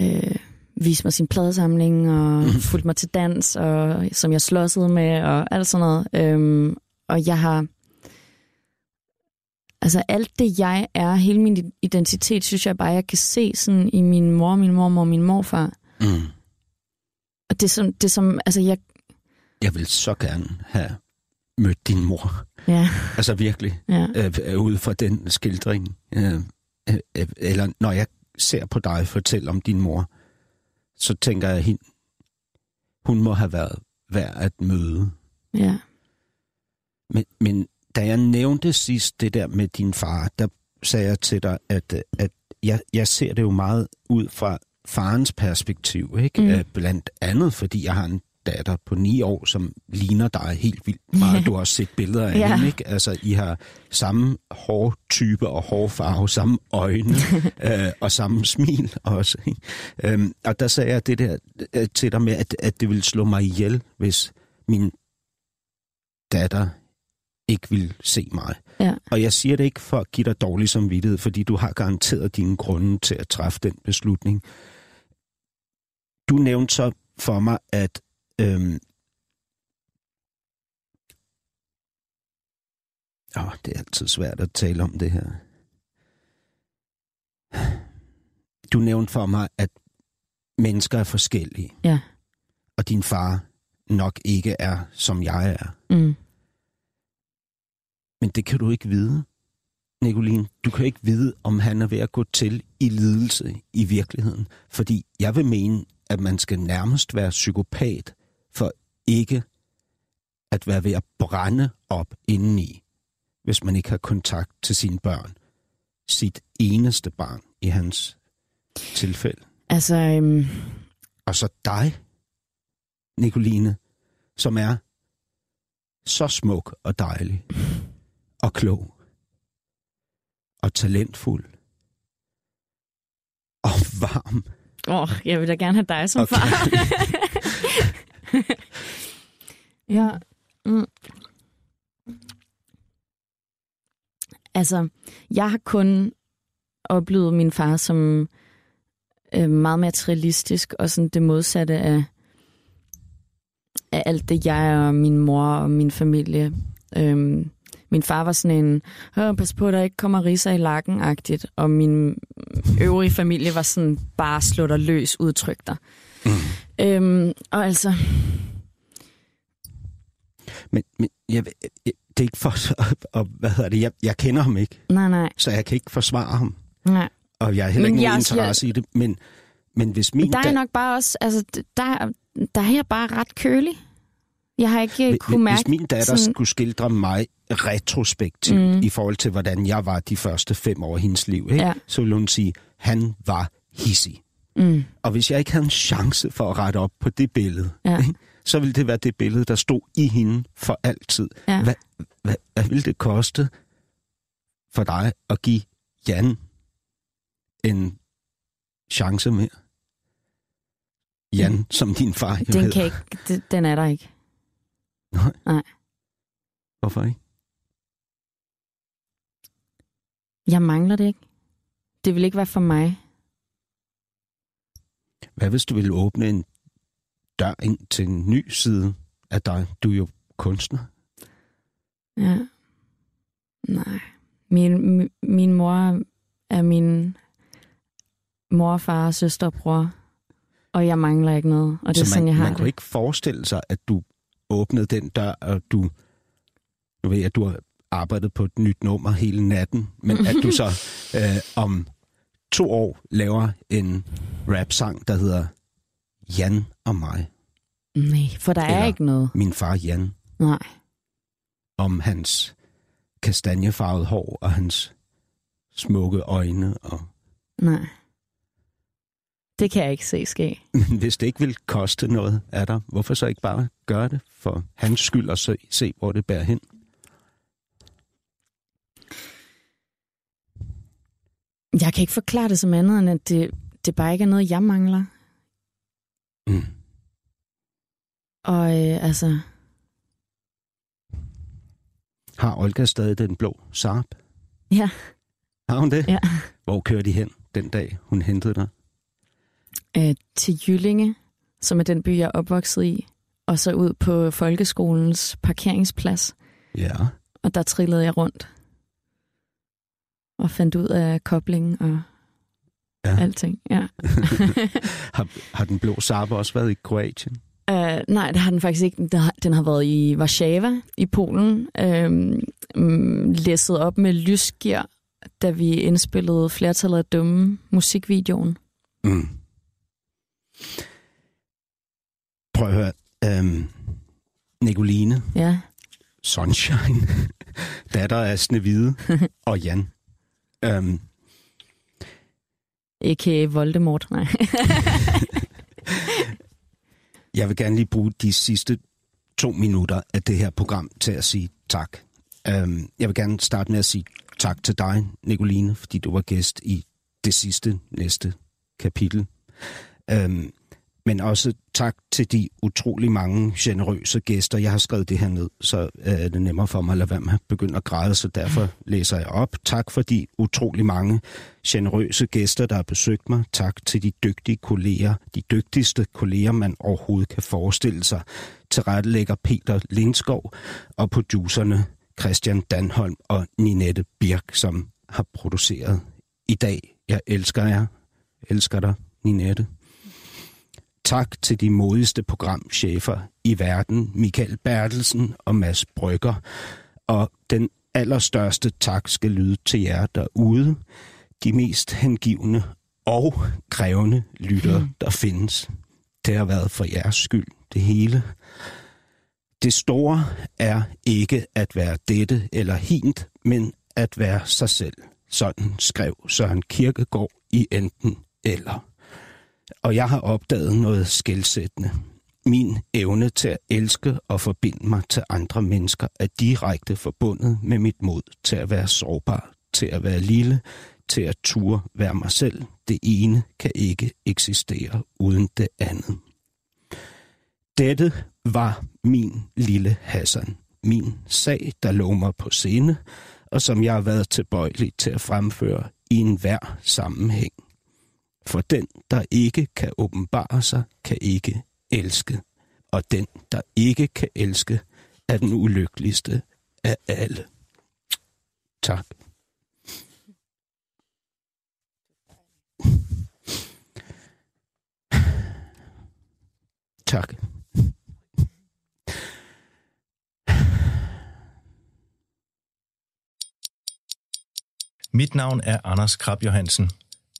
øh, viste mig sin pladesamling, og fulgte mig til dans, og som jeg slåsede med, og alt sådan noget. Øhm, og jeg har Altså alt det, jeg er, hele min identitet, synes jeg bare, jeg kan se sådan i min mor, min mormor og min morfar. Mm. Og det er som, det som altså jeg, Jeg vil så gerne have mødt din mor. ja, Altså virkelig. ja, øh, øh, ud fra den skildring. Øh, øh, øh, eller når jeg ser på dig fortælle om din mor, så tænker jeg, hende, hun må have været værd at møde. ja, Men, men da jeg nævnte sidst det der med din far, der sagde jeg til dig, at, at jeg, jeg ser det jo meget ud fra farens perspektiv, ikke? Mm. Mm. Blandt andet, fordi jeg har en datter på ni år, som ligner dig helt vildt meget. Du har også set billeder af Ja. hende, ikke? Altså, I har samme hårtype og hårfarve, samme øjne <laughs> øh, og samme smil også. Ikke? Øhm, og der sagde jeg det der øh, til dig med, at, at det ville slå mig ihjel, hvis min datter ikke vil se mig. Ja. Og jeg siger det ikke for at give dig dårlig samvittighed, fordi du har garanteret dine grunde til at træffe den beslutning. Du nævnte så for mig, at øhm, åh, det er altid svært at tale om det her. Du nævnte for mig, at mennesker er forskellige. Ja. Og din far nok ikke er, som jeg er. mm, Men det kan du ikke vide, Nicoline. Du kan ikke vide, om han er ved at gå til i lidelse i virkeligheden. Fordi jeg vil mene, at man skal nærmest være psykopat for ikke at være ved at brænde op indeni, hvis man ikke har kontakt til sine børn. Sit eneste barn i hans tilfælde. altså, øhm, Og så dig, Nicoline, som er så smuk og dejlig og klog og talentfuld og varm. åh, jeg vil da gerne have dig som Okay. far. <laughs> ja. Mm. Altså, jeg har kun oplevet min far som øh, meget materialistisk og sådan det modsatte af, af alt det, jeg og min mor og min familie. Øhm, min far var sådan en, Åh, pas på, der ikke kommer riser i lakken-agtigt, og min øvrige familie var sådan, bare slå dig løs, udtryk dig. Mm. Øhm, og altså, Men, men jeg, jeg, det er ikke for... Og, hvad hedder det? Jeg, jeg kender ham ikke, nej, nej, så jeg kan ikke forsvare ham. nej. Og jeg har heller ikke nogen jeg- interesse i det. Men, men hvis min... Der er da- jeg nok bare også, altså, der, der er jeg bare ret kølig. Jeg har ikke Hvis- kunne mærke... Hvis min datter sådan- skulle skildre mig retrospektivt Mm. i forhold til, hvordan jeg var de første fem år af hendes liv, ikke? Ja. så ville hun sige, han var hissig. Mm, Og hvis jeg ikke havde en chance for at rette op på det billede, ja, ikke? så ville det være det billede, der stod i hende for altid. ja. Hvad, hvad, hvad ville det koste for dig at give Jan en chance mere? Jan, mm. som din far jo Den, hedder. kan ikke, den er der ikke. Nej. Nej. Hvorfor ikke? Jeg mangler det ikke. Det vil ikke være for mig. Hvad hvis du ville åbne en dør ind til en ny side af dig? Du er jo kunstner. Ja. Nej. Min, mi- min mor er min mor, far, søster og bror. Og jeg mangler ikke noget. Og det er Så sådan, man, jeg har man kunne det. ikke forestille sig, at du åbnede den dør, og du... Nu ved jeg, at du har arbejdet på et nyt nummer hele natten, men at du så <laughs> øh, om to år laver en rap-sang, der hedder Jan og mig. Nej, for der er Eller- ikke noget. Min far Jan. Nej. Om hans kastanjefarvede hår og hans smukke øjne. Og... Nej. Det kan jeg ikke se ske. <laughs> Hvis det ikke vil koste noget af dig, hvorfor så ikke bare gøre det for hans skyld og se, se hvor det bærer hen? Jeg kan ikke forklare det som andet, end at det, det bare ikke er noget, jeg mangler. Mm. Og øh, altså, Har Olga stadig den blå Saab? ja, Har hun det? Ja. Hvor kører de hen den dag, hun hentede dig? Øh, til Jyllinge, som er den by, jeg er opvokset i, og så ud på folkeskolens parkeringsplads. Ja. Og der trillede jeg rundt og fandt ud af koblingen og Ja. alting. Ja. <laughs> har, har den blå Saab også været i Kroatien? Uh, nej, det har den faktisk ikke. Den har, den har været i Warszawa i Polen, uh, um, læsset op med lysgear, da vi indspillede flertallet af dumme musikvideoen. Mm. Prøv at høre. Øhm, Nicoline, Ja, Sunshine, <laughs> datter af Snevide <laughs> og Jan. Øhm, ikke Voldemort, nej. <laughs> jeg vil gerne lige bruge de sidste to minutter af det her program til at sige tak. Øhm, jeg vil gerne starte med at sige tak til dig, Nicoline, fordi du var gæst i det sidste næste kapitel. Øhm, men også tak til de utrolig mange generøse gæster. Jeg har skrevet det her ned, så er det nemmere for mig at lade være med at begynde at græde, så derfor <laughs> læser jeg op. Tak for de utrolig mange generøse gæster, der har besøgt mig. Tak til de dygtige kolleger, de dygtigste kolleger, man overhovedet kan forestille sig. Tilrettelægger Peter Lindskov og producerne Christian Danholm og Ninette Birk, som har produceret i dag. Jeg elsker jer. Elsker dig, Ninette. Tak til de modigste programchefer i verden, Michael Bertelsen og Mads Brygger. Og den allerstørste tak skal lyde til jer derude, de mest hengivne og krævende lyttere, der findes. Det har været for jeres skyld, det hele. Det store er ikke at være dette eller hint, men at være sig selv. Sådan skrev Søren Kierkegaard i enten eller. Og jeg har opdaget noget skældsættende. Min evne til at elske og forbinde mig til andre mennesker er direkte forbundet med mit mod til at være sårbar, til at være lille, til at ture være mig selv. Det ene kan ikke eksistere uden det andet. Dette var min lille Hassan. Min sag, der lå mig på scene, og som jeg har været tilbøjelig til at fremføre i enhver sammenhæng. For den, der ikke kan åbenbare sig, kan ikke elske. og den, der ikke kan elske, er den ulykkeligste af alle. Tak. Tak. Mit navn er Anders Krab Johansen.